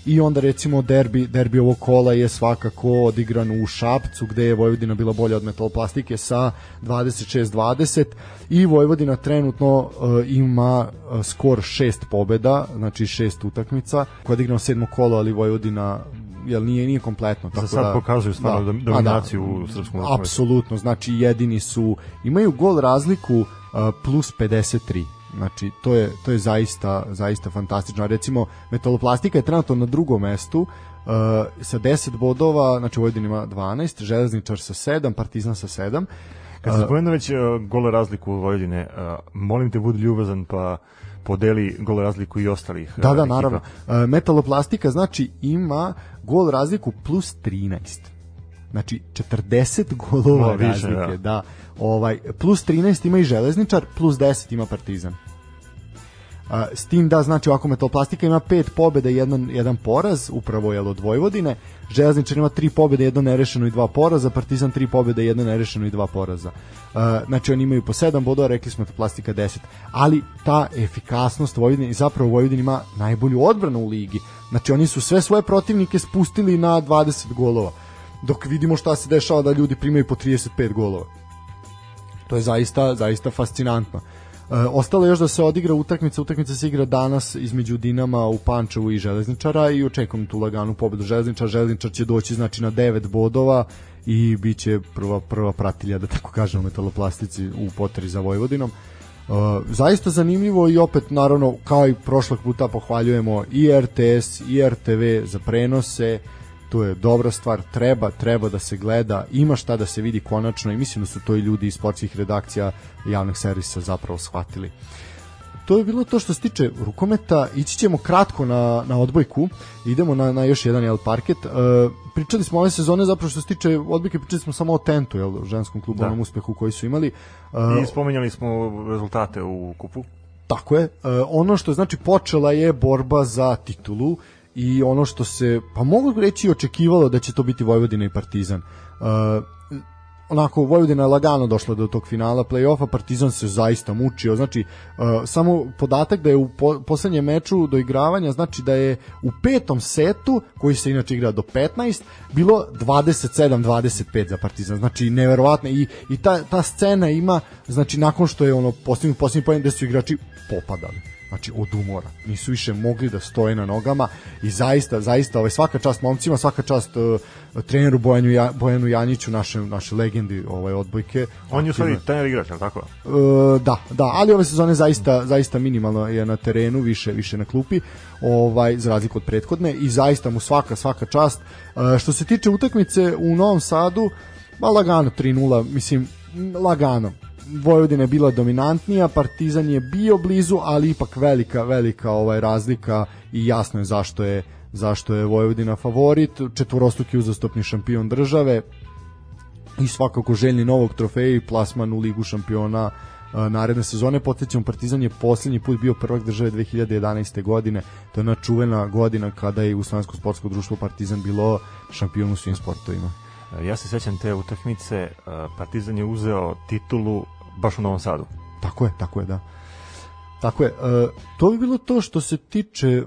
i onda recimo derbi, derbi ovog kola je svakako odigran u Šapcu gde je Vojvodina bila bolja od metaloplastike sa 26-20 i Vojvodina trenutno uh, ima uh, skor šest pobeda, znači šest utakmica koja je odigrano sedmo kolo, ali Vojvodina jel nije nije kompletno Za tako sad da, pokazuju stvarno dom- a dominaciju u srpskom. Apsolutno, znači jedini su imaju gol razliku uh, plus 53. Znači to je to je zaista zaista fantastično. A Recimo Metaloplastika je trenutno na drugom mestu uh, sa 10 bodova, znači Vojvodina ima 12, Železničar sa 7, Partizan sa 7. Kad se spomenuo već uh, gole razliku Vojvodine, uh, molim te budi ljubazan pa podeli gol razliku i ostalih Da, e, da, ekipa. naravno. E, Metaloplastika znači ima gol razliku plus 13. Znači 40 golova Malo više, razlike, da. da. Ovaj plus 13 ima i Železničar, plus 10 ima Partizan. A, s tim da znači ovako Metaloplastika ima pet pobjeda i jedan, jedan poraz, upravo je od Vojvodine. Železničar ima tri pobjede, jedno nerešeno i dva poraza, Partizan tri pobjede, jedno nerešeno i dva poraza. A, znači oni imaju po sedam bodova, rekli smo Metaplastika 10. Ali ta efikasnost Vojvodine i zapravo Vojvodina ima najbolju odbranu u ligi. Znači oni su sve svoje protivnike spustili na 20 golova. Dok vidimo šta se dešava da ljudi primaju po 35 golova. To je zaista, zaista fascinantno. E, ostalo je još da se odigra utakmica, utakmica se igra danas između Dinama u Pančevu i Železničara i očekujem tu laganu pobedu Železničara. Železničar će doći znači na 9 bodova i bit će prva, prva pratilja, da tako kažem, metaloplastici u poteri za Vojvodinom. E, zaista zanimljivo i opet naravno kao i prošlog puta pohvaljujemo i RTS i RTV za prenose to je dobra stvar, treba, treba da se gleda, ima šta da se vidi konačno i mislim da su to i ljudi iz sportskih redakcija javnih servisa zapravo shvatili. To je bilo to što se tiče rukometa, ići ćemo kratko na, na odbojku, idemo na, na još jedan jel, parket. E, pričali smo ove sezone zapravo što se tiče odbojke, pričali smo samo o Tentu, jel, ženskom klubu, Da. onom uspehu koji su imali. E, I spomenjali smo rezultate u kupu. Tako je. E, ono što znači počela je borba za titulu i ono što se pa mogu reći očekivalo da će to biti Vojvodina i Partizan. E, onako Vojvodina je lagano došla do tog finala plej-ofa, Partizan se zaista mučio. Znači e, samo podatak da je u po, poslednjem meču do igravanja znači da je u petom setu koji se inače igra do 15 bilo 27-25 za Partizan. Znači neverovatno i i ta ta scena ima znači nakon što je ono postignut posljednji poen gde su igrači popadali znači od umora. Nisu više mogli da stoje na nogama i zaista, zaista ovaj, svaka čast momcima, svaka čast uh, treneru Bojanu, ja, Bojanu Janjiću, naše, naše legendi ovaj, odbojke. On je u stvari trener igrač, je li tako? E, da, da, ali ove sezone zaista zaista minimalno je na terenu, više više na klupi, ovaj za razliku od prethodne i zaista mu svaka svaka čast. E, što se tiče utakmice u Novom Sadu, ba lagano 3:0, mislim lagano. Vojvodina je bila dominantnija, Partizan je bio blizu, ali ipak velika velika ovaj razlika i jasno je zašto je zašto je Vojvodina favorit, četvorostruki uzastopni šampion države, i svakako željni novog trofeja i plasman u ligu šampiona naredne sezone. Podsjećam, Partizan je posljednji put bio prvak države 2011. godine. To je ona čuvena godina kada je u Slovensko sportsko društvo Partizan bilo šampion u svim sportovima. E, Ja se sećam te utakmice, e, Partizan je uzeo titulu baš u Novom Sadu. Tako je, tako je, da. Tako je. E, to bi bilo to što se tiče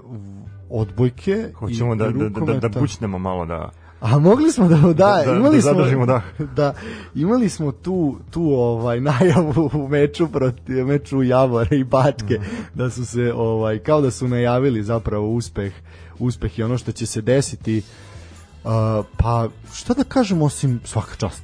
odbojke Hoćemo i da, da, da, da, da malo da... A mogli smo da da, Da, da, imali da smo zadržimo dah. Da, imali smo tu tu ovaj <laughs> najavu u meču protiv meču Javora i Bačke Mhm. da su se ovaj kao da su najavili zapravo uspeh uspeh i ono što će se desiti Uh, pa šta da kažemo osim svaka čast.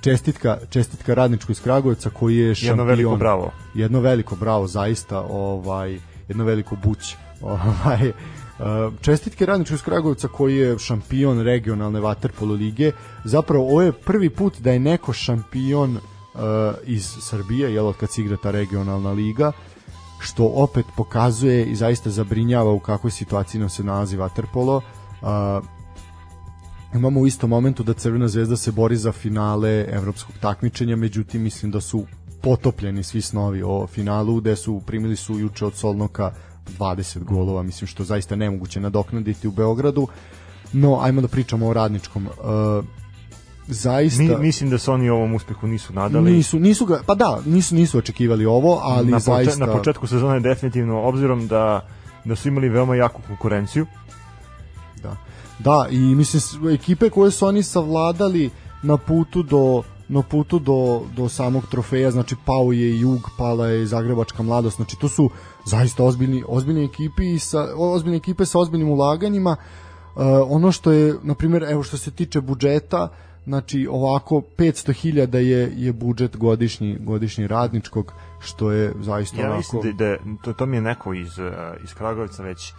Čestitka, čestitka radničku iz Kragujevca koji je šampion. Jedno veliko bravo. Jedno veliko bravo zaista, ovaj jedno veliko buć. <laughs> Ovaj uh, čestitke radničku iz Kragujevca koji je šampion regionalne vaterpolo lige. Zapravo ovo je prvi put da je neko šampion uh, iz Srbije, jel od kad se igra ta regionalna liga što opet pokazuje i zaista zabrinjava u kakvoj situaciji nam se nalazi vaterpolo. Uh, imamo u istom momentu da Crvena zvezda se bori za finale evropskog takmičenja, međutim mislim da su potopljeni svi snovi o finalu, gde su primili su juče od Solnoka 20 golova, mislim što zaista nemoguće nadoknaditi u Beogradu. No, ajmo da pričamo o radničkom. Uh, zaista... Mi, mislim da se oni ovom uspehu nisu nadali. nisu, nisu ga, pa da, nisu, nisu očekivali ovo, ali na, poče- zaista... na početku sezone definitivno, obzirom da, da su imali veoma jaku konkurenciju, Da. I mislim ekipe koje su oni savladali na putu do na putu do, do samog trofeja, znači pao je Jug, pala je Zagrebačka mladost, znači to su zaista ozbiljni, ozbiljni ekipi i sa, ozbiljne ekipe sa ozbiljnim ulaganjima. Uh, ono što je, na primjer, evo što se tiče budžeta, znači ovako 500.000 je je budžet godišnji godišnji radničkog što je zaista ja onako mislim da, da to, to mi je neko iz, uh, iz Kragujevca već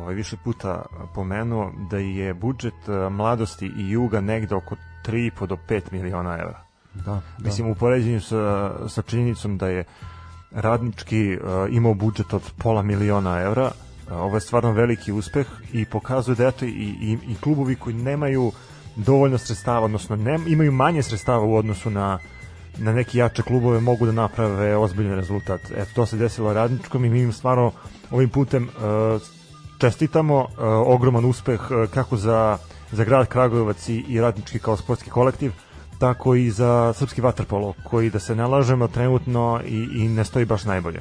ovaj, više puta pomenuo da je budžet uh, mladosti i juga negde oko 3,5 do 5 miliona evra. da, da. Mislim, u poređenju sa, sa činjenicom da je radnički uh, imao budžet od pola miliona evra. Uh, ovo je stvarno veliki uspeh i pokazuje da eto i, i, i klubovi koji nemaju dovoljno sredstava, odnosno ne, imaju manje sredstava u odnosu na na neki jače klubove mogu da naprave ozbiljan rezultat. Eto, to se desilo radničkom i mi im stvarno ovim putem uh, čestitamo uh, ogroman uspeh uh, kako za, za grad Kragujevac i, i radnički kao sportski kolektiv, tako i za srpski vaterpolo, koji da se nalažemo trenutno i, i ne stoji baš najbolje.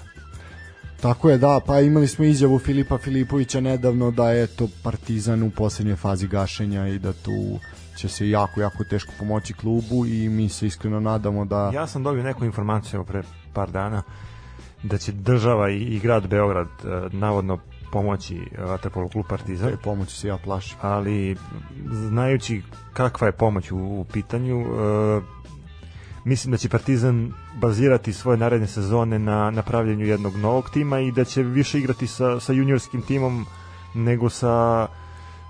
Tako je, da, pa imali smo izjavu Filipa Filipovića nedavno da je to Partizan u poslednjoj fazi gašenja i da tu će se jako, jako teško pomoći klubu i mi se iskreno nadamo da... Ja sam dobio neku informaciju pre par dana da će država i, i grad Beograd uh, navodno pomoći Vaterpolo klub Partizan. Te pomoći se ja plašim. Ali znajući kakva je pomoć u, u pitanju, uh, mislim da će Partizan bazirati svoje naredne sezone na napravljanju jednog novog tima i da će više igrati sa, sa juniorskim timom nego sa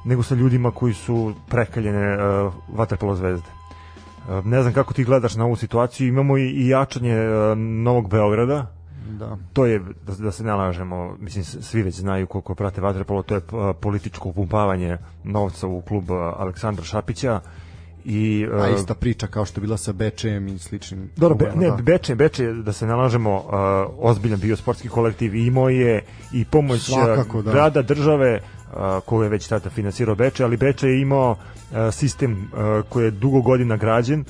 nego sa ljudima koji su prekaljene uh, vaterpolo zvezde. Uh, ne znam kako ti gledaš na ovu situaciju, imamo i, i jačanje uh, Novog Beograda, Da. to je, da, da se ne lažemo, mislim, svi već znaju koliko prate vaterpolo, to je uh, političko upumpavanje novca u klub uh, Aleksandra Šapića i uh, A ista priča kao što je bila sa Bečejem i sličnim. Dobro, be, ne, da. Beče, Beče, da se nalažemo, uh, ozbiljan bio sportski kolektiv i imao je i pomoć uh, Svakako, da. grada, države, uh, koju je već tada finansirao Beče, ali Beče je imao uh, sistem uh, koji je dugo godina građen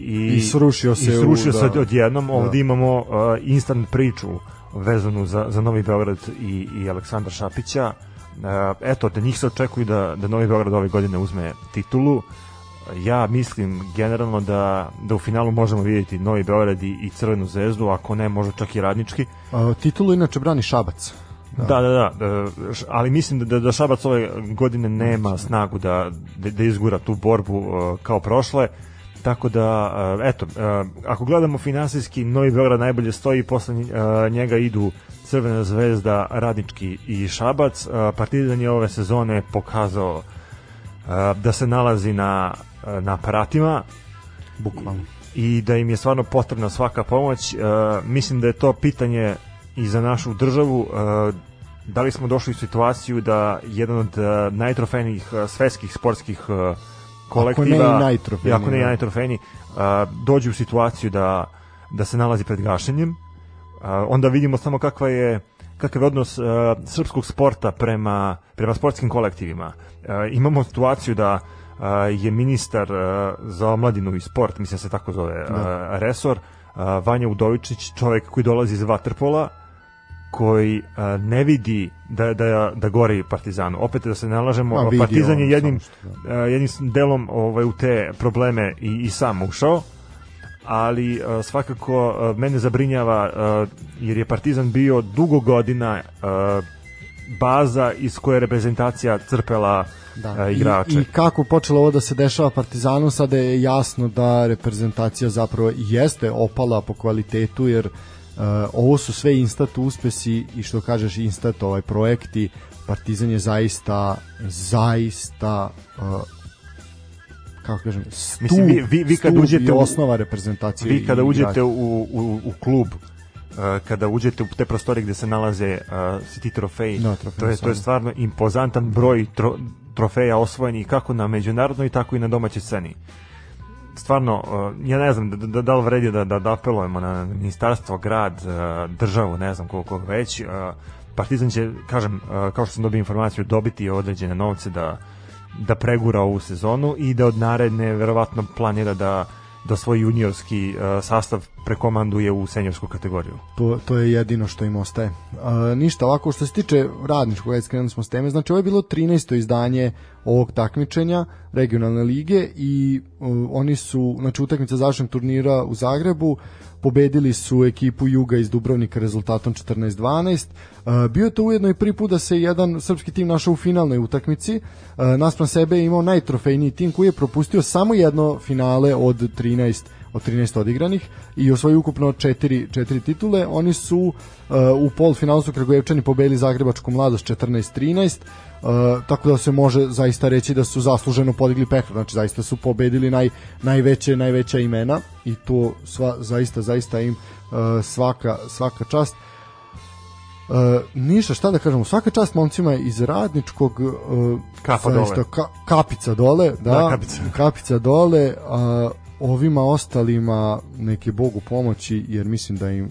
i, I srušio se i srušio u- se da. odjednom. Da. Ovde imamo uh, instant priču vezanu za, za Novi Beograd i, i Aleksandra Šapića. Uh, eto, da njih se očekuju da, da Novi Beograd ove godine uzme titulu. Ja mislim generalno da, da u finalu možemo vidjeti Novi Beograd i, i Crvenu zvezdu, ako ne, možda čak i radnički. A, titulu inače brani Šabac. Da, da, da, da, ali mislim da, da, da Šabac ove godine nema snagu da, da, da izgura tu borbu uh, kao prošle, tako da, uh, eto, uh, ako gledamo finansijski, Novi Beograd najbolje stoji, posle uh, njega idu Crvena zvezda, Radnički i Šabac. Partizan je ove sezone pokazao da se nalazi na, na aparatima, Bukvalno. i da im je stvarno potrebna svaka pomoć. Mislim da je to pitanje i za našu državu. Da li smo došli u situaciju da jedan od najtrofejnijih e, svetskih sportskih kolektiva, ne i ako ne i da. najtrofejniji, e, dođu u situaciju da, da se nalazi pred gašenjem. E, onda vidimo samo kakva je kakav je odnos uh, srpskog sporta prema, prema sportskim kolektivima. Uh, imamo situaciju da uh, je ministar uh, za omladinu i sport, mislim da se tako zove uh, resor, uh, Vanja Udovičić, čovjek koji dolazi iz Waterpola, koji uh, ne vidi da, da, da gori Partizanu. Opet da se nalažemo, Ma, vidi Partizan je jednim, što, uh, jednim delom ovaj, u te probleme i, i sam ušao, ali uh, svakako uh, mene zabrinjava uh, jer je Partizan bio dugo godina uh, baza iz koje je reprezentacija crpela Da. igrače. I, I kako počelo ovo da se dešava Partizanu, sada je jasno da reprezentacija zapravo jeste opala po kvalitetu, jer uh, ovo su sve instat uspesi i što kažeš instat ovaj projekti, Partizan je zaista zaista uh, kako kažem, stup, Mislim, vi- vi- vi kad uđete u- osnova reprezentacije Vi kada uđete u, u, u klub uh, kada uđete u te prostore gde se nalaze uh, ti trofeji, Da, trofeji to, je, to je stvarno impozantan broj tro, trofeja osvojenih kako na međunarodnoj, tako i na domaćoj sceni. Stvarno, uh, ja ne znam da, da, da li vredi da, da, da apelujemo na ministarstvo, grad, uh, državu, ne znam koliko već. Uh, Partizan će, kažem, kao što sam dobio informaciju, dobiti određene novce da, da pregura ovu sezonu i da od naredne verovatno planira da da svoj juniorski uh, sastav prekomanduje u seniorsku kategoriju. to, to je jedino što im ostaje. A, ništa, ovako što se tiče radničkog, ajde skrenuli smo s teme, znači ovo je bilo 13. izdanje ovog takmičenja regionalne lige i uh, oni su, znači utakmica završenog turnira u Zagrebu, pobedili su ekipu Juga iz Dubrovnika rezultatom 14-12. Uh, bio je to ujedno i prvi put da se jedan srpski tim našao u finalnoj utakmici. Naspram sebe je imao najtrofejniji tim koji je propustio samo jedno finale od 13 od 13 odigranih i osvojio ukupno četiri, četiri titule. Oni su uh, u polfinalu su Kragujevčani pobedili Zagrebačku mladost 14-13. Uh, tako da se može zaista reći da su zasluženo podigli pehar, znači zaista su pobedili naj, najveće najveća imena i to sva, zaista zaista im uh, svaka, svaka čast. Uh, ništa, šta da kažemo, svaka čast momcima iz radničkog uh, Kapa zaista, dole. Ka, kapica dole, da, Da, kapica. kapica dole, a ovima ostalima neke Bogu pomoći, jer mislim da im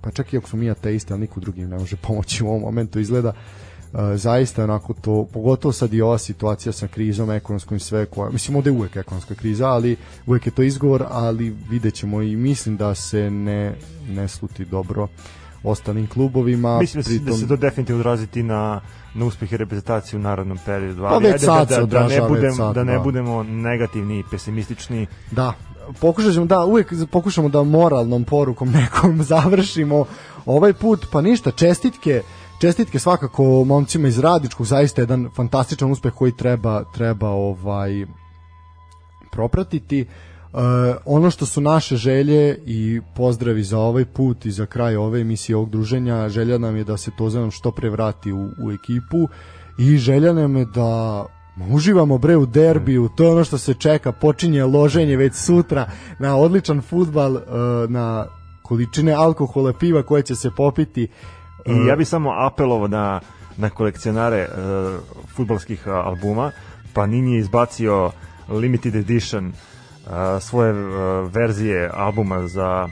pa čak i ako smo mi ateisti, ali niko drugi im ne može <laughs> pomoći u ovom momentu. Izgleda Uh, zaista onako to, pogotovo sad i ova situacija sa krizom ekonomskom i sve koja, mislim ovde je uvek ekonomska kriza, ali uvek je to izgovor, ali vidjet ćemo i mislim da se ne, ne sluti dobro ostalim klubovima. Mislim da, se, da se to definitivno odraziti na na uspehe reprezentacije u narodnom periodu. Ali već ajde sad da, se da, da, ne već budem, sad, da ne da. budemo negativni i pesimistični. Da, pokušat ćemo, da, uvek pokušamo da moralnom porukom <laughs> nekom završimo ovaj put, pa ništa, čestitke, čestitke svakako momcima iz Radičkog, zaista jedan fantastičan uspeh koji treba, treba ovaj propratiti. Uh, ono što su naše želje i pozdravi za ovaj put i za kraj ove emisije ovog druženja, želja nam je da se Tozanom što pre vrati u, u ekipu i želja nam je da uživamo bre u derbiju, to je ono što se čeka, počinje loženje već sutra na odličan futbal, uh, na količine alkohola, piva koje će se popiti. I ja bih samo apelovao na, na kolekcionare uh, futbalskih uh, albuma. Panini je izbacio limited edition uh, svoje verzije albuma za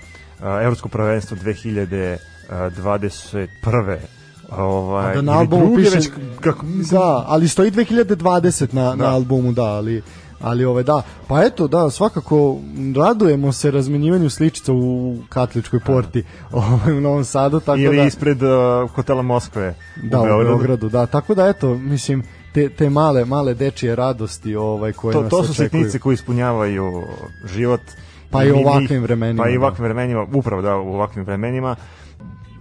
Evropsko prvenstvo 2021. Ovaj, da na ili albumu piše već kako, da, ali stoji 2020 na, na albumu, da, ali ali ove da, pa eto da, svakako radujemo se razmenjivanju sličica u Katoličkoj porti ovaj, u Novom Sadu, tako ili da ispred uh, hotela Moskve da, u u Beogradu. Beogradu, da, tako da eto, mislim te, te male, male dečije radosti ovaj, koje to, nas to su sitnice koji ispunjavaju život Pa i u ovakvim vremenima, pa i u da. ovakvim vremenima upravo da u ovakvim vremenima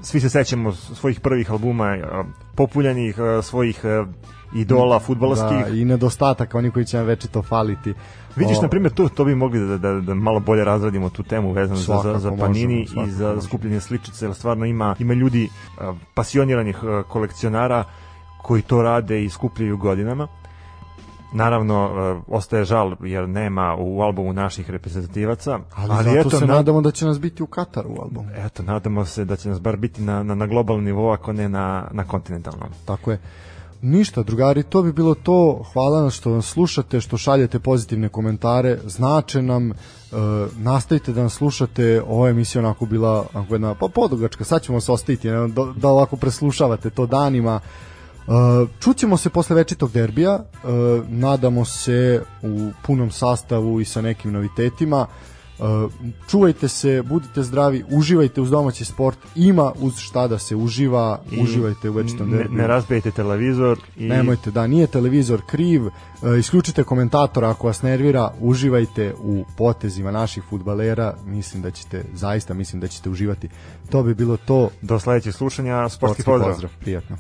svi se sećamo svojih prvih albuma populjanih svojih idola fudbalskih da, i nedostataka, oni koji će nam večito faliti. Vidiš, O, na primjer, to, to bi mogli da, da, da malo bolje razradimo tu temu vezano za, za, za možemo, Panini svakako i za možemo. skupljanje sličice, jer stvarno ima, ima ljudi pasioniranih kolekcionara koji to rade i skupljaju godinama. Naravno, a, ostaje žal jer nema u albumu naših reprezentativaca, ali, ali zato se na- nadamo da će nas biti u Kataru u albumu. Eto, nadamo se da će nas bar biti na, na, na globalnom nivou, ako ne na, na kontinentalnom. Tako je. Ništa, drugari, to bi bilo to. Hvala nam što nas slušate, što šaljete pozitivne komentare, znače nam. E, nastavite da nas slušate. Ova emisija onako bila onako jedna pa podugačka. Sad ćemo se ostaviti ne, da, da ovako preslušavate to danima. Čućemo se posle večitog derbija. Nadamo se u punom sastavu i sa nekim novitetima. Uh, čuvajte se, budite zdravi, uživajte uz domaći sport, ima uz šta da se uživa, I uživajte u večitom ne, derbiju. ne razbijete televizor i Nemojte, da, nije televizor kriv, isključite komentatora ako vas nervira, uživajte u potezima naših futbalera, mislim da ćete, zaista mislim da ćete uživati. To bi bilo to, do sledećeg slušanja, sportski sportski pozdrav. pozdrav prijatno.